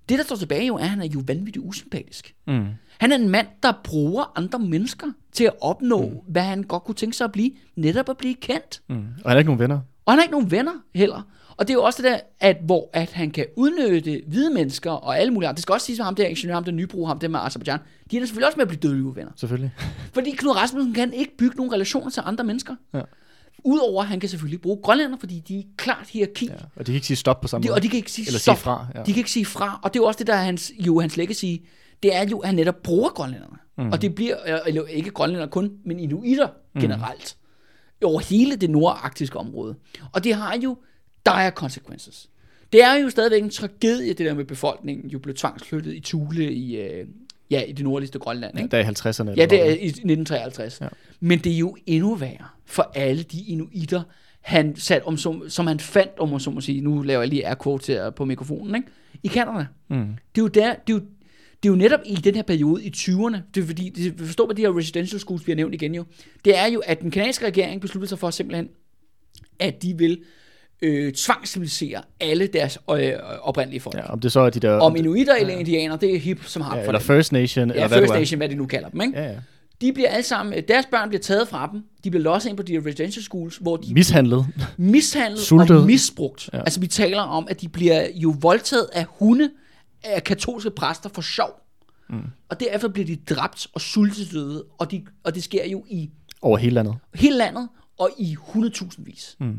Speaker 1: Det, der står tilbage jo, er, at han er jo vanvittigt usympatisk.
Speaker 2: Mm.
Speaker 1: Han er en mand, der bruger andre mennesker til at opnå, mm. hvad han godt kunne tænke sig at blive. Netop at blive kendt.
Speaker 2: Mm. Og han har ikke nogen venner.
Speaker 1: Og han har ikke nogen venner heller. Og det er jo også det der, at, hvor at han kan udnytte hvide mennesker og alle mulige andre. Det skal også siges med ham der ingeniør, ham der nybro, ham der med Azerbaijan. De er da selvfølgelig også med at blive dødelige uvenner.
Speaker 2: Selvfølgelig.
Speaker 1: Fordi Knud Rasmussen kan ikke bygge nogen relationer til andre mennesker.
Speaker 2: Ja.
Speaker 1: Udover at han kan selvfølgelig bruge grønlænder, fordi de er klart hierarki.
Speaker 2: Ja. Og de kan ikke sige stop på samme
Speaker 1: De,
Speaker 2: måde.
Speaker 1: og de kan ikke sige
Speaker 2: Eller
Speaker 1: stop.
Speaker 2: sige fra. Ja.
Speaker 1: De kan ikke sige fra. Og det er jo også det, der er hans, jo hans legacy. Det er jo, at han netop bruger grønlænderne. Mm. Og det bliver, eller ikke grønlænder kun, men inuitter
Speaker 2: Mm.
Speaker 1: generelt. Over hele det nordarktiske område. Og det har jo dire consequences. Det er jo stadigvæk en tragedie, det der med befolkningen jo blev tvangsflyttet i Thule i, øh, ja, i det nordligste Grønland. Ikke?
Speaker 2: Der er i 50'erne.
Speaker 1: Ja, det er i 1953.
Speaker 2: Ja.
Speaker 1: Ja. Men det er jo endnu værre for alle de inuitter, han sat om, som, som han fandt, om man så må sige, nu laver jeg lige air quotes her på mikrofonen, ikke? i Canada.
Speaker 2: Mm.
Speaker 1: Det er jo der, det er jo, det er jo netop i den her periode i 20'erne, det er fordi, det, forstår hvad de her residential schools, vi har nævnt igen jo, det er jo, at den kanadiske regering besluttede sig for simpelthen, at de vil øh, tvangscivilisere alle deres øh, oprindelige folk.
Speaker 2: Ja,
Speaker 1: Ja.
Speaker 2: om det så er de der...
Speaker 1: Om inuitter eller indianer, det er hip som har
Speaker 2: ja,
Speaker 1: for
Speaker 2: eller
Speaker 1: dem.
Speaker 2: First Nation,
Speaker 1: Ja,
Speaker 2: eller hvad
Speaker 1: First. Nation, hvad de nu kalder dem, ikke?
Speaker 2: Ja, ja.
Speaker 1: De bliver alle sammen, deres børn bliver taget fra dem, de bliver losset ind på de her residential schools, hvor de
Speaker 2: Mishandlet.
Speaker 1: mishandlet
Speaker 2: Sultet.
Speaker 1: og misbrugt.
Speaker 2: Ja.
Speaker 1: Ja. Altså vi taler om, at de bliver jo voldtaget af hunde af katolske præster for sjov. Mm. Og derefter bliver de dræbt og sultedøde, og, de, og det sker jo i
Speaker 2: Over hele landet.
Speaker 1: hele landet og i 100.000 vis. Mm.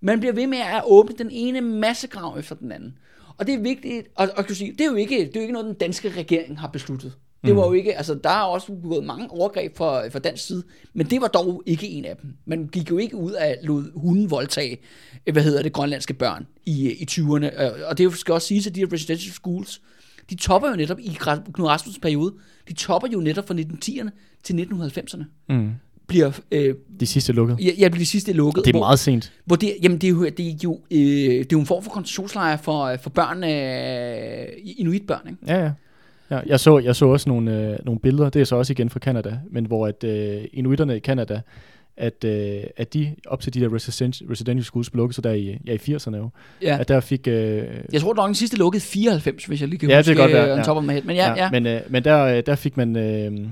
Speaker 1: Man bliver ved med at åbne den ene massegrav efter den anden. Og det er vigtigt, og, og kan sige, det er jo ikke, det er jo ikke noget, den danske regering har besluttet. Det var jo ikke, altså der er også gået mange overgreb fra, fra dansk side, men det var dog ikke en af dem. Man gik jo ikke ud af lod hunden voldtage, øh, hvad hedder det, grønlandske børn i, i 20'erne. Øh, Og det skal også sige, at de her residential schools, de topper jo netop i Knud Rasmussens periode, de topper jo netop fra 1910'erne til 1990'erne.
Speaker 2: Mm.
Speaker 1: Bliver, øh,
Speaker 2: De sidste lukket.
Speaker 1: ja, ja, bliver de sidste lukket.
Speaker 2: Det er
Speaker 1: hvor-
Speaker 2: meget sent.
Speaker 1: hvor det, jamen det er jo, det er jo, øh, det er jo en form for koncentrationslejr for, for børn, øh, inuitbørn, ikke?
Speaker 2: Ja, ja. Ja jeg, så, jeg så også nogle, øh, nogle billeder, det er så også igen fra Canada, men hvor at øh, inuiterne i Canada, at, øh, at de op til de der residential, residential schools blev lukket, så der i, ja, i 80'erne jo,
Speaker 1: Ja.
Speaker 2: at der fik... Øh,
Speaker 1: Jeg tror nok, den sidste lukkede 94, hvis jeg lige kan
Speaker 2: Ja, det
Speaker 1: huske
Speaker 2: kan godt være,
Speaker 1: øh,
Speaker 2: ja.
Speaker 1: top of my head. Men ja, ja. ja.
Speaker 2: Men, øh, men der, øh, der fik man øh, sådan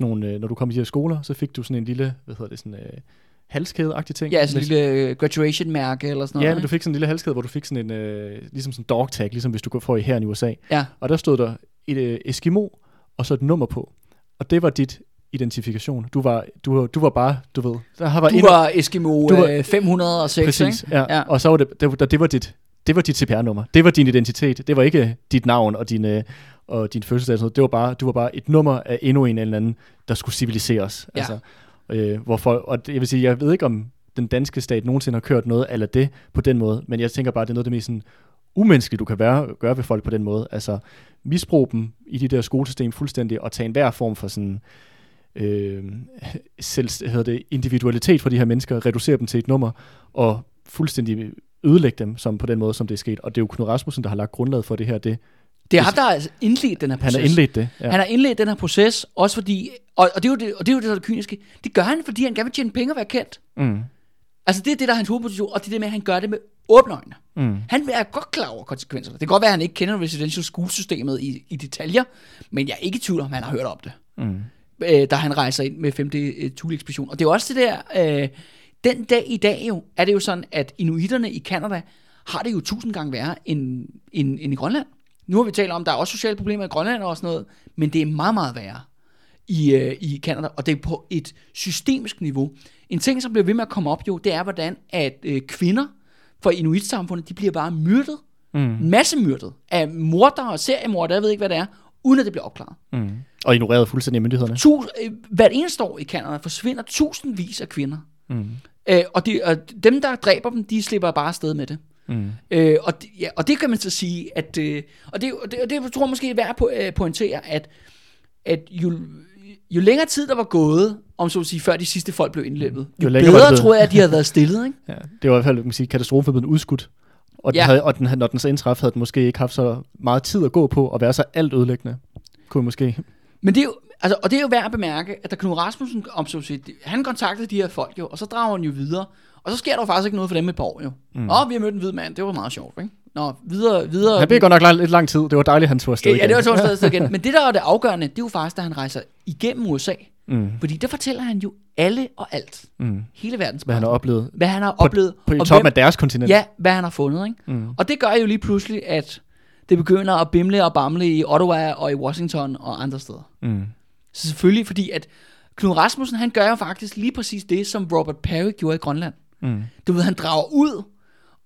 Speaker 2: nogle, øh, når du kom i de her skoler, så fik du sådan en lille, hvad hedder det, sådan øh, halskæde-agtig ting.
Speaker 1: ja,
Speaker 2: Med-
Speaker 1: en lille graduation-mærke eller sådan noget.
Speaker 2: Ja, men du fik sådan en lille halskæde, hvor du fik sådan en, øh, ligesom sådan en dog tag, ligesom hvis du går for i her i USA.
Speaker 1: Ja.
Speaker 2: Og der stod der et øh, Eskimo, og så et nummer på. Og det var dit identifikation. Du var, du, du var bare, du ved, der var
Speaker 1: Du var Eskimo
Speaker 2: Du var-
Speaker 1: øh, 506,
Speaker 2: præcis,
Speaker 1: ikke?
Speaker 2: ja.
Speaker 1: Ja.
Speaker 2: Og så var det, det, var- det var dit, det var dit CPR-nummer. Det var din identitet. Det var ikke dit navn og din, øh, og din fødselsdag. og sådan noget. Det var bare, du var bare et nummer af endnu en eller anden, der skulle civiliseres.
Speaker 1: Ja.
Speaker 2: Altså, øh, hvorfor, og det, jeg vil sige, jeg ved ikke om den danske stat nogensinde har kørt noget eller det på den måde, men jeg tænker bare, det er noget af det mest sådan, umenneskelige, du kan være, gøre ved folk på den måde. Altså misbruge dem i de der skolesystem fuldstændig, og tage enhver form for sådan øh, selv, hedder det, individualitet for de her mennesker, reducere dem til et nummer, og fuldstændig ødelægge dem som på den måde, som det er sket. Og det er jo Knud Rasmussen, der har lagt grundlaget for det her. Det,
Speaker 1: Det er ham, der har indledt den her
Speaker 2: han
Speaker 1: proces.
Speaker 2: har indledt det. Ja.
Speaker 1: Han har indledt den her proces, også fordi, og, og, det, er jo det, og det er jo det, der er det kyniske, det gør han, fordi han gerne vil tjene penge og være kendt.
Speaker 2: mm.
Speaker 1: Altså det er det, der er hans hovedposition, og det er det med, at han gør det med åbne øjne.
Speaker 2: Mm.
Speaker 1: Han er godt klar over konsekvenserne. Det kan godt være, at han ikke kender residential school-systemet i, i detaljer, men jeg er ikke i tvivl om, at han har hørt om det,
Speaker 2: Mm.
Speaker 1: øh, da han rejser ind med 5. Øh, Thule-ekspedition. Og det er også det der, øh, den dag i dag jo, er det jo sådan, at inuiterne i Kanada har det jo tusind gange værre end, end, end i Grønland. Nu har vi talt om, at der er også sociale problemer i Grønland og sådan noget, men det er meget, meget værre i, øh, i Canada, og det er på et systemisk niveau. En ting, som bliver ved med at komme op jo, det er, hvordan at øh, kvinder fra Inuit-samfundet, de bliver bare myrdet,
Speaker 2: Mm.
Speaker 1: masse myrdet, af mordere og seriemordere, jeg ved ikke, hvad det er, uden at det bliver opklaret.
Speaker 2: Mm. Og ignoreret fuldstændig af myndighederne.
Speaker 1: Tu, øh, hvert eneste år i Canada forsvinder tusindvis af kvinder.
Speaker 2: Mm.
Speaker 1: Øh, og, de, og dem, der dræber dem, de slipper bare afsted med det.
Speaker 2: Mm.
Speaker 1: Øh, og, det- ja, og det kan man så sige, at, øh, og, det, og, det, og det tror jeg måske er værd at øh, pointere, at, at jo, jo længere tid der var gået, om så at sige, før de sidste folk blev indlemmet, jo,
Speaker 2: Jo
Speaker 1: bedre tror jeg, at de havde været stillet. Ikke?
Speaker 2: Ja, det var i hvert fald, man kan sige, katastrofen blevet udskudt. Og, den
Speaker 1: Ja.
Speaker 2: havde, og den, når den så indtraf, havde den måske ikke haft så meget tid at gå på, og være så alt ødelæggende. Kunne måske.
Speaker 1: Men det er jo, altså, og det er jo værd at bemærke, at da Knud Rasmussen, om så at sige, han kontaktede de her folk jo, og så drager han jo videre, og så sker der jo faktisk ikke noget for dem et par år jo. Mm. Åh, vi har mødt en hvid mand, det var meget sjovt, ikke? Nå, videre, videre.
Speaker 2: Han blev godt nok lang, lidt lang tid. Det var dejligt, han tog afsted
Speaker 1: Ja, ja, det var
Speaker 2: igen.
Speaker 1: så stadig igen. Men det, der er det afgørende, det er jo faktisk, da han rejser igennem USA.
Speaker 2: Mm.
Speaker 1: Fordi der fortæller han jo alle og alt.
Speaker 2: Mm.
Speaker 1: Hele verdens
Speaker 2: Hvad han har oplevet
Speaker 1: hvad han har
Speaker 2: på,
Speaker 1: oplevet.
Speaker 2: på
Speaker 1: og
Speaker 2: toppen af deres kontinent.
Speaker 1: Ja, hvad han har fundet. Ikke?
Speaker 2: Mm.
Speaker 1: Og det gør jo lige pludselig, at det begynder at bimle og bamle i Ottawa og i Washington og andre steder.
Speaker 2: Mm.
Speaker 1: Så selvfølgelig, fordi at Knud Rasmussen, han gør jo faktisk lige præcis det, som Robert Perry gjorde i Grønland.
Speaker 2: Mm.
Speaker 1: Du ved, han drager ud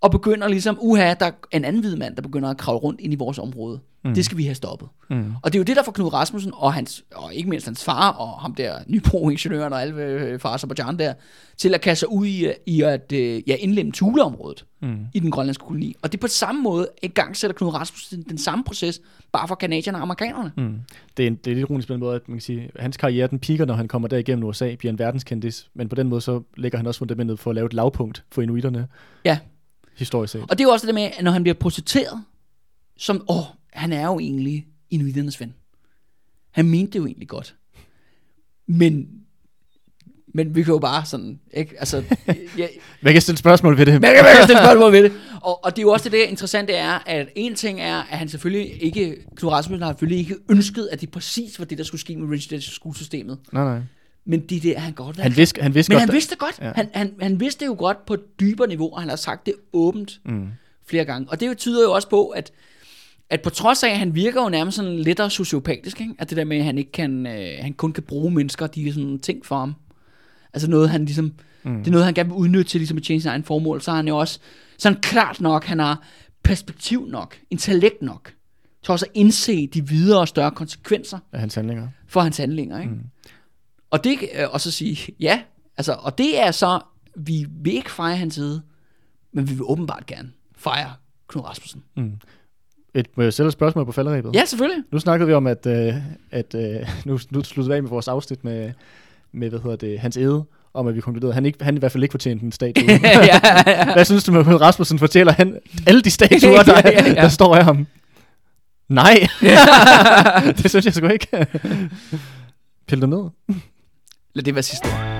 Speaker 1: og begynder ligesom, uha, der er en anden hvid mand, der begynder at kravle rundt ind i vores område. Mm. Det skal vi have stoppet.
Speaker 2: Mm.
Speaker 1: Og det er jo det, der får Knud Rasmussen og, hans, og ikke mindst hans far og ham der Nybro-ingeniøren og alle øh, fra Azerbaijan der, til at kaste sig ud i, i at øh, ja, indlemme Thule-området
Speaker 2: Mm.
Speaker 1: i den grønlandske koloni. Og det er på samme måde en gang sætter Knud Rasmussen den, den samme proces, bare for kanadierne og amerikanerne.
Speaker 2: Mm. Det, er en, det er lidt ironisk på den måde, at man kan sige, hans karriere den piker, når han kommer der igennem USA, bliver en verdenskendis, men på den måde så lægger han også fundamentet for at lave et lavpunkt for inuiterne,
Speaker 1: Ja,
Speaker 2: historisk set.
Speaker 1: og det er jo også det med, at når han bliver portrætteret, som, åh, han er jo egentlig inuiternes ven. Han mente det jo egentlig godt. Men, men vi kan jo bare sådan, ikke? Altså, ja,
Speaker 2: Hvad kan stille spørgsmål ved det?
Speaker 1: Man kan, man kan stille spørgsmål ved det. Og, og det er jo også det, der er interessant, det er, at en ting er, at han selvfølgelig ikke, Knud Rasmussen har selvfølgelig ikke ønsket, at det præcis var det, der skulle ske med residential school-systemet.
Speaker 2: Nej, nej.
Speaker 1: Men det, det er han godt.
Speaker 2: Han vidste, han vidste
Speaker 1: men
Speaker 2: godt,
Speaker 1: han vidste det godt.
Speaker 2: Ja.
Speaker 1: Han, han, han vidste det jo godt på et dybere niveau, og han har sagt det åbent
Speaker 2: Mm.
Speaker 1: flere gange. Og det tyder jo også på, at, at på trods af, at han virker jo nærmest sådan lidt sociopatisk, ikke? at det der med, at han, ikke kan, øh, han kun kan bruge mennesker, de er sådan ting for ham. Altså noget, han ligesom, mm. det er noget, han gerne vil udnytte til ligesom at tjene sin egen formål. Så er han jo også sådan klart nok, han har perspektiv nok, intellekt nok, til også at indse de videre og større konsekvenser
Speaker 2: af hans handlinger.
Speaker 1: for hans handlinger. Ikke? Mm. Og det øh, og så sige, ja, altså, og det er så, vi vil ikke fejre hans side, men vi vil åbenbart gerne fejre Knud Rasmussen.
Speaker 2: Et, må jeg stille et spørgsmål på falderæbet?
Speaker 1: Ja, selvfølgelig.
Speaker 2: Nu snakkede vi om, at, øh, at øh, nu, nu sluttede vi af med vores afsnit med, med hvad hedder det, hans æde, om at vi konkluderede, at han, ikke, han i hvert fald ikke fortjente en statue.
Speaker 1: ja, ja.
Speaker 2: Hvad synes du med Knud Rasmussen fortæller han alle de statuer, der,
Speaker 1: Ja, ja, ja.
Speaker 2: der står af ham? Nej, det synes jeg sgu ikke. Pille dem ned.
Speaker 1: Lad det være sidste ord.